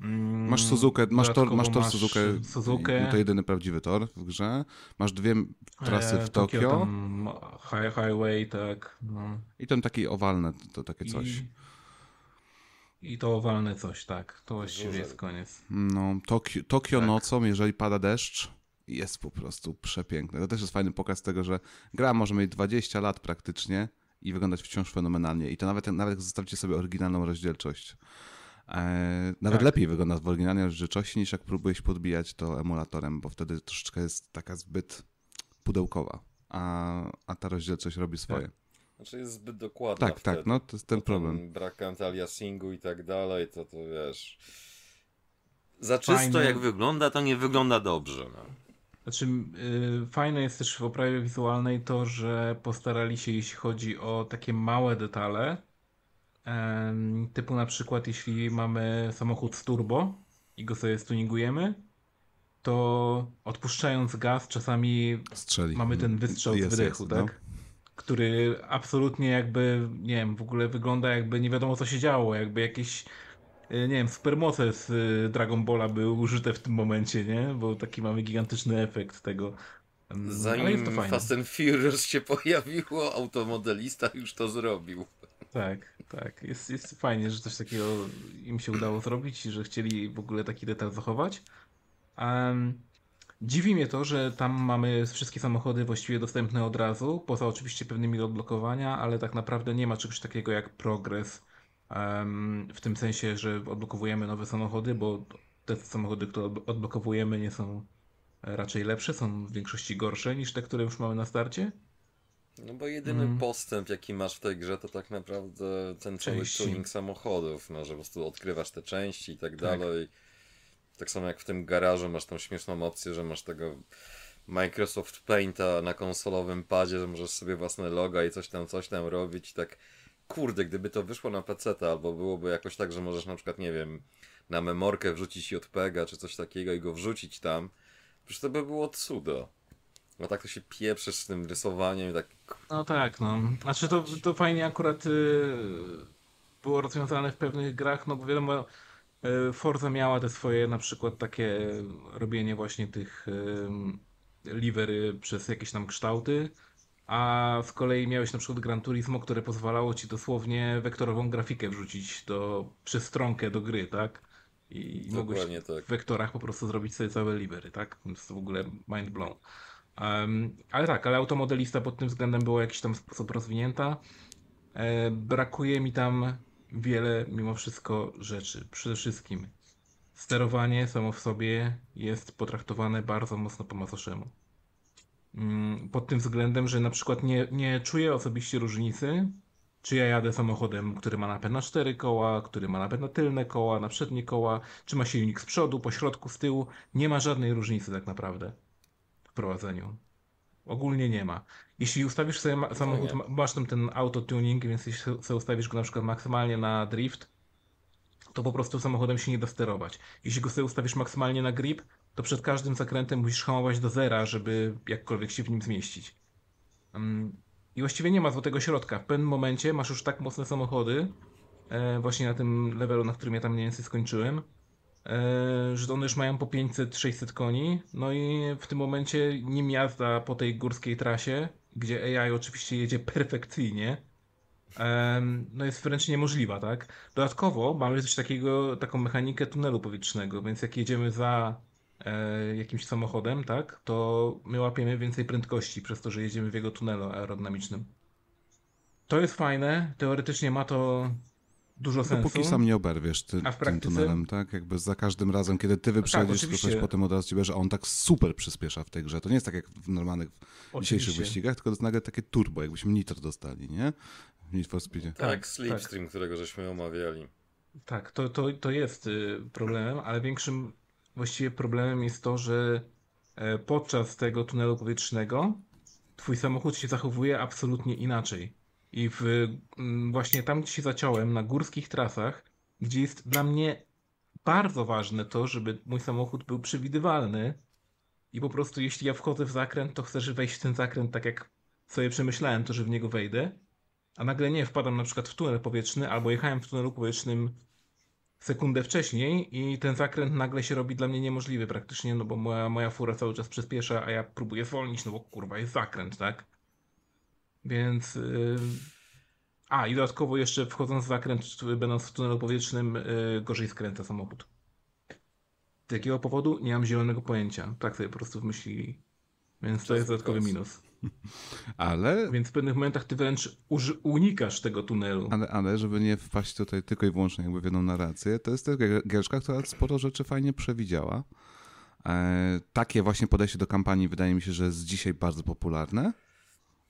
Mm, Masz Suzukę, masz tor, masz tor Suzukę, Suzukę. no to jedyny prawdziwy tor w grze. Masz dwie trasy e, w Tokio Tam high, highway, tak. No. i tam takie owalne, to takie coś. I, I to owalne coś, tak. To właściwie Duże. jest koniec. No, Tokio, Tokio Tak. nocą, jeżeli pada deszcz, jest po prostu przepiękne. To też jest fajny pokaz tego, że gra może mieć 20 lat praktycznie i wyglądać wciąż fenomenalnie. I to nawet, nawet jak zostawicie sobie oryginalną rozdzielczość. E, nawet Tak. lepiej wygląda w oryginalnej rozdzielczości niż jak próbujesz podbijać to emulatorem, bo wtedy troszeczkę jest taka zbyt pudełkowa, a, a ta rozdzielczość robi swoje. Znaczy jest zbyt dokładna Tak, tak, wtedy. no to jest ten Bo problem. Brak anti-aliasingu i tak dalej, to to wiesz... Za czysto Fajne. jak wygląda, to nie wygląda dobrze. No. Znaczy, y, fajne jest też w oprawie wizualnej to, że postarali się, jeśli chodzi o takie małe detale, typu na przykład jeśli mamy samochód z turbo i go sobie stuningujemy, to odpuszczając gaz czasami Strzeli. mamy ten wystrzał Jest, z wydechu, jest, tak? no. Który absolutnie jakby, nie wiem, w ogóle wygląda jakby nie wiadomo co się działo, jakby jakieś y, nie wiem, supermoce z y, Dragon Balla były użyte w tym momencie, nie? Bo taki mamy gigantyczny efekt tego. Zanim. Fast and Furious się [LAUGHS] pojawiło, automodelista już to zrobił. Tak, tak. Jest, jest fajnie, że coś takiego im się udało zrobić i że chcieli w ogóle taki detal zachować. Em, dziwi mnie to, że tam mamy wszystkie samochody właściwie dostępne od razu, poza oczywiście pewnymi odblokowania, ale tak naprawdę nie ma czegoś takiego jak progres. em, w tym sensie, że odblokowujemy nowe samochody, bo te samochody, które odb- odblokowujemy, nie są e, raczej lepsze, są w większości gorsze niż te, które już mamy na starcie. No bo jedyny Mm. postęp, jaki masz w tej grze, to tak naprawdę ten cały tuning samochodów, no, że po prostu odkrywasz te części i tak Tak. dalej. Tak samo jak w tym garażu masz tą śmieszną opcję, że masz tego Microsoft Painta na konsolowym padzie, że możesz sobie własne loga i coś tam, coś tam robić i tak kurde, gdyby to wyszło na PC albo byłoby jakoś tak, że możesz na przykład, nie wiem, na memorkę wrzucić JPEGa czy coś takiego i go wrzucić tam, przecież to by było cudo. No tak to się pieprzysz z tym rysowaniem i tak No tak, no. Znaczy to, to fajnie akurat y, było rozwiązane w pewnych grach, no bo wiadomo, y, Forza miała te swoje na przykład takie robienie właśnie tych y, livery przez jakieś tam kształty, a z kolei miałeś na przykład Gran Turismo, które pozwalało ci dosłownie wektorową grafikę wrzucić do, przez stronkę do gry, tak? I, i mogłeś tak. w wektorach po prostu zrobić sobie całe livery, tak? Więc to w ogóle mind blown. Um, ale tak, ale automodelista pod tym względem była w jakiś tam sposób rozwinięta. E, brakuje mi tam wiele, mimo wszystko, rzeczy. Przede wszystkim sterowanie samo w sobie jest potraktowane bardzo mocno po macoszemu. Mm, Pod tym względem, że na przykład nie, nie czuję osobiście różnicy, czy ja jadę samochodem, który ma napęd na cztery koła, który ma napęd na tylne koła, na przednie koła, czy ma silnik z przodu, po środku, z tyłu. Nie ma żadnej różnicy tak naprawdę prowadzeniu. Ogólnie nie ma. Jeśli ustawisz sobie ma- samochód, ma- masz tam ten auto-tuning, więc jeśli sobie ustawisz go na przykład maksymalnie na drift, to po prostu samochodem się nie da sterować. Jeśli go sobie ustawisz maksymalnie na grip, to przed każdym zakrętem musisz hamować do zera, żeby jakkolwiek się w nim zmieścić. Mm, I właściwie nie ma złotego środka. W pewnym momencie masz już tak mocne samochody, e, właśnie na tym levelu, na którym ja tam mniej więcej skończyłem, że one już mają po 500-600 koni. No i w tym momencie nim jazda po tej górskiej trasie, gdzie AI oczywiście jedzie perfekcyjnie, no jest wręcz niemożliwa, tak? Dodatkowo mamy coś takiego, taką mechanikę tunelu powietrznego, więc jak jedziemy za e, jakimś samochodem, tak, to my łapiemy więcej prędkości przez to, że jedziemy w jego tunelu aerodynamicznym. To jest fajne, teoretycznie ma to dużo sensu. Dopóki sam nie oberwiesz ty, A w tym praktyce? tunelem, tak? Jakby za każdym razem, kiedy ty wyprzedzisz Tak, oczywiście. kogoś, potem od razu ci bierze, a on tak super przyspiesza w tej grze. To nie jest tak jak w normalnych dzisiejszych Oczywiście. wyścigach, tylko to jest nagle takie turbo, jakbyśmy nitro dostali, nie? W Need for Speedzie. Tak, Tak, Slipstream, którego żeśmy omawiali. Tak, to, to, to jest y, problemem, ale większym właściwie problemem jest to, że e, podczas tego tunelu powietrznego twój samochód się zachowuje absolutnie inaczej. I w, mm, właśnie tam, gdzie się zaciąłem, na górskich trasach, gdzie jest dla mnie bardzo ważne to, żeby mój samochód był przewidywalny i po prostu jeśli ja wchodzę w zakręt, to chcę że wejść w ten zakręt tak jak sobie przemyślałem to, że w niego wejdę, a nagle nie, wpadam na przykład w tunel powietrzny, albo jechałem w tunelu powietrznym sekundę wcześniej i ten zakręt nagle się robi dla mnie niemożliwy praktycznie, no bo moja, moja fura cały czas przyspiesza, a ja próbuję zwolnić, no bo kurwa jest zakręt, tak? Więc... Yy... A, i dodatkowo jeszcze wchodząc w zakręt, będąc w tunelu powietrznym, yy, gorzej skręca samochód. Z jakiego powodu? Nie mam zielonego pojęcia. Tak sobie po prostu wymyślili. Więc to jest dodatkowy minus. [LAUGHS] Ale, Więc w pewnych momentach ty wręcz unikasz tego tunelu. ale, ale, żeby nie wpaść tutaj tylko i wyłącznie jakby w jedną narrację, to jest też gier- giereczka, która sporo rzeczy fajnie przewidziała. E, takie właśnie podejście do kampanii wydaje mi się, że jest dzisiaj bardzo popularne.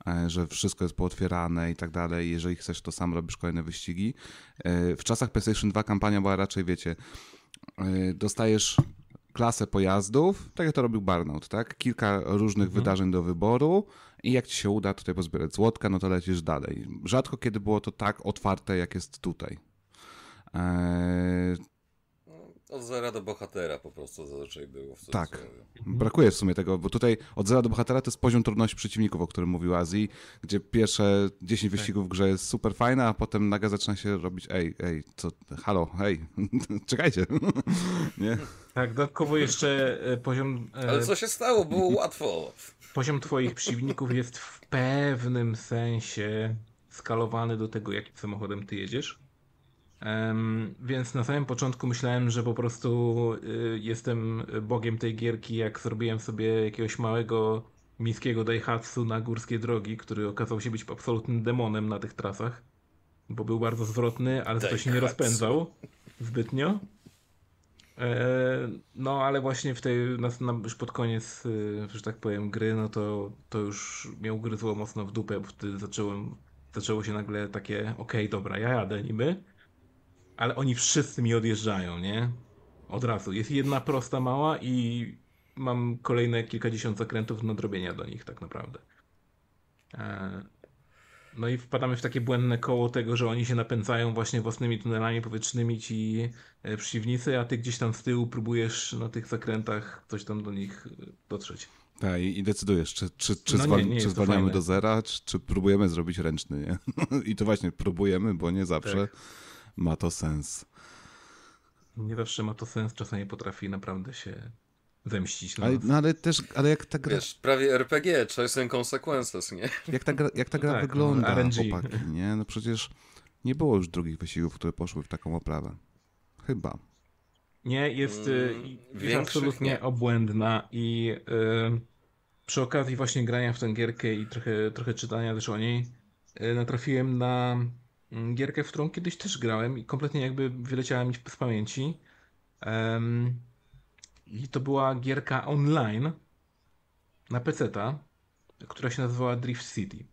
E, że wszystko jest pootwierane i tak dalej. Jeżeli chcesz, to sam robisz kolejne wyścigi. E, W czasach PlayStation 2 kampania była raczej, wiecie, e, dostajesz klasę pojazdów, tak jak to robił Burnout, tak? Kilka różnych wydarzeń do wyboru i jak ci się uda tutaj pozbierać złotka, no to lecisz dalej. Rzadko kiedy było to tak otwarte, jak jest tutaj. Eee, Od zera do bohatera po prostu zazwyczaj było. W tak. Brakuje w sumie tego, bo tutaj od zera do bohatera to jest poziom trudności przeciwników, o którym mówił Azji, gdzie pierwsze 10 wyścigów w grze jest super fajne, a potem nagle zaczyna się robić ej, ej, co, halo, hej, [LAUGHS] czekajcie. [LAUGHS] Nie? Tak, dodatkowo jeszcze e, poziom, e, Ale co się stało? Było łatwo. poziom twoich przeciwników jest w pewnym sensie skalowany do tego, jakim samochodem ty jedziesz. Więc na samym początku myślałem, że po prostu y, jestem bogiem tej gierki, jak zrobiłem sobie jakiegoś małego miejskiego Daihatsu na górskie drogi, który okazał się być absolutnym demonem na tych trasach, bo był bardzo zwrotny, ale to się nie rozpędzał zbytnio. E, No, ale właśnie w tej, na, już pod koniec, y, że tak powiem, gry, no to, to już mnie ugryzło mocno w dupę, bo wtedy zacząłem, zaczęło się nagle takie, okej, dobra, ja jadę niby, ale oni wszyscy mi odjeżdżają, nie? Od razu. Jest jedna prosta mała i mam kolejne kilkadziesiąt zakrętów nadrobienia do nich tak naprawdę. E, No i wpadamy w takie błędne koło tego, że oni się napędzają właśnie własnymi tunelami powietrznymi ci e, przeciwnicy, a ty gdzieś tam z tyłu próbujesz na tych zakrętach coś tam do nich e, dotrzeć. Tak, i, decydujesz, czy, czy, czy, No nie, zwal- nie jest czy zwalniamy fajne. do zera, czy, czy próbujemy zrobić ręczny, nie? [LAUGHS] I to właśnie próbujemy, bo nie zawsze Tak. Ma to sens. Nie zawsze ma to sens, czasami potrafi naprawdę się zemścić na Ale, no ale też, ale jak ta gra, Wiesz, prawie RPG, choice and consequences, nie? jak ta gra, jak ta gra tak, no, wygląda, RNG. chłopaki, nie? No przecież nie było już drugich wyścigów, które poszły w taką oprawę. Chyba. Nie, jest, y, Mm, jest absolutnie nie. obłędna i y, przy okazji właśnie grania w tę gierkę i trochę, trochę czytania też o niej, y, natrafiłem na gierkę, w którą kiedyś też grałem i kompletnie jakby wyleciała mi z pamięci. Em, I to była gierka online na PC-ta, która się nazywała Drift City.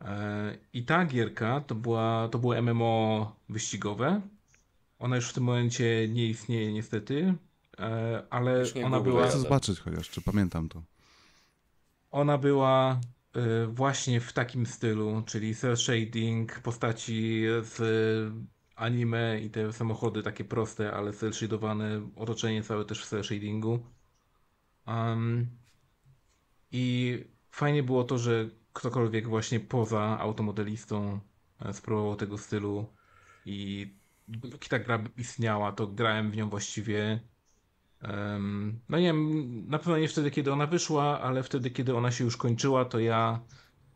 E, I ta gierka to, była, to było MMO wyścigowe. Ona już w tym momencie nie istnieje niestety, e, ale ona była, Chcę zobaczyć chociaż, czy pamiętam to. ona była właśnie w takim stylu, czyli cel shading, postaci z anime i te samochody takie proste, ale cel shadowane, otoczenie całe też w cel shadingu. Um, I fajnie było to, że ktokolwiek właśnie poza automodelistą e, spróbował tego stylu i dopóki ta gra istniała, to grałem w nią właściwie no nie wiem, na pewno nie wtedy, kiedy ona wyszła, ale wtedy, kiedy ona się już kończyła, to ja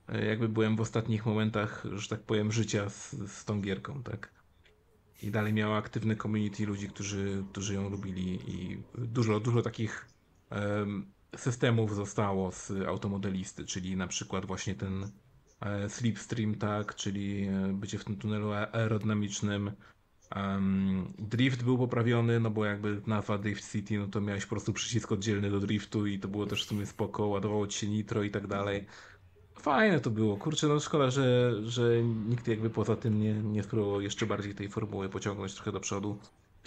e, jakby byłem w ostatnich momentach, że tak powiem, życia z, z tą gierką, tak? I dalej miała aktywne community ludzi, którzy, którzy ją lubili i dużo, dużo takich em, systemów zostało z automodelisty, czyli na przykład właśnie ten e, slipstream, tak, czyli e, bycie w tym tunelu aerodynamicznym. Em, drift był poprawiony, no bo jakby nazwa Drift City, no to miałeś po prostu przycisk oddzielny do driftu i to było też w sumie spoko, ładowało ci się nitro i tak dalej. Fajne to było, kurczę, no szkoda, że, że nikt jakby poza tym nie, nie spróbował jeszcze bardziej tej formuły pociągnąć trochę do przodu.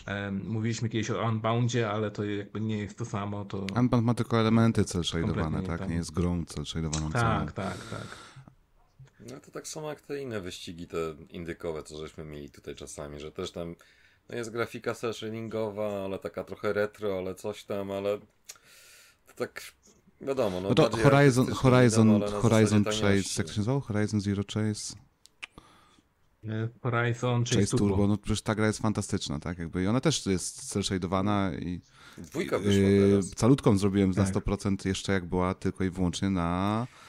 Em, mówiliśmy kiedyś o Unboundzie, ale to jakby nie jest to samo, to... Unbound ma tylko elementy cel tak? tam. Nie jest grą cel shadowaną Tak, tak, tak. No to tak samo jak te inne wyścigi, te indykowe, co żeśmy mieli tutaj czasami, że też tam no jest grafika cel shadingowa, ale taka trochę retro, ale coś tam, ale to tak wiadomo, no, No to Horizon, Horizon, wiadomo, na Horizon Chase, taniości. jak to się nazywało? Horizon Zero Chase? E, Horizon, Chase, Chase, Turbo. Turbo. no przecież ta gra jest fantastyczna, tak? Jakby, I ona też jest cel shadowana i Dwójka wyszła yy, teraz. calutką zrobiłem na Tak. 100% jeszcze jak była tylko i wyłącznie na e,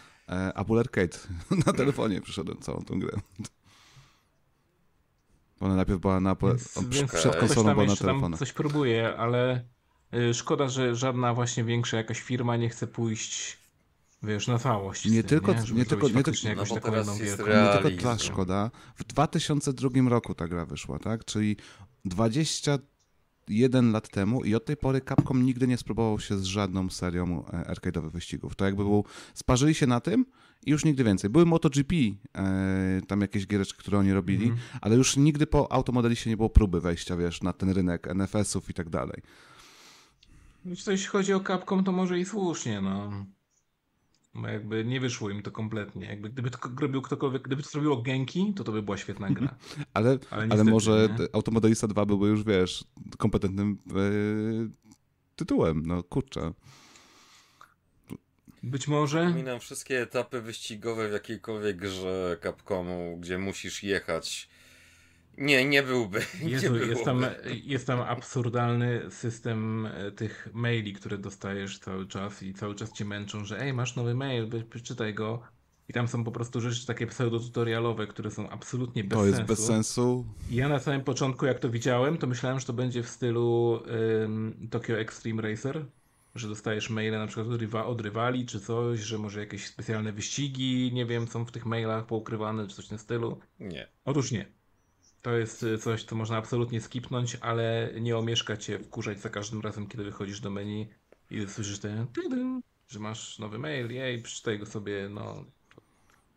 Apple Arcade. [LAUGHS] na telefonie przyszedłem całą tą grę. Ona najpierw była na Apple, Więc, przed konsolą była na telefonach. coś próbuje, ale y, szkoda, że żadna właśnie większa jakaś firma nie chce pójść, wiesz, na całość. Nie tym, tylko- nie, Żeby nie tylko- nie tylko- jakąś no taką jedną wielką. Nie tylko ta szkoda. W 2002 roku ta gra wyszła, tak? Czyli 21 lat temu i od tej pory Capcom nigdy nie spróbował się z żadną serią e, arcade'owych wyścigów. To jakby był, sparzyli się na tym i już nigdy więcej. Były MotoGP, e, tam jakieś giereczki, które oni robili, Mhm. ale już nigdy po automodeliście nie było próby wejścia, wiesz, na ten rynek NFS-ów i tak dalej. Jeśli chodzi o Capcom, to może i słusznie, no. Jakby nie wyszło im to kompletnie. Jakby gdyby to robił ktokolwiek, gdyby to zrobiło Genki, to to by była świetna gra. [LAUGHS] Ale, Ale ale, niestety, może nie? Automodelista 2 byłby już, wiesz, kompetentnym e, tytułem, no kurczę. Być może. Przypominam wszystkie etapy wyścigowe w jakiejkolwiek grze Capcomu, gdzie musisz jechać. Nie, nie byłby. [LAUGHS] nie Jezu, byłoby. jest tam, jest tam absurdalny system e, tych maili, które dostajesz cały czas i cały czas cię męczą, że ej, masz nowy mail, przeczytaj go. I tam są po prostu rzeczy takie pseudotutorialowe, które są absolutnie bez To jest sensu. bez sensu. I ja na samym początku, jak to widziałem, to myślałem, że to będzie w stylu ym, Tokyo Extreme Racer, że dostajesz maile na przykład od, rywa, od rywali czy coś, że może jakieś specjalne wyścigi, nie wiem, są w tych mailach poukrywane, czy coś w tym stylu. Nie. Otóż nie. To jest y, coś, co można absolutnie skipnąć, ale nie omieszka cię wkurzać za każdym razem, kiedy wychodzisz do menu i słyszysz ten że masz nowy mail, jej, przeczytaj go sobie, no.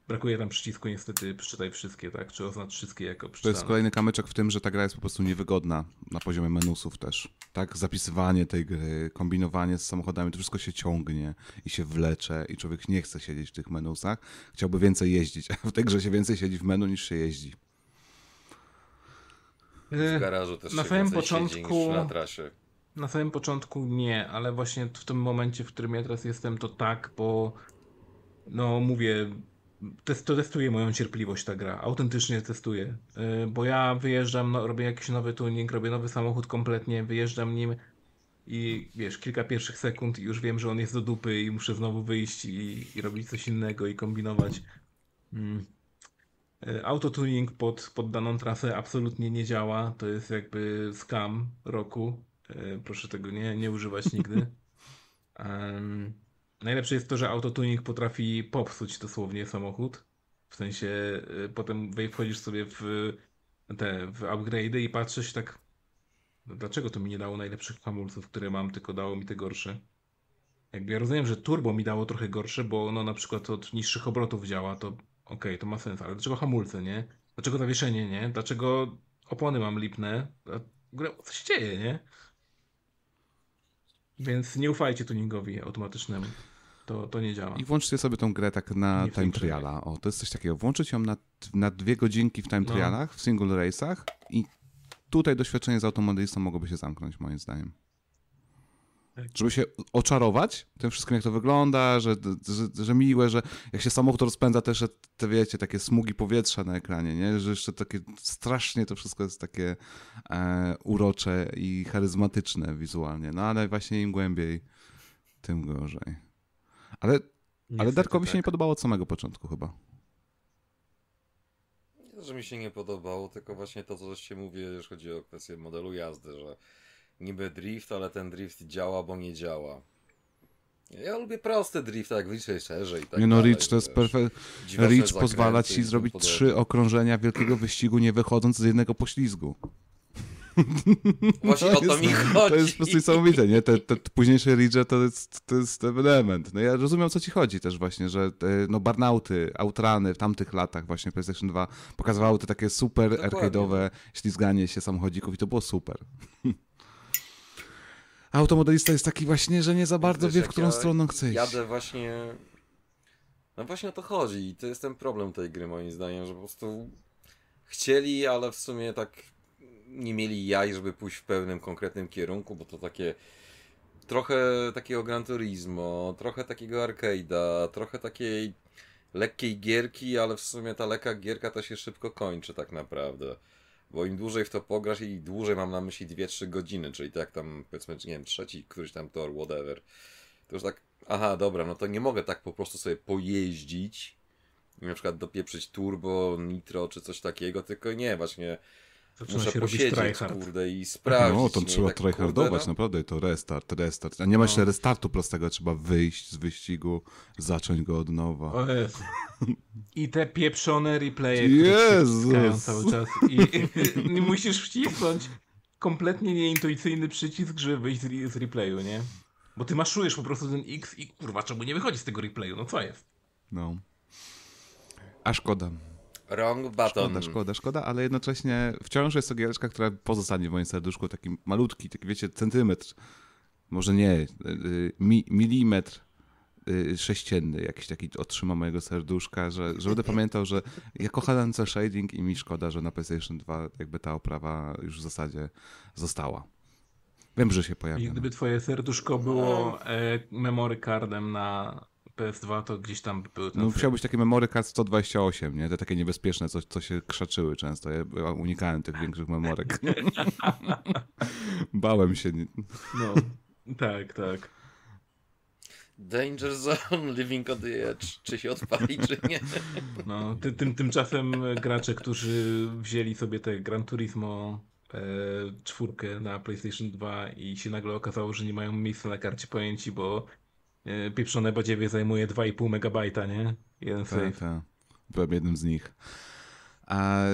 Brakuje tam przycisku niestety, przeczytaj wszystkie, tak? Czy oznacz wszystkie jako To jest przeczytane. kolejny kamyczek w tym, że ta gra jest po prostu niewygodna na poziomie menusów też. Tak? Zapisywanie tej gry, kombinowanie z samochodami, to wszystko się ciągnie i się wlecze i człowiek nie chce siedzieć w tych menusach. Chciałby więcej jeździć, a w tej grze się więcej siedzi w menu niż się jeździ. W garażu też na się samym początku- na trasie. Na samym początku nie, ale właśnie w tym momencie, w którym ja teraz jestem, to tak, bo no mówię, test, to testuje moją cierpliwość ta gra, autentycznie testuje, Yy, bo ja wyjeżdżam, no, robię jakiś nowy tuning, robię nowy samochód kompletnie, wyjeżdżam nim i wiesz, kilka pierwszych sekund i już wiem, że on jest do dupy i muszę znowu wyjść i, i robić coś innego i kombinować. Mm. E, Autotuning pod, pod daną trasę absolutnie nie działa. To jest jakby scam roku. E, Proszę tego nie, nie używać [LAUGHS] nigdy. Em, najlepsze jest to, że autotuning potrafi popsuć dosłownie samochód. W sensie e, potem wchodzisz sobie w te w upgrade'y i patrzysz tak no dlaczego to mi nie dało najlepszych hamulców, które mam, tylko dało mi te gorsze. Jakby ja rozumiem, że turbo mi dało trochę gorsze, bo ono na przykład od niższych obrotów działa, to okej, to ma sens, ale dlaczego hamulce, nie? Dlaczego zawieszenie, nie? Dlaczego opony mam lipne? W ogóle co się dzieje, nie? Więc nie ufajcie tuningowi automatycznemu. To, to nie działa. I włączcie sobie tą grę tak na Nie time triala. O, to jest coś takiego. Włączyć ją na, na dwie godzinki w time No. trialach, w single race'ach i tutaj doświadczenie z automobilistą mogłoby się zamknąć, moim zdaniem. Żeby się oczarować tym wszystkim, jak to wygląda, że, że, że miłe, że jak się samochód rozpędza też, że te wiecie, takie smugi powietrza na ekranie, nie? Że jeszcze takie strasznie to wszystko jest takie e, urocze i charyzmatyczne wizualnie. No ale właśnie im głębiej, tym gorzej. Ale, ale Darkowi się tak. nie podobało od samego początku chyba. Nie, że mi się nie podobało, tylko właśnie to, co mówili, jeżeli chodzi o kwestię modelu jazdy, że niby drift, ale ten drift działa, bo nie działa. Ja lubię prosty drift, Ridge Racerze i tak nie no, Rich to jest perfekt. Rich pozwala ci zrobić trzy okrążenia wielkiego wyścigu, nie wychodząc z jednego poślizgu. Właśnie [LAUGHS] o to mi jest, chodzi. To jest po prostu niesamowite, nie? Te, te późniejsze Ridge to jest, to jest ten element. No ja rozumiem, o co ci chodzi też właśnie, że te, no burnouty, outrany w tamtych latach właśnie PlayStation 2 pokazywały te takie super arcade'owe ślizganie się samochodzików i to było super. [LAUGHS] Automodelista jest taki właśnie, że nie za bardzo Wiesz, wie, w którą ja stroną chce iść. Jadę właśnie... No właśnie o to chodzi i to jest ten problem tej gry moim zdaniem, że po prostu chcieli, ale w sumie tak nie mieli jaj, żeby pójść w pełnym, konkretnym kierunku, bo to takie trochę takiego Gran Turismo, trochę takiego arcade'a, trochę takiej lekkiej gierki, ale w sumie ta lekka gierka to się szybko kończy tak naprawdę. Bo im dłużej w to pograsz i dłużej mam na myśli 2-3 godziny, czyli tak tam powiedzmy, nie wiem, trzeci, któryś tam tor, whatever. To już tak, aha, dobra, no to nie mogę tak po prostu sobie pojeździć na przykład dopieprzyć turbo, nitro czy coś takiego, tylko nie, właśnie Zaczyna muszę się robić posiedzieć, tryhard. kurde, i sprawdzić. No, to? I trzeba tak, tryhardować, kurde, no. naprawdę, to restart, restart. A nie ma jeszcze restartu prostego, trzeba wyjść z wyścigu, zacząć go od nowa. O Jezu. I te pieprzone replaye, które cały czas. I, [LAUGHS] i musisz wcisnąć kompletnie nieintuicyjny przycisk, żeby wyjść z, z replayu, nie? Bo ty maszujesz po prostu ten X i kurwa, czemu nie wychodzi z tego replayu? No co jest? No. A szkoda. Wrong button. Szkoda, szkoda, szkoda, ale jednocześnie wciąż jest to giereczka, która pozostanie w moim serduszku taki malutki, taki wiecie, centymetr, może nie, y, y, mi, milimetr y, sześcienny jakiś taki otrzyma mojego serduszka, że, że będę pamiętał, że ja kocham cel shading i mi szkoda, że na PlayStation 2 jakby ta oprawa już w zasadzie została. Wiem, że się I pojawi. gdyby twoje serduszko było e, memory cardem na PS2, to gdzieś tam by był ten No ser- musiał być takie memory card 128, nie? Te takie niebezpieczne, co, co się krzaczyły często. Ja unikałem tych większych memorek. [LAUGHS] Bałem się. No, tak, tak. Danger zone, living on the edge. Czy się odpali, czy nie? No, ty, tym, tymczasem gracze, którzy wzięli sobie te Gran Turismo e, czwórkę na PlayStation 2 i się nagle okazało, że nie mają miejsca na karcie pamięci, bo pieprzone badziewie zajmuje 2,5 megabajta, nie? Jeden Tak, save. tak. Byłem jednym z nich. A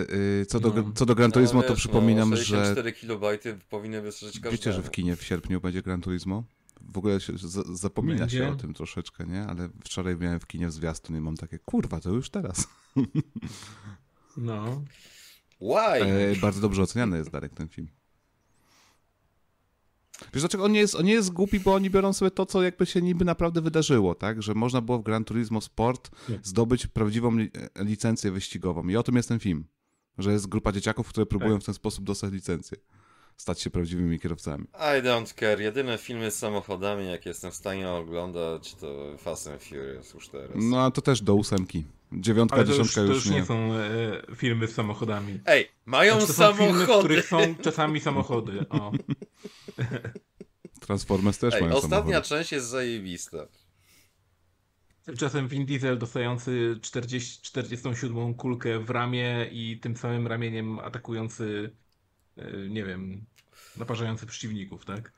y, co, do, No. co do Gran Turismo, No, to wiesz, przypominam, no, że 64 kilobajty powinny wystarczyć każdemu. wiecie, że w kinie w sierpniu będzie Gran Turismo? W ogóle się z, zapomina Będzie? się o tym troszeczkę, nie? Ale wczoraj miałem w kinie w zwiastun i mam takie, kurwa, to już teraz. No. Why? E, bardzo dobrze oceniany jest Darek ten film. Wiesz dlaczego on nie, jest, on nie jest głupi, bo oni biorą sobie to, co jakby się niby naprawdę wydarzyło, tak? Że można było w Gran Turismo Sport zdobyć prawdziwą e, licencję wyścigową. I o tym jest ten film. Że jest grupa dzieciaków, które próbują Tak. w ten sposób dostać licencję. Stać się prawdziwymi kierowcami. I don't care. Jedyne filmy z samochodami, jakie jestem w stanie oglądać, to Fast and Furious już teraz. No a to też do ósemki. Dziewiątka, Ale to już, dziesiątka to już, już nie. nie są e, filmy z samochodami. Ej, mają Znaczy, to są filmy, w samochody! których są [LAUGHS] czasami samochody. O. [LAUGHS] Transformers też Ej, mają ostatnia samochody. część jest zajebista. Tymczasem Vin Diesel dostający 40, 47 kulkę w ramię i tym samym ramieniem atakujący, nie wiem, naparzający przeciwników, tak?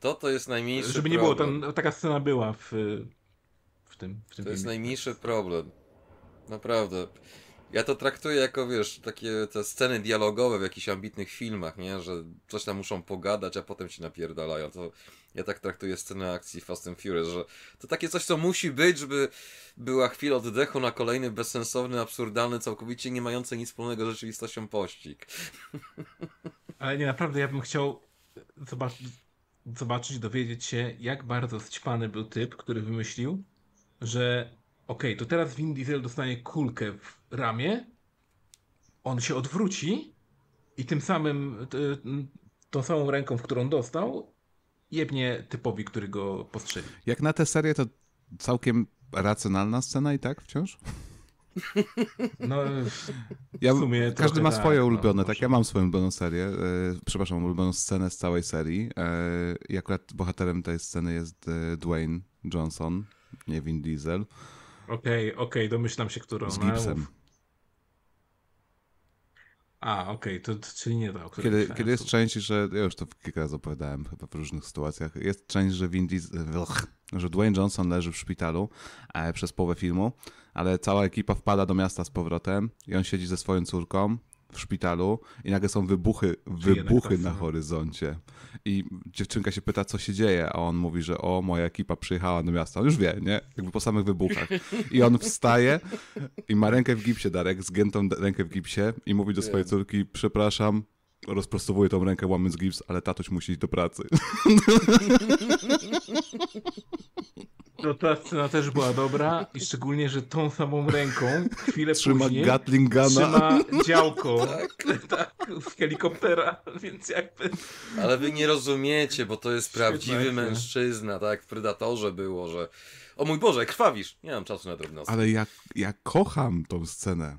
To to jest najmniejszy Żeby nie problem. było, tam, taka scena była w, w tym, w tym To jest filmie. najmniejszy problem. Naprawdę. Ja to traktuję jako, wiesz, takie te sceny dialogowe w jakichś ambitnych filmach, nie? Że coś tam muszą pogadać, a potem się napierdalają. To ja tak traktuję scenę akcji Fast and Furious, że to takie coś, co musi być, żeby była chwila oddechu na kolejny bezsensowny, absurdalny, całkowicie nie mający nic wspólnego z rzeczywistością pościg. [LAUGHS] Ale nie, naprawdę ja bym chciał zobaczyć, zobaczyć, dowiedzieć się, jak bardzo zćpany był typ, który wymyślił, że okej, to teraz Vin Diesel dostanie kulkę w ramię, on się odwróci i tym samym, tą samą ręką, w którą dostał, jebnie typowi, który go postrzeli. Jak na tę serię to całkiem racjonalna scena i tak wciąż? No, [LAUGHS] Ja, każdy ma tak, swoje no, ulubione, tak? może. Ja mam swoją ulubioną serię, e, przepraszam, ulubioną scenę z całej serii. E, I akurat bohaterem tej sceny jest e, Dwayne Johnson, nie Vin Diesel, Okej, okej, domyślam się, którą. z no, gipsem. A, okej, to, to czyli nie której Kiedy, myślałem. kiedy jest część, że ja już to kilka razy opowiadałem chyba w różnych sytuacjach, jest część, że Vin Diesel, że Dwayne Johnson leży w szpitalu e, przez połowę filmu, ale cała ekipa wpada do miasta z powrotem i on siedzi ze swoją córką w szpitalu i nagle są wybuchy, wybuchy na horyzoncie. I dziewczynka się pyta, co się dzieje, a on mówi, że o, moja ekipa przyjechała do miasta. On już wie, nie? Jakby po samych wybuchach. I on wstaje i ma rękę w gipsie, Darek, zgiętą rękę w gipsie i mówi do swojej córki, przepraszam, rozprostowuje tą rękę łamiąc gips, ale tatuś musi iść do pracy. [LAUGHS] To ta scena też była dobra i szczególnie, że tą samą ręką chwilę Trzyma później Gatling trzyma [LAUGHS] działko [LAUGHS] tak, z helikoptera, więc jakby... Ale wy nie rozumiecie, bo to jest prawdziwy mężczyzna, tak jak w Predatorze było, że o mój Boże, krwawisz! Nie mam czasu na drobnostka. Ale ja, ja kocham tą scenę.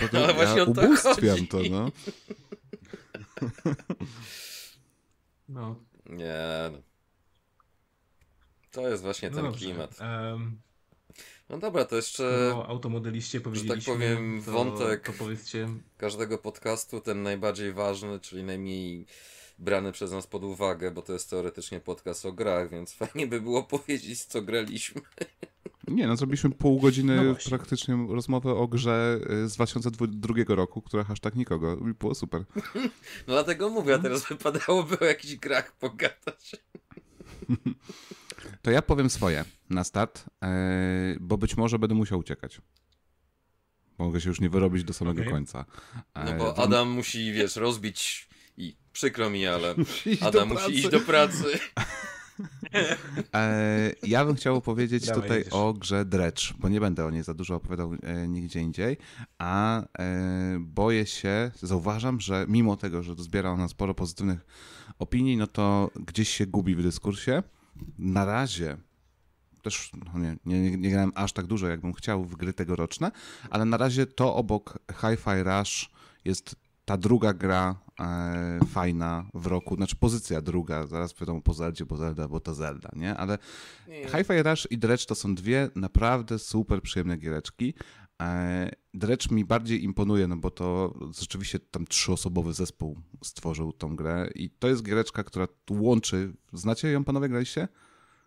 Potem, [LAUGHS] Ale właśnie ja o to ubóstwiam to, no. No, Nie. no. To jest właśnie no ten dobrze. klimat. Um, No dobra, to jeszcze no, automodeliście powiedzieliśmy, powiem, to, wątek- To powiedzcie... każdego podcastu ten najbardziej ważny, czyli najmniej brany przez nas pod uwagę, bo to jest teoretycznie podcast o grach, więc fajnie by było [LAUGHS] powiedzieć, co graliśmy. Nie, no zrobiliśmy pół godziny No praktycznie rozmowy o grze y, z 2002 roku, która hashtag nikogo. I było super. [LAUGHS] No dlatego mówię, a teraz wypadałoby o jakichś grach pogadać. [LAUGHS] To ja powiem swoje na start, e, bo być może będę musiał uciekać. Mogę się już nie wyrobić do samego Okej. końca. E, No bo Adam musi, wiesz, rozbić i przykro mi, ale [LAUGHS] do Adam musi iść do pracy. [LAUGHS] E, ja bym chciał powiedzieć Dawaj, tutaj jedziesz. o grze Dredge, bo nie będę o niej za dużo opowiadał e, nigdzie indziej, a e, boję się, zauważam, że mimo tego, że zbiera ona sporo pozytywnych opinii, no to gdzieś się gubi w dyskursie. Na razie też no nie, nie, nie grałem aż tak dużo, jakbym chciał w gry tegoroczne, ale na razie to obok Hi-Fi Rush jest ta druga gra e, fajna w roku, znaczy pozycja druga, zaraz wiadomo po Zeldzie, bo Zelda, bo to Zelda, nie? Ale Hi-Fi Rush i Dredge to są dwie naprawdę super przyjemne giereczki. E, Dredge mi bardziej imponuje, no bo to rzeczywiście tam trzyosobowy zespół stworzył tą grę i to jest giereczka, która łączy, znacie ją panowie, graliście?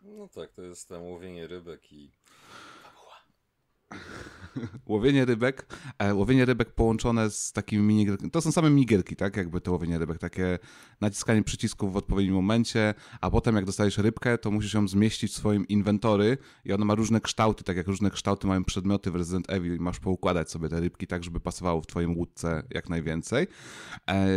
No tak, to jest tam łowienie rybek i... łowienie rybek, e, łowienie rybek połączone z takimi minigierkami. To są same minigierki, tak? Jakby to łowienie rybek, takie naciskanie przycisków w odpowiednim momencie, a potem jak dostajesz rybkę, to musisz ją zmieścić w swoim inwentory i ona ma różne kształty, tak jak różne kształty mają przedmioty w Resident Evil i masz poukładać sobie te rybki tak, żeby pasowało w twoim łódce jak najwięcej. E,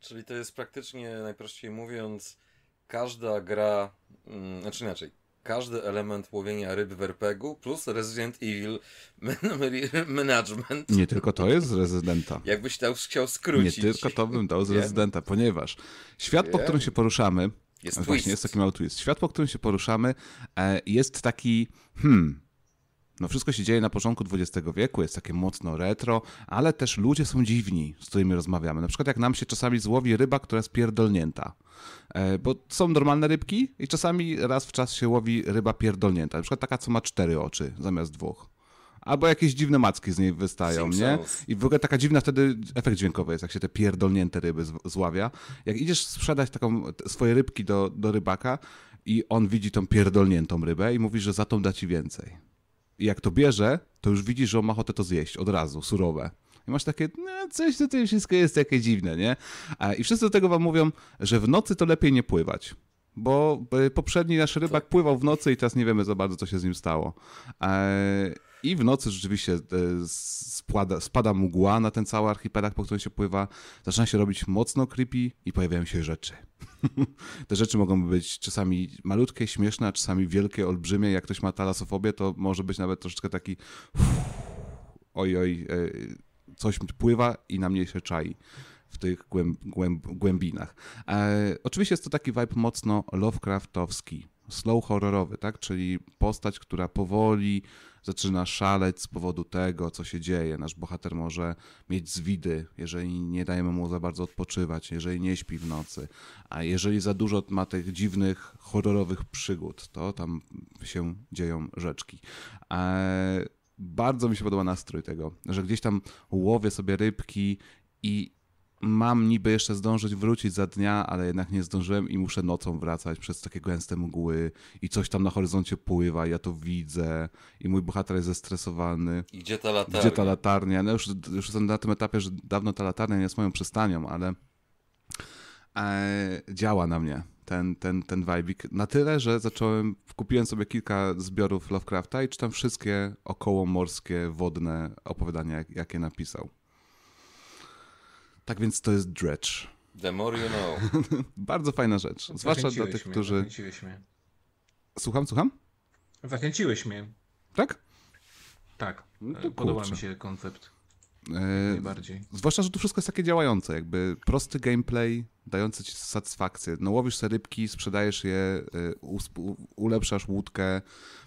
Czyli to jest praktycznie, najprościej mówiąc, każda gra, mm, znaczy inaczej, każdy element łowienia ryb w RPG-u plus Resident Evil man- [LAUGHS] Management. nie tylko to jest z Rezydenta. Jakbyś to chciał Nie skrócić. tylko to bym dał z Wiem. rezydenta, ponieważ świat, po którym się poruszamy, Jest właśnie twist. jest taki mały twist. Świat, po którym się poruszamy, jest taki, hmm, no wszystko się dzieje na początku XX wieku, jest takie mocno retro, ale też ludzie są dziwni, z którymi rozmawiamy. Na przykład jak nam się czasami złowi ryba, która jest pierdolnięta. E, Bo są normalne rybki i czasami raz w czas się łowi ryba pierdolnięta. Na przykład taka, co ma cztery oczy zamiast dwóch. Albo jakieś dziwne macki z niej wystają, nie? Simpsons. I w ogóle taka dziwna wtedy efekt dźwiękowy jest, jak się te pierdolnięte ryby zławia. Jak idziesz sprzedać taką swoje rybki do, do rybaka i on widzi tą pierdolniętą rybę i mówi, że za tą da ci więcej. Jak to bierze, to już widzisz, że on ma ochotę to zjeść od razu, surowe. I masz takie, no coś tutaj wszystko jest takie dziwne, nie? I wszyscy do tego wam mówią, że w nocy to lepiej nie pływać. Bo e, poprzedni nasz rybak pływał w nocy i teraz nie wiemy za bardzo, co się z nim stało. I w nocy rzeczywiście e, spada, spada mgła na ten cały archipelag, po którym się pływa. Zaczyna się robić mocno creepy i pojawiają się rzeczy. [LAUGHS] Te rzeczy mogą być czasami malutkie, śmieszne, a czasami wielkie, olbrzymie. Jak ktoś ma talasofobię, to może być nawet troszeczkę taki oj, oj, e, coś pływa i na mnie się czai w tych głęb, głęb, głębinach. E, oczywiście jest to taki vibe mocno Lovecraftowski, slow horrorowy, tak? Czyli postać, która powoli zaczyna szaleć z powodu tego, co się dzieje. Nasz bohater może mieć zwidy, jeżeli nie dajemy mu za bardzo odpoczywać, jeżeli nie śpi w nocy, a jeżeli za dużo ma tych dziwnych, horrorowych przygód, to tam się dzieją rzeczki. E, bardzo mi się podoba nastrój tego, że gdzieś tam łowię sobie rybki i mam niby jeszcze zdążyć wrócić za dnia, ale jednak nie zdążyłem i muszę nocą wracać przez takie gęste mgły i coś tam na horyzoncie pływa, ja to widzę i mój bohater jest zestresowany. I gdzie ta latarnia? Gdzie ta latarnia? No już, już jestem na tym etapie, że dawno ta latarnia nie jest moją przystanią, ale e, działa na mnie ten, ten, ten vibik. Na tyle, że zacząłem, kupiłem sobie kilka zbiorów Lovecrafta i czytam wszystkie okołomorskie, wodne opowiadania, jak- jakie napisał. Tak więc to jest Dredge. The more you know. [LAUGHS] Bardzo fajna rzecz. Zwłaszcza dla tych, mnie, którzy... Zachęciłeś mnie. Słucham, słucham? Zachęciłeś mnie. Tak? Tak. No to Podoba mi się koncept. E, Najbardziej. Zwłaszcza, że tu wszystko jest takie działające, jakby prosty gameplay, dający ci satysfakcję. No łowisz sobie rybki, sprzedajesz je, u- ulepszasz łódkę,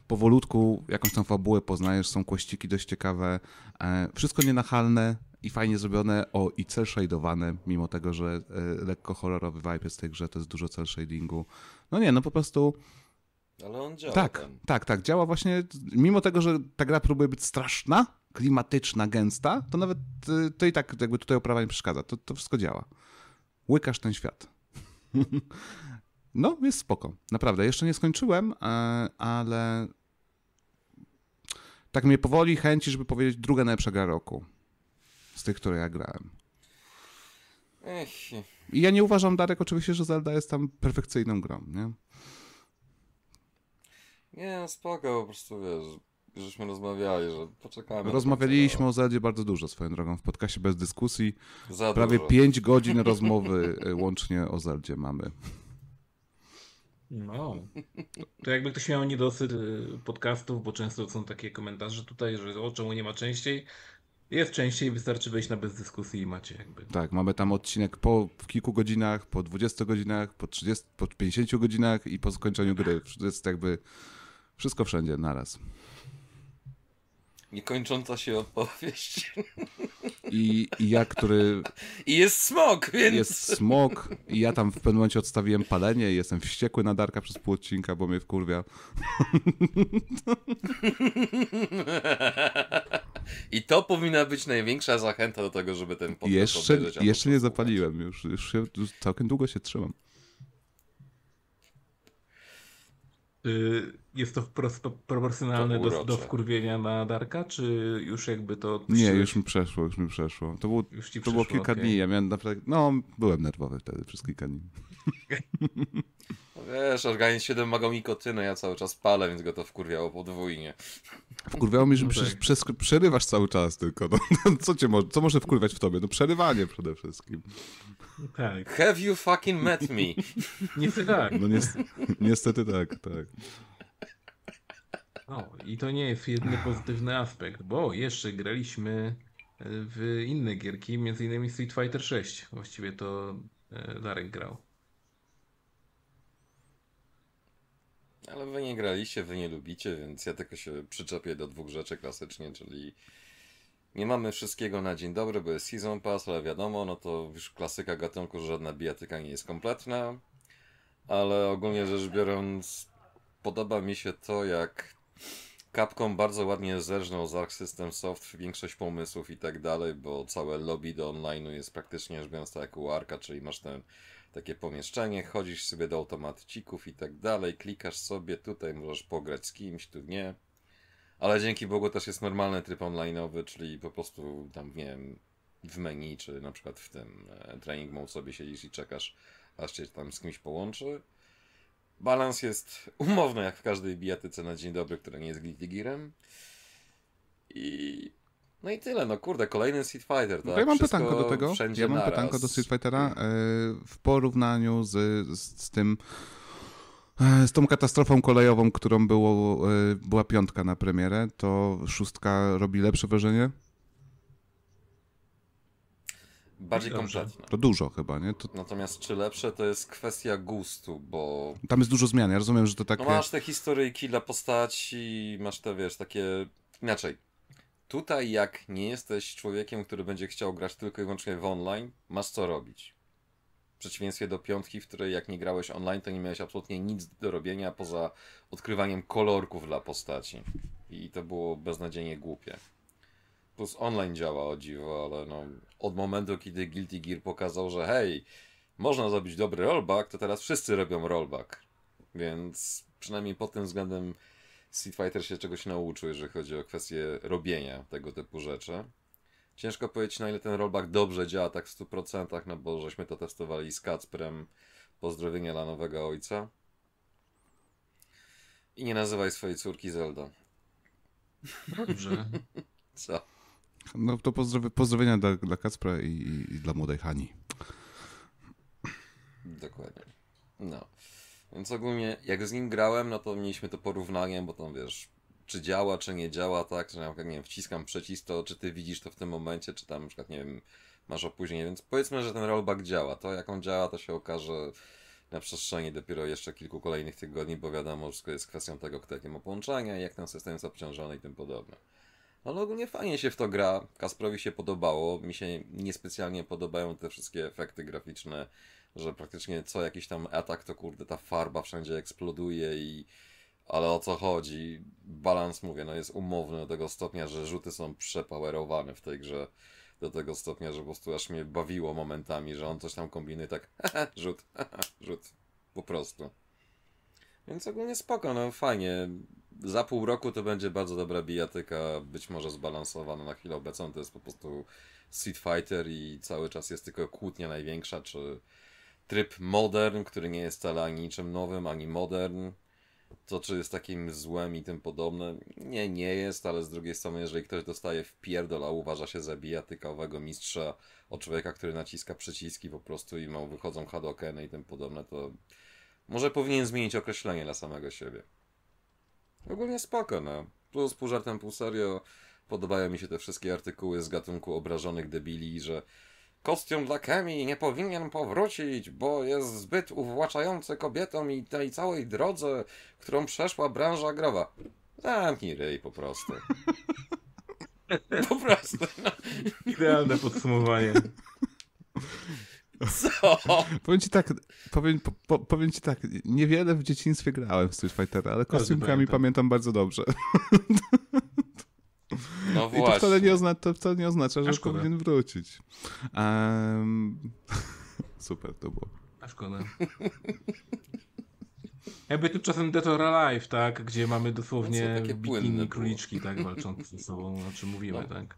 powolutku jakąś tam fabułę poznajesz, są kłościki dość ciekawe, e, wszystko nienachalne i fajnie zrobione, o i cel shadowane, mimo tego, że e, lekko horrorowy vibe jest w tej grze, to jest dużo cel shadingu. No nie, no po prostu Ale on działa tak, tam. tak, tak. Działa właśnie, mimo tego, że ta gra próbuje być straszna, klimatyczna, gęsta, to nawet y, to i tak jakby tutaj oprawa nie przeszkadza. To, to wszystko działa. Łykasz ten świat. [LAUGHS] No, jest spoko. Naprawdę. Jeszcze nie skończyłem, e, ale tak mnie powoli chęci, żeby powiedzieć druga najlepsza gra roku. Z tych, które ja grałem. Ech, I ja nie uważam, Darek, oczywiście, że Zelda jest tam perfekcyjną grą, nie? nie, spoko, po prostu wiesz, żeśmy rozmawiali, że poczekamy. Rozmawialiśmy o Zeldzie bardzo dużo swoją drogą w podcaście bez dyskusji. Za Prawie dużo. 5 godzin rozmowy y, łącznie o Zeldzie mamy. No. To jakby ktoś miał niedosyt y, podcastów, bo często są takie komentarze tutaj, że o czemu nie ma częściej. Jest częściej, wystarczy wejść na bez dyskusji i macie jakby. Tak, mamy tam odcinek po w kilku godzinach, po 20 godzinach, po 30, po 50 godzinach i po skończeniu gry. To jest jakby wszystko wszędzie naraz. Niekończąca się opowieść. I, i ja, który I jest smok, więc... jest smok i ja tam w pewnym momencie odstawiłem palenie i jestem wściekły na Darka przez pół odcinka, bo mnie wkurwia. [LAUGHS] I to powinna być największa zachęta do tego, żeby ten podcast Jeszcze, obejrzeć, jeszcze nie zapaliłem, już, już, się, już całkiem długo się trzymam. Y, jest to wprost pro- proporcjonalne To do, do wkurwienia na Darka, czy już jakby to... Nie, już mi przeszło, już mi przeszło. To było, Już ci to było przeszło, kilka okej. dni, ja miałem naprawdę, no byłem nerwowy wtedy przez kilka dni. No Wiesz, organizm 7 ma nikotyny, ja cały czas palę, więc go to wkurwiało podwójnie. Wkurwiało mnie, że No tak. przez, przerywasz cały czas tylko. No, [LAUGHS] co, cię mo- co może wkurwiać w tobie? No przerywanie przede wszystkim. Tak, Have you fucking met me? [LAUGHS] niestety tak. No niestety, niestety tak, tak. No, i to nie jest jedyny pozytywny aspekt, bo jeszcze graliśmy e, w inne gierki, między innymi Street Fighter 6. Właściwie to e, Darek grał. Ale wy nie graliście, wy nie lubicie, więc ja tylko się przyczepię do dwóch rzeczy klasycznie, czyli nie mamy wszystkiego na dzień dobry, bo jest Season Pass, ale wiadomo, no to już klasyka gatunku, że żadna bijatyka nie jest kompletna, ale ogólnie rzecz biorąc podoba mi się to, jak Capcom bardzo ładnie zerżnął z Arc System Soft większość pomysłów i tak dalej, bo całe lobby do online'u jest praktycznie rzecz biorąc tak jak u Arka, czyli masz ten takie pomieszczenie, chodzisz sobie do automatcików i tak dalej, klikasz sobie, tutaj możesz pograć z kimś, tu nie. Ale dzięki Bogu też jest normalny tryb online'owy, czyli po prostu tam, nie wiem, w menu, czy na przykład w tym e, training mode sobie siedzisz i czekasz, aż cię tam z kimś połączy. Balans jest [LAUGHS] umowny, jak w każdej bijatyce na dzień dobry, która nie jest Guilty Gearem. I... No i tyle, no kurde, kolejny Street Fighter, tak? ja mam Wszystko pytanko do tego. Ja mam naraz. pytanko do Street Fightera e, w porównaniu z, z, z tym e, z tą katastrofą kolejową, którą było, e, była piątka na premierę, to szóstka robi lepsze wrażenie? Bardziej kompletne. To dużo chyba, nie? To, Natomiast czy lepsze to jest kwestia gustu, bo tam jest dużo zmian. Ja rozumiem, że to takie... no masz te historyjki dla postaci, masz te, wiesz, takie... Inaczej. Tutaj jak nie jesteś człowiekiem, który będzie chciał grać tylko i wyłącznie w online, masz co robić. W przeciwieństwie do piątki, w której jak nie grałeś online, to nie miałeś absolutnie nic do robienia poza odkrywaniem kolorków dla postaci. I to było beznadziejnie głupie. Plus online działa o dziwo, ale no, od momentu, kiedy Guilty Gear pokazał, że hej, można zrobić dobry rollback, to teraz wszyscy robią rollback. Więc przynajmniej pod tym względem Street Fighter się czegoś nauczył, jeżeli chodzi o kwestię robienia tego typu rzeczy. Ciężko powiedzieć, na ile ten rollback dobrze działa tak w 100%, no bo żeśmy to testowali z Kacprem. Pozdrowienia dla nowego ojca. I nie nazywaj swojej córki Zelda. Dobrze. [LAUGHS] Co? No to pozdrowi- pozdrowienia dla, dla Kacpra i, i dla młodej Hani. Dokładnie. No. Więc ogólnie, jak z nim grałem, no to mieliśmy to porównanie, bo tam wiesz, czy działa, czy nie działa, tak, że na przykład, nie wiem, wciskam przycisk, to czy ty widzisz to w tym momencie, czy tam na przykład, nie wiem, masz opóźnienie, więc powiedzmy, że ten rollback działa. To jak on działa, to się okaże na przestrzeni dopiero jeszcze kilku kolejnych tygodni, bo wiadomo, wszystko jest kwestią tego, kto jakie ma połączenia, jak ten system jest obciążony i tym podobne. Ale ogólnie fajnie się w to gra. Kasprowi się podobało. Mi się niespecjalnie podobają te wszystkie efekty graficzne, że praktycznie co jakiś tam atak to kurde ta farba wszędzie eksploduje i ale o co chodzi? Balans mówię, no jest umowny do tego stopnia, że rzuty są przepowerowane w tej grze do tego stopnia, że po prostu aż mnie bawiło momentami, że on coś tam kombinuje tak [LAUGHS] rzut, [LAUGHS] rzut, po prostu. Więc ogólnie spoko, no fajnie. Za pół roku to będzie bardzo dobra bijatyka, być może zbalansowana na chwilę obecną. To jest po prostu Street Fighter i cały czas jest tylko kłótnia największa, czy tryb modern, który nie jest wcale ani niczym nowym, ani modern. To czy jest takim złem i tym podobne? Nie, nie jest, ale z drugiej strony, jeżeli ktoś dostaje w pierdol, a uważa się za bijatykowego mistrza od człowieka, który naciska przyciski po prostu i mu wychodzą hadokeny i tym podobne, to może powinien zmienić określenie dla samego siebie. Ogólnie spoko, no. Plus pół żartem, pół serio. Podobają mi się te wszystkie artykuły z gatunku obrażonych debili, że kostium dla Kemi nie powinien powrócić, bo jest zbyt uwłaczający kobietom i tej całej drodze, którą przeszła branża growa. Zamknij ryj po prostu. [LAUGHS] Po prostu. No. Idealne podsumowanie. Co? Powiem ci tak, powiem, po, po, powiem ci tak, niewiele w dzieciństwie grałem w Street Fightera, ale kostiumkami pamiętam. pamiętam bardzo dobrze. [LAUGHS] No I to wcale nie, ozna, to wcale nie oznacza, że szkoda. powinien wrócić. Em, [LAUGHS] super to było. A szkoda. [LAUGHS] Jakby tymczasem Dead or Alive, tak? Gdzie mamy dosłownie No bikini króliczki, tak? Walczące ze sobą, o czym mówimy, No. tak?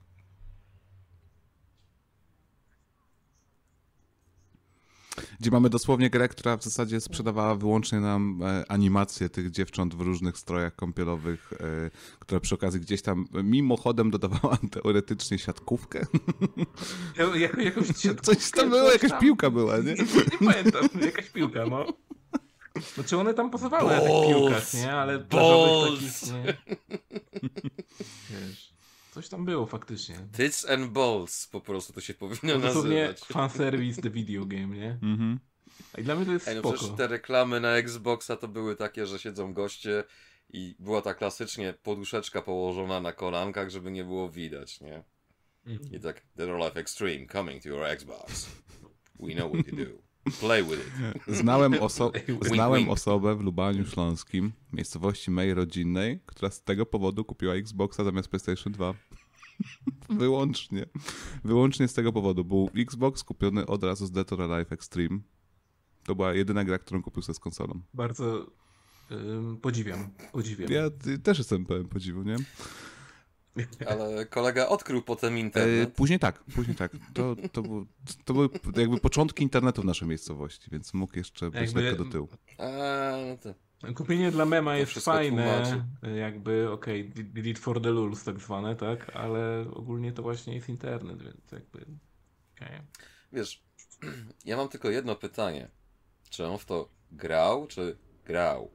Gdzie mamy dosłownie grę, która w zasadzie sprzedawała wyłącznie nam e, animacje tych dziewcząt w różnych strojach kąpielowych, e, która przy okazji gdzieś tam mimochodem dodawała [LAUGHS] teoretycznie siatkówkę. [LAUGHS] Ja, jako, jakąś Coś tam było, jakaś piłka była, nie? [LAUGHS] Nie pamiętam, jakaś piłka, no. Znaczy one tam pozowały na tych piłkach, nie? Ale plażowych takich, nie? Wiesz, coś tam było faktycznie. Tits and balls po prostu to się powinno Dosłownie nazywać. [LAUGHS] fanservice the video game, nie? Mhm. I dla mnie to jest Ej, no spoko. przecież te reklamy na Xboxa to były takie, że siedzą goście i była ta klasycznie poduszeczka położona na kolankach, żeby nie było widać, nie? Mhm. I tak, or Alive Extreme coming to your Xbox. We know what you do. Play with it. Znałem, oso znałem osobę w Lubaniu Śląskim, miejscowości mojej rodzinnej, która z tego powodu kupiła Xboxa zamiast PlayStation 2. [LAUGHS] Wyłącznie. Wyłącznie z tego powodu. Był Xbox kupiony od razu z Dead or Alive Extreme. To była jedyna gra, którą kupił sobie z konsolą. Bardzo podziwiam, podziwiam. Ja też jestem pełen podziwu, nie? Ale kolega odkrył potem E, internet. później tak, później tak. To, to, był, to były jakby początki internetu w naszej miejscowości, więc mógł jeszcze być Jakby- lekko do tyłu. A, no to... Kupienie dla mema jest wszystko fajne, tłumaczy. jakby, okej, okay, did it for the lulz tak zwane, tak? Ale ogólnie to właśnie jest internet, więc jakby, okej. Wiesz, [CLEARS THROAT] ja mam tylko jedno pytanie. Czy on w to grał, czy grał?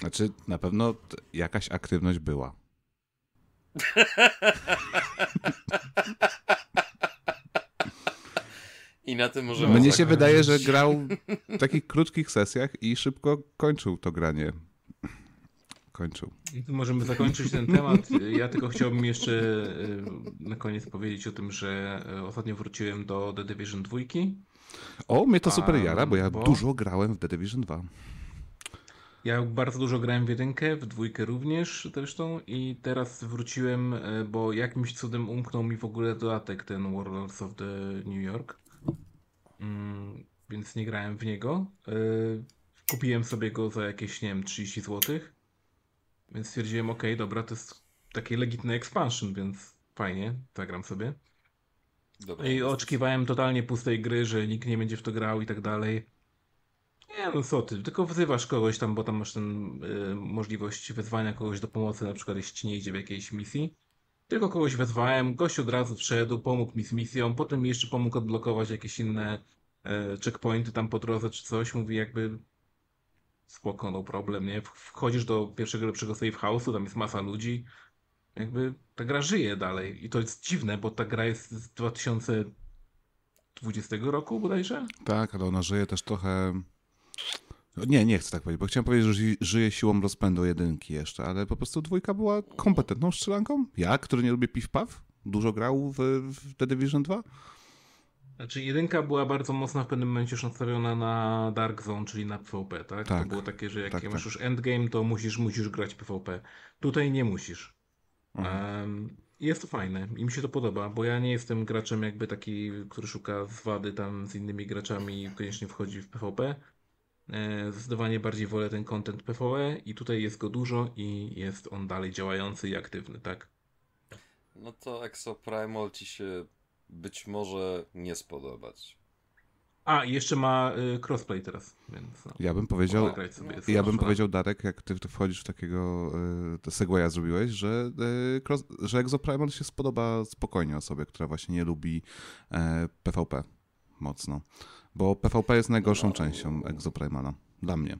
Znaczy, na pewno jakaś aktywność była. I na tym możemy Mnie się zakończyć. wydaje, że grał w takich krótkich sesjach i szybko kończył to granie. Kończył. I tu Możemy zakończyć ten temat. Ja tylko chciałbym jeszcze y, na koniec powiedzieć o tym, że y, ostatnio wróciłem do The Division 2. O, mnie to super jara, bo ja bo- dużo grałem w The Division 2. Ja bardzo dużo grałem w jedynkę, w dwójkę również zresztą i teraz wróciłem, e, bo jakimś cudem umknął mi w ogóle dodatek ten Warlords of the New York. Mm, więc nie grałem w niego. E, Kupiłem sobie go za jakieś, nie wiem, 30 zł. Więc stwierdziłem, ok, dobra, to jest taki legitny expansion, więc fajnie, zagram sobie. Dobra, I oczekiwałem totalnie pustej gry, że nikt nie będzie w to grał i tak dalej. Nie no co ty, tylko wzywasz kogoś tam, bo tam masz ten y, możliwość wezwania kogoś do pomocy, na przykład jeśli ci nie idzie w jakiejś misji. Tylko kogoś wezwałem, gość od razu wszedł, pomógł mi z misją, potem mi jeszcze pomógł odblokować jakieś inne e, checkpointy tam po drodze czy coś. Mówi jakby spoko, no problem, nie? Wchodzisz do pierwszego lepszego safe house'u, tam jest masa ludzi. Jakby ta gra żyje dalej i to jest dziwne, bo ta gra jest z 2020 roku bodajże? Tak, ale ona żyje też trochę... Nie, nie chcę tak powiedzieć, bo chciałem powiedzieć, że ży- żyje siłą rozpędu jedynki jeszcze, ale po prostu dwójka była kompetentną strzelanką. Ja, który nie lubię piw-paw, dużo grał w, w The Division 2. Znaczy jedynka była bardzo mocno w pewnym momencie już nastawiona na Dark Zone, czyli na PvP, tak? Tak. To było takie, że jak Tak, masz tak. już endgame, to musisz, musisz grać PvP. Tutaj nie musisz. Em, jest to fajne i mi się to podoba, bo ja nie jestem graczem jakby taki, który szuka zwady tam z innymi graczami i koniecznie wchodzi w PvP. E, Zdecydowanie bardziej wolę ten content PvE i tutaj jest go dużo i jest on dalej działający i aktywny, tak? No to Exoprimal ci się być może nie spodobać. A, i jeszcze ma y, crossplay teraz, więc no. Ja bym powiedział, ja bym powiedział Darek, jak ty ty wchodzisz w takiego y, to segwaya zrobiłeś, że, y, cross, że Exoprimal się spodoba spokojnie osobie, która właśnie nie lubi e, PvP mocno. Bo PvP jest najgorszą częścią Exoprimala. Dla mnie.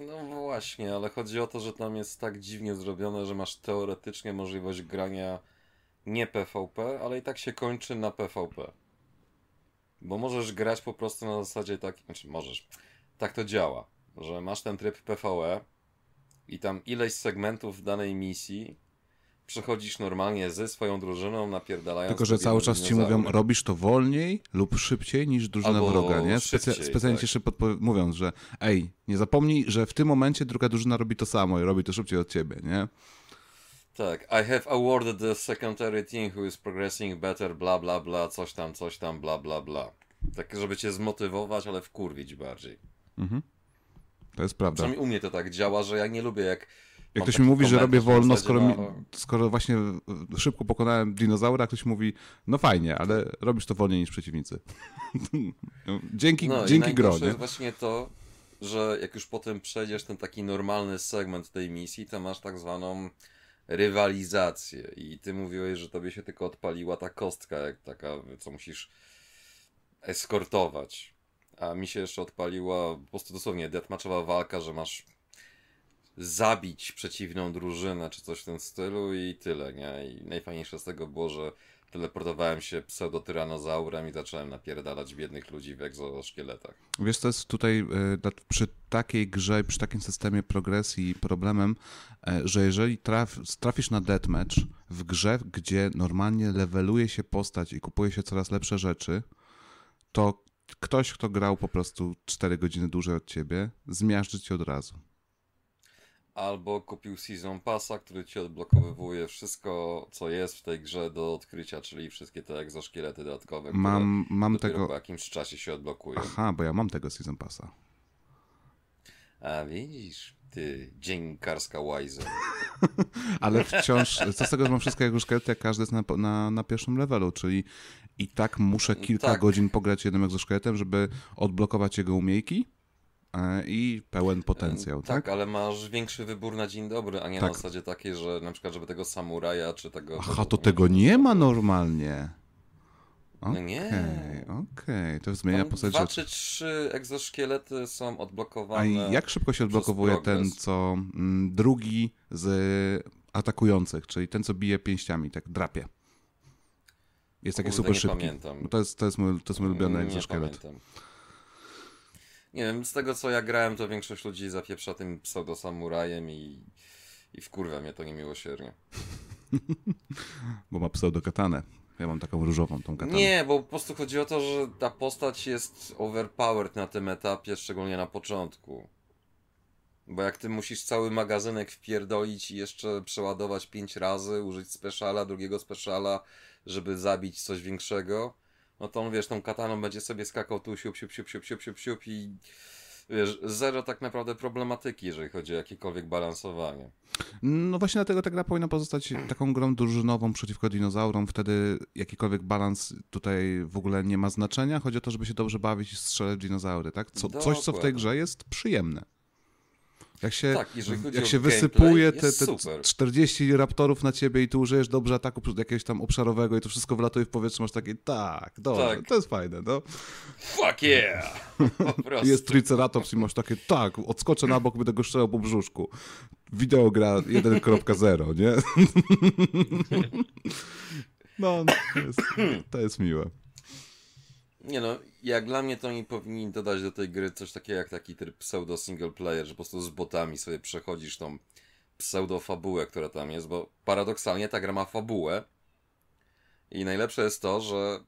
No właśnie, ale chodzi o to, że tam jest tak dziwnie zrobione, że masz teoretycznie możliwość grania nie PvP, ale i tak się kończy na PvP. Bo możesz grać po prostu na zasadzie tak, znaczy możesz, tak to działa, że masz ten tryb PvE i tam ileś segmentów w danej misji przechodzisz normalnie ze swoją drużyną, napierdalając Tylko, że cały czas ci mówią, robisz to wolniej lub szybciej niż drużyna Albo wroga, nie? Szybciej, specjalnie tak. ci jeszcze mówiąc, że ej, nie zapomnij, że w tym momencie druga drużyna robi to samo i robi to szybciej od ciebie, nie? Tak, I have awarded the secondary team who is progressing better, bla bla bla, coś tam, coś tam, bla bla bla. Tak, żeby cię zmotywować, ale wkurwić bardziej. Mhm. To jest prawda. Przynajmniej u mnie to tak działa, że ja nie lubię jak... Jak ktoś mi mówi, że robię wolno, skoro, mi, skoro właśnie szybko pokonałem dinozaura, ktoś mówi, no fajnie, ale robisz to wolniej niż przeciwnicy. [LAUGHS] Dzięki No dzięki i gro, nie? jest właśnie to, że jak już potem przejdziesz ten taki normalny segment tej misji, to masz tak zwaną rywalizację. I ty mówiłeś, że tobie się tylko odpaliła ta kostka, jak taka, co musisz eskortować. A mi się jeszcze odpaliła po prostu dosłownie deathmatchowa walka, że masz zabić przeciwną drużynę, czy coś w tym stylu i tyle, nie? I najfajniejsze z tego było, że teleportowałem się pseudotyranozaurem i zacząłem napierdalać biednych ludzi w egzoszkieletach. Wiesz, to jest tutaj e, przy takiej grze, przy takim systemie progresji problemem, e, że jeżeli traf, trafisz na deathmatch w grze, gdzie normalnie leveluje się postać i kupuje się coraz lepsze rzeczy, to ktoś, kto grał po prostu 4 godziny dłużej od ciebie, zmiażdży cię od razu. Albo kupił Season Passa, który ci odblokowywuje wszystko, co jest w tej grze do odkrycia, czyli wszystkie te egzoszkielety dodatkowe, Mam- mam tego- po jakimś czasie się odblokują. Aha, bo ja mam tego Season Passa. A widzisz, ty dziennikarska łajzo. [LAUGHS] Ale wciąż, co z tego, że mam wszystkie jego szkielety, jak każdy jest na, na, na pierwszym levelu, czyli i tak muszę kilka Tak. godzin pograć jednym egzoszkieletem, żeby odblokować jego umiejki i pełen potencjał, Tak, tak? ale masz większy wybór na dzień dobry, a nie Tak. na zasadzie takiej, że na przykład, żeby tego samuraja, czy tego... Aha, to tego nie ma normalnie. No Okej, nie. okej, to zmienia postać dwa czy trzy egzoszkielety są A odblokowane. jak szybko się odblokowuje ten, co mm, drugi z atakujących, czyli ten, co bije pięściami, tak drapie? Jest Kurde, super nie szybki. pamiętam. No to, jest, to, jest mój, to jest mój ulubiony Nie egzoszkielet. pamiętam. Nie wiem, z tego co ja grałem, to większość ludzi zapieprza tym pseudo-samurajem i, i wkurwia mnie to niemiłosiernie. [LAUGHS] Bo ma pseudokatanę. Ja mam taką różową tą katanę. Nie, bo po prostu chodzi o to, że ta postać jest overpowered na tym etapie, szczególnie na początku. Bo jak ty musisz cały magazynek wpierdolić i jeszcze przeładować pięć razy, użyć speciala, drugiego speciala, żeby zabić coś większego, no to on, wiesz, tą kataną będzie sobie skakał tu siup, siup, siup, siup, siup, siup, siup i wiesz, zero tak naprawdę problematyki, jeżeli chodzi o jakiekolwiek balansowanie. No właśnie dlatego ta gra powinna pozostać taką grą drużynową przeciwko dinozaurom. Wtedy jakikolwiek balans tutaj w ogóle nie ma znaczenia. Chodzi o to, żeby się dobrze bawić i strzelać dinozaury, tak? Co, coś, co w tej grze jest przyjemne. Jak się, Tak, jak się gameplay, wysypuje te, te super. 40 raptorów na ciebie i ty użyjesz dobrze ataku jakiegoś tam obszarowego i to wszystko wlatuje w powietrze, masz takie, tak, dobrze, Tak. to jest fajne, no. Fuck yeah! [LAUGHS] Jest Triceratops i masz takie, tak, odskoczę na bok, będę go strzelał po brzuszku. Wideo gra 1.0, nie? [LAUGHS] No, to jest, to jest miłe. Nie no, jak dla mnie to oni powinni dodać do tej gry coś takiego jak taki tryb pseudo single player, że po prostu z botami sobie przechodzisz tą pseudo fabułę, która tam jest, bo paradoksalnie ta gra ma fabułę i najlepsze jest to, że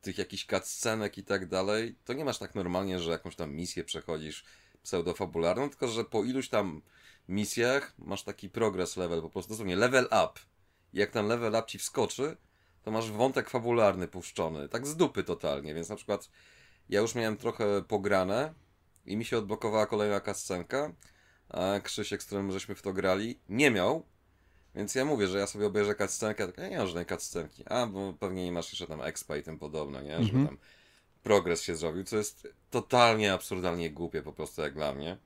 tych jakichś cutscenek i tak dalej, to nie masz tak normalnie, że jakąś tam misję przechodzisz pseudofabularną, tylko że po iluś tam misjach masz taki progress level, po prostu dosłownie level up. I jak ten level up ci wskoczy, to masz wątek fabularny puszczony, tak z dupy totalnie, więc na przykład ja już miałem trochę pograne i mi się odblokowała kolejna kascenka, a Krzysiek, z którym żeśmy w to grali, nie miał, więc ja mówię, że ja sobie obejrzę cutscenkę, tak ja nie mam żadnej cutscenki, a bo pewnie nie masz jeszcze tam expa i tym podobne, nie, żeby Mhm. tam progres się zrobił, co jest totalnie absurdalnie głupie po prostu jak dla mnie.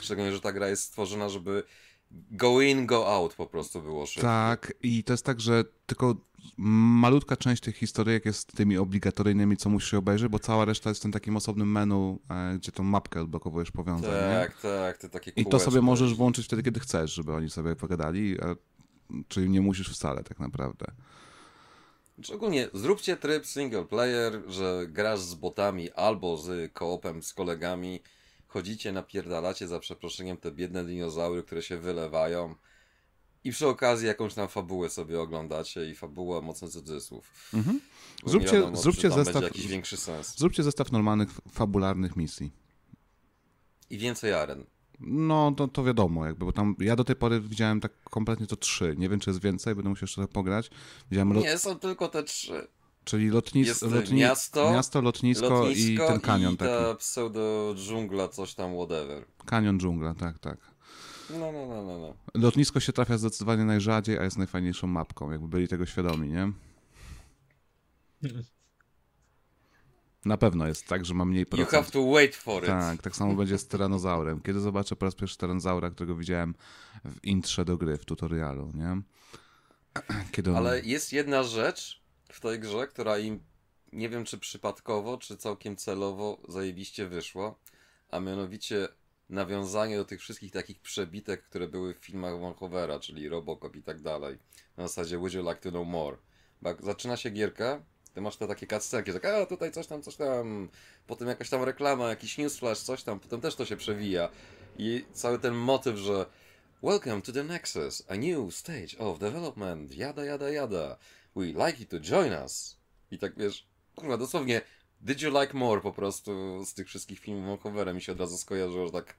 Szczególnie, że ta gra jest stworzona, żeby go in, go out po prostu było szybko. Tak, i to jest tak, że tylko malutka część tych historyjek jest tymi obligatoryjnymi, co musisz obejrzeć, bo cała reszta jest w tym takim osobnym menu, e, gdzie tą mapkę odblokowujesz powiązań. nie? Tak, tak, te takie I to sobie możesz włączyć wtedy, kiedy chcesz, żeby oni sobie pogadali, czyli nie musisz wcale tak naprawdę. Szczególnie zróbcie tryb single player, że grasz z botami albo z koopem z kolegami, chodzicie, napierdalacie za przeproszeniem te biedne dinozaury, które się wylewają i przy okazji jakąś tam fabułę sobie oglądacie i fabuła mocno cudzysłów. Mhm. Zróbcie, wiadomo, zróbcie zestaw. jakiś większy sens. Zróbcie zestaw normalnych, fabularnych misji. I więcej aren. No, to, to wiadomo, jakby, bo tam ja do tej pory widziałem tak kompletnie to trzy. Nie wiem, czy jest więcej, będę musiał jeszcze trochę pograć. Widziałem. Nie, są tylko te trzy. Czyli lotnis, Jest lotni, miasto, miasto, lotnisko, lotnisko i ten kanion i taki. ta pseudo dżungla, coś tam, whatever. Kanion dżungla, tak, tak. No, no, no, no, no. Lotnisko się trafia zdecydowanie najrzadziej, a jest najfajniejszą mapką, jakby byli tego świadomi, nie? [LAUGHS] Na pewno jest tak, że ma mniej You procent. have to wait for it. Tak, tak samo będzie z tyranozaurem. Kiedy zobaczę po raz pierwszy tyranozaura, którego widziałem w intrze do gry, w tutorialu, nie? [CLEARS THROAT] Kiedy on... Ale jest jedna rzecz w tej grze, która im nie wiem czy przypadkowo, czy całkiem celowo zajebiście wyszła, a mianowicie nawiązanie do tych wszystkich takich przebitek, które były w filmach Vanhoovera, czyli Robocop i tak dalej. Na zasadzie Would you like to know more? Bo jak zaczyna się gierka, ty masz te takie cutscenki, tak, a tutaj coś tam, coś tam, potem jakaś tam reklama, jakiś newsflash, coś tam, potem też to się przewija. I cały ten motyw, że Welcome to the Nexus, a new stage of development, jada, jada, jada. We like you to join us. I tak wiesz, kurwa, dosłownie, did you like more po prostu z tych wszystkich filmów Vancouverem mi się od razu skojarzyło, że tak,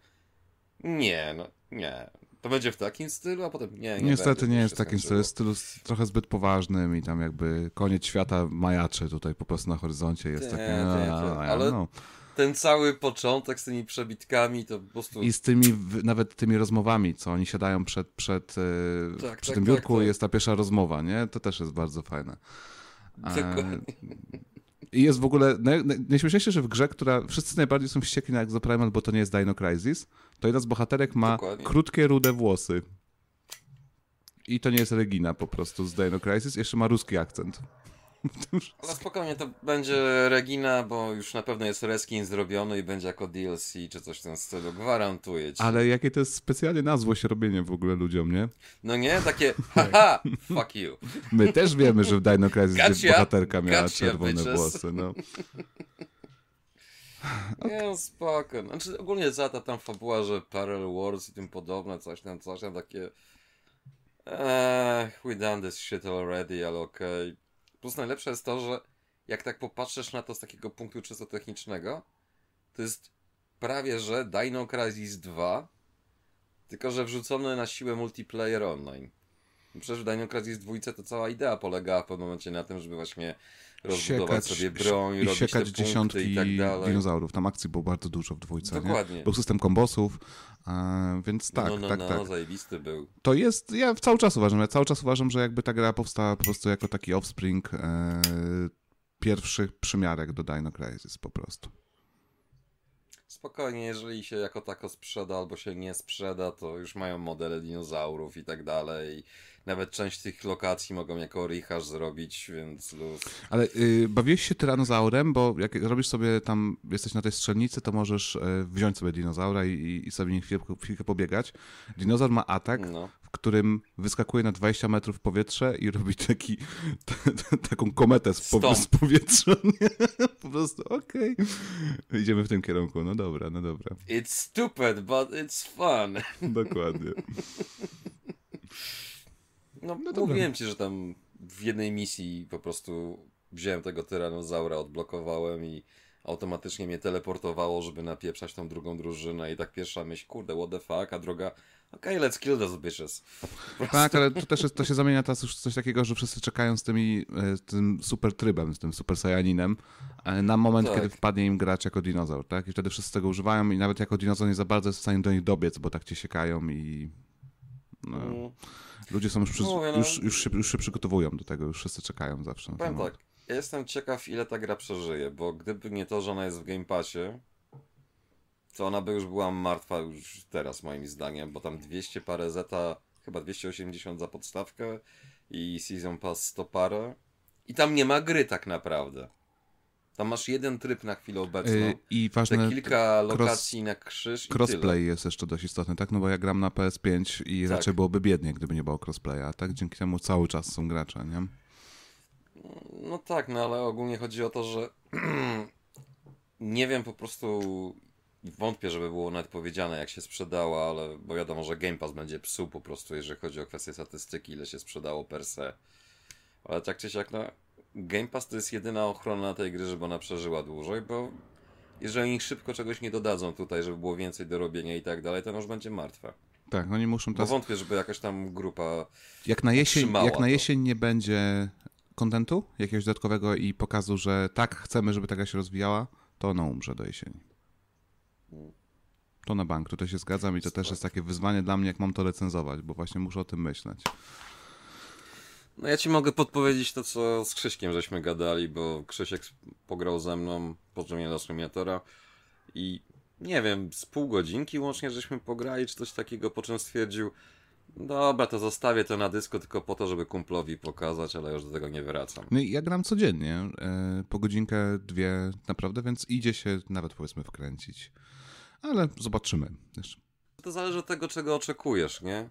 nie, no, nie. To będzie w takim stylu, a potem nie, nie Niestety będzie, nie jest się takim stylu, jest stylu trochę zbyt poważnym i tam jakby koniec świata majaczy tutaj po prostu na horyzoncie jest takie... ale no. Ten cały początek z tymi przebitkami to po prostu... I z tymi, nawet tymi rozmowami, co oni siadają przed, przed, e, Tak, przy tak, tym tak, biurku tak. jest ta pierwsza rozmowa, nie? To też jest bardzo fajne. E, Dokładnie. I jest w ogóle, naj, naj, najśmieszniejsze, że w grze, która wszyscy najbardziej są wściekli na Exoprimal, bo to nie jest Dino Crisis, to jedna z bohaterek ma Dokładnie. krótkie, rude włosy. I to nie jest Regina po prostu z Dino Crisis, jeszcze ma ruski akcent. Ale spokojnie, to będzie Regina, bo już na pewno jest reskin zrobiony i będzie jako DLC czy coś w tym stylu, gwarantuję ci. Ale jakie to jest specjalnie na złość robienie w ogóle ludziom, nie? No nie, takie haha, fuck you. My też wiemy, że w Dino Crisis Gotcha, bohaterka miała gotcha, czerwone bitches. włosy, no. [LAUGHS] Nie, no spoko. Znaczy ogólnie za ta tam fabuła, że Parallel Wars i tym podobne, coś tam, coś tam, takie... Eee, we done this shit already, ale okej. Plus najlepsze jest to, że jak tak popatrzysz na to z takiego punktu czysto technicznego, to jest prawie, że Dino Crisis 2, tylko że wrzucony na siłę multiplayer online. Przecież w Dino Crisis 2 to cała idea polegała w pewnym momencie na tym, żeby właśnie rozbudować sobie broń, i robić siekać te dziesiątki i tak dalej. dinozaurów. Tam akcji było bardzo dużo w dwójce, Dokładnie. nie? Był system kombosów, e, więc tak, no, no, tak, no, tak. zajebisty był. To jest, ja cały czas uważam, ja cały czas uważam, że jakby ta gra powstała po prostu jako taki offspring e, pierwszych przymiarek do Dino Crisis po prostu. Spokojnie, jeżeli się jako tako sprzeda albo się nie sprzeda, to już mają modele dinozaurów i tak dalej. Nawet część tych lokacji mogą jako rehash zrobić, więc luz. Ale y, bawiłeś się tyranozaurem, bo jak robisz sobie tam, jesteś na tej strzelnicy, to możesz e, wziąć sobie dinozaura i, i sobie nim chwilkę, chwilkę pobiegać. Dinozaur ma atak, No. Którym wyskakuje na 20 metrów w powietrze i robi taki, t, t, taką kometę z, po, z powietrza. Nie? [LAUGHS] Po prostu, okej. Idziemy w tym kierunku, no dobra, no dobra. It's stupid, but it's fun. Dokładnie. No, dobra. mówiłem ci, że tam w jednej misji po prostu wziąłem tego tyranozaura, odblokowałem i automatycznie mnie teleportowało, żeby napieprzać tą drugą drużynę i tak pierwsza myśl, kurde, what the fuck, a druga, okej, let's kill those bitches. Tak, ale to też jest, to się zamienia teraz już coś takiego, że wszyscy czekają z, tymi, e, z tym super trybem, z tym super sajaninem, e, na moment, Tak. kiedy wpadnie im grać jako dinozaur, tak? I wtedy wszyscy tego używają i nawet jako dinozaur nie za bardzo jest w stanie do nich dobiec, bo tak cię siekają i... No, Mm. ludzie są już, przy, no. już, już, się, już się przygotowują do tego, już wszyscy czekają zawsze. Powiem tak, ja jestem ciekaw, ile ta gra przeżyje, bo gdyby nie to, że ona jest w Game Passie, to ona by już była martwa już teraz, moim zdaniem, bo tam 200 parę zeta, chyba 280 za podstawkę i Season Pass 100 parę. I tam nie ma gry tak naprawdę. Tam masz jeden tryb na chwilę obecną, Y, I ważne, te kilka cross- lokacji na krzyż. Crossplay jest jeszcze dość istotny, tak? No bo ja gram na PS5 i Tak. raczej byłoby biednie, gdyby nie było crossplaya, tak? Dzięki temu cały czas są gracze, nie? No tak, no ale ogólnie chodzi o to, że [CLEARS THROAT] nie wiem po prostu wątpię, żeby było nawet powiedziane jak się sprzedała, ale bo wiadomo, że Game Pass będzie psuł po prostu, jeżeli chodzi o kwestię statystyki, ile się sprzedało per se. Ale tak czy siak, no Game Pass to jest jedyna ochrona tej gry, żeby ona przeżyła dłużej, bo jeżeli oni szybko czegoś nie dodadzą tutaj, żeby było więcej do robienia i tak dalej, to ona już będzie martwa. Tak, oni muszą Bo teraz... wątpię, żeby jakaś tam grupa Jak na jesień, jak na to. jesień nie będzie kontentu, jakiegoś dodatkowego i pokazu, że tak, chcemy, żeby ta gra się rozwijała, to ona umrze do jesieni. To na bank, tutaj się zgadzam i to też jest takie wyzwanie dla mnie, jak mam to recenzować, bo właśnie muszę o tym myśleć. No ja ci mogę podpowiedzieć to, co z Krzyśkiem żeśmy gadali, bo Krzysiek pograł ze mną poziomie Last Rumiatora i nie wiem, z pół godzinki łącznie żeśmy pograli, czy coś takiego, po czym stwierdził, dobra, to zostawię to na dysku tylko po to, żeby kumplowi pokazać, ale już do tego nie wracam. No i ja gram codziennie, e, po godzinkę, dwie naprawdę, więc idzie się nawet powiedzmy wkręcić. Ale zobaczymy. Jeszcze. To zależy od tego, czego oczekujesz, nie?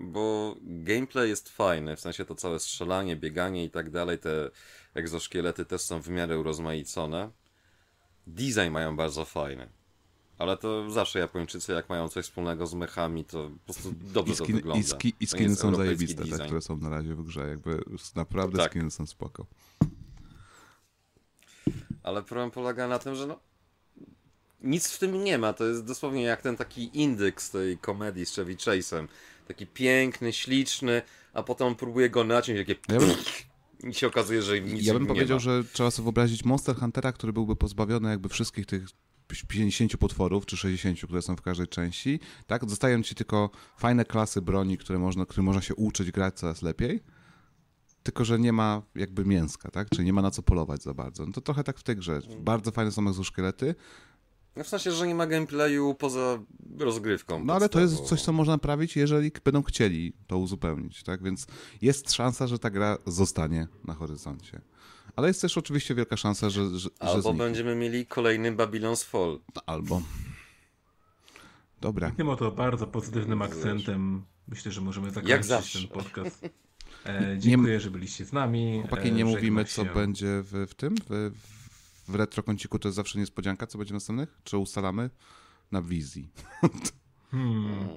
Bo gameplay jest fajny, w sensie to całe strzelanie, bieganie i tak dalej, te egzoszkielety też są w miarę urozmaicone. Design mają bardzo fajny. Ale to zawsze Japończycy, jak mają coś wspólnego z mechami, to po prostu dobrze I, to skin, wygląda. i, ski, i To skiny są zajebiste, te, design. które są na razie w grze. Jakby naprawdę Tak. skiny są spoko. Ale problem polega na tym, że no. Nic w tym nie ma. To jest dosłownie jak ten taki indyk z tej komedii z Chevy Chase'em. Taki piękny, śliczny, a potem próbuje go naciąć, jakie. Ja bym- [LAUGHS] I się okazuje, że nic Ja bym powiedział, ma. że trzeba sobie wyobrazić Monster Huntera, który byłby pozbawiony jakby wszystkich tych 50 potworów, czy 60, które są w każdej części, tak? Zostają ci tylko fajne klasy broni, które można, które można się uczyć grać coraz lepiej, tylko że nie ma jakby mięska, tak? Czyli nie ma na co polować za bardzo. No to trochę tak w tej grze. Bardzo fajne są egzoszkielety, No w sensie, że nie ma gameplayu poza rozgrywką. no ale to jest coś, co można naprawić, jeżeli będą chcieli to uzupełnić, tak? Więc jest szansa, że ta gra zostanie na horyzoncie. Ale jest też oczywiście wielka szansa, że, że, że Albo zniknie. będziemy mieli kolejny Babylon's Fall. Albo. Dobra. Tym oto bardzo pozytywnym akcentem myślę, że możemy zakończyć ten podcast. [LAUGHS] E, dziękuję, że byliście z nami. Chłopaki, E, nie żegna mówimy, co się- będzie w, w tym, w, w retrokąciku to jest zawsze niespodzianka, co będzie następnych? Czy ustalamy? Na wizji. Hmm.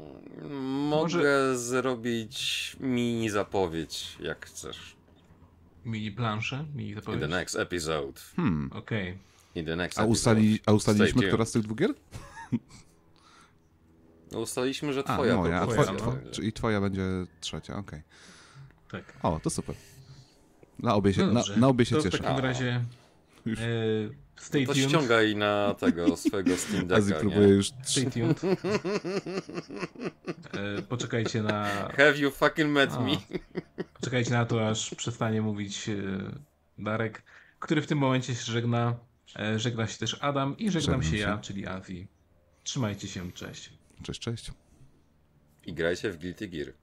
Mogę zrobić mini zapowiedź, jak chcesz. Mini planszę, mini In zapowiedź. the next episode. Hmm. Okej. In next A, ustali, a ustaliliśmy, która z tych dwóch gier? No, ustaliliśmy, że A, twoja moja, a po twoja, prostu. no. czyli twoja będzie trzecia, okej. Tak. O, to super. Na obie się, No na, na obie się to w cieszę. takim razie e, stay To tuned. ściągaj na tego swojego Steam [LAUGHS] Azji Decka, próbuje już Stay tuned. [LAUGHS] E, poczekajcie na Have you fucking met A. me? [LAUGHS] Poczekajcie na to, aż przestanie mówić e, Darek, który w tym momencie się żegna. E, Żegna się też Adam i żegnam się się. ja, czyli Azji. Trzymajcie się, cześć. Cześć, cześć. I grajcie w Guilty Gear.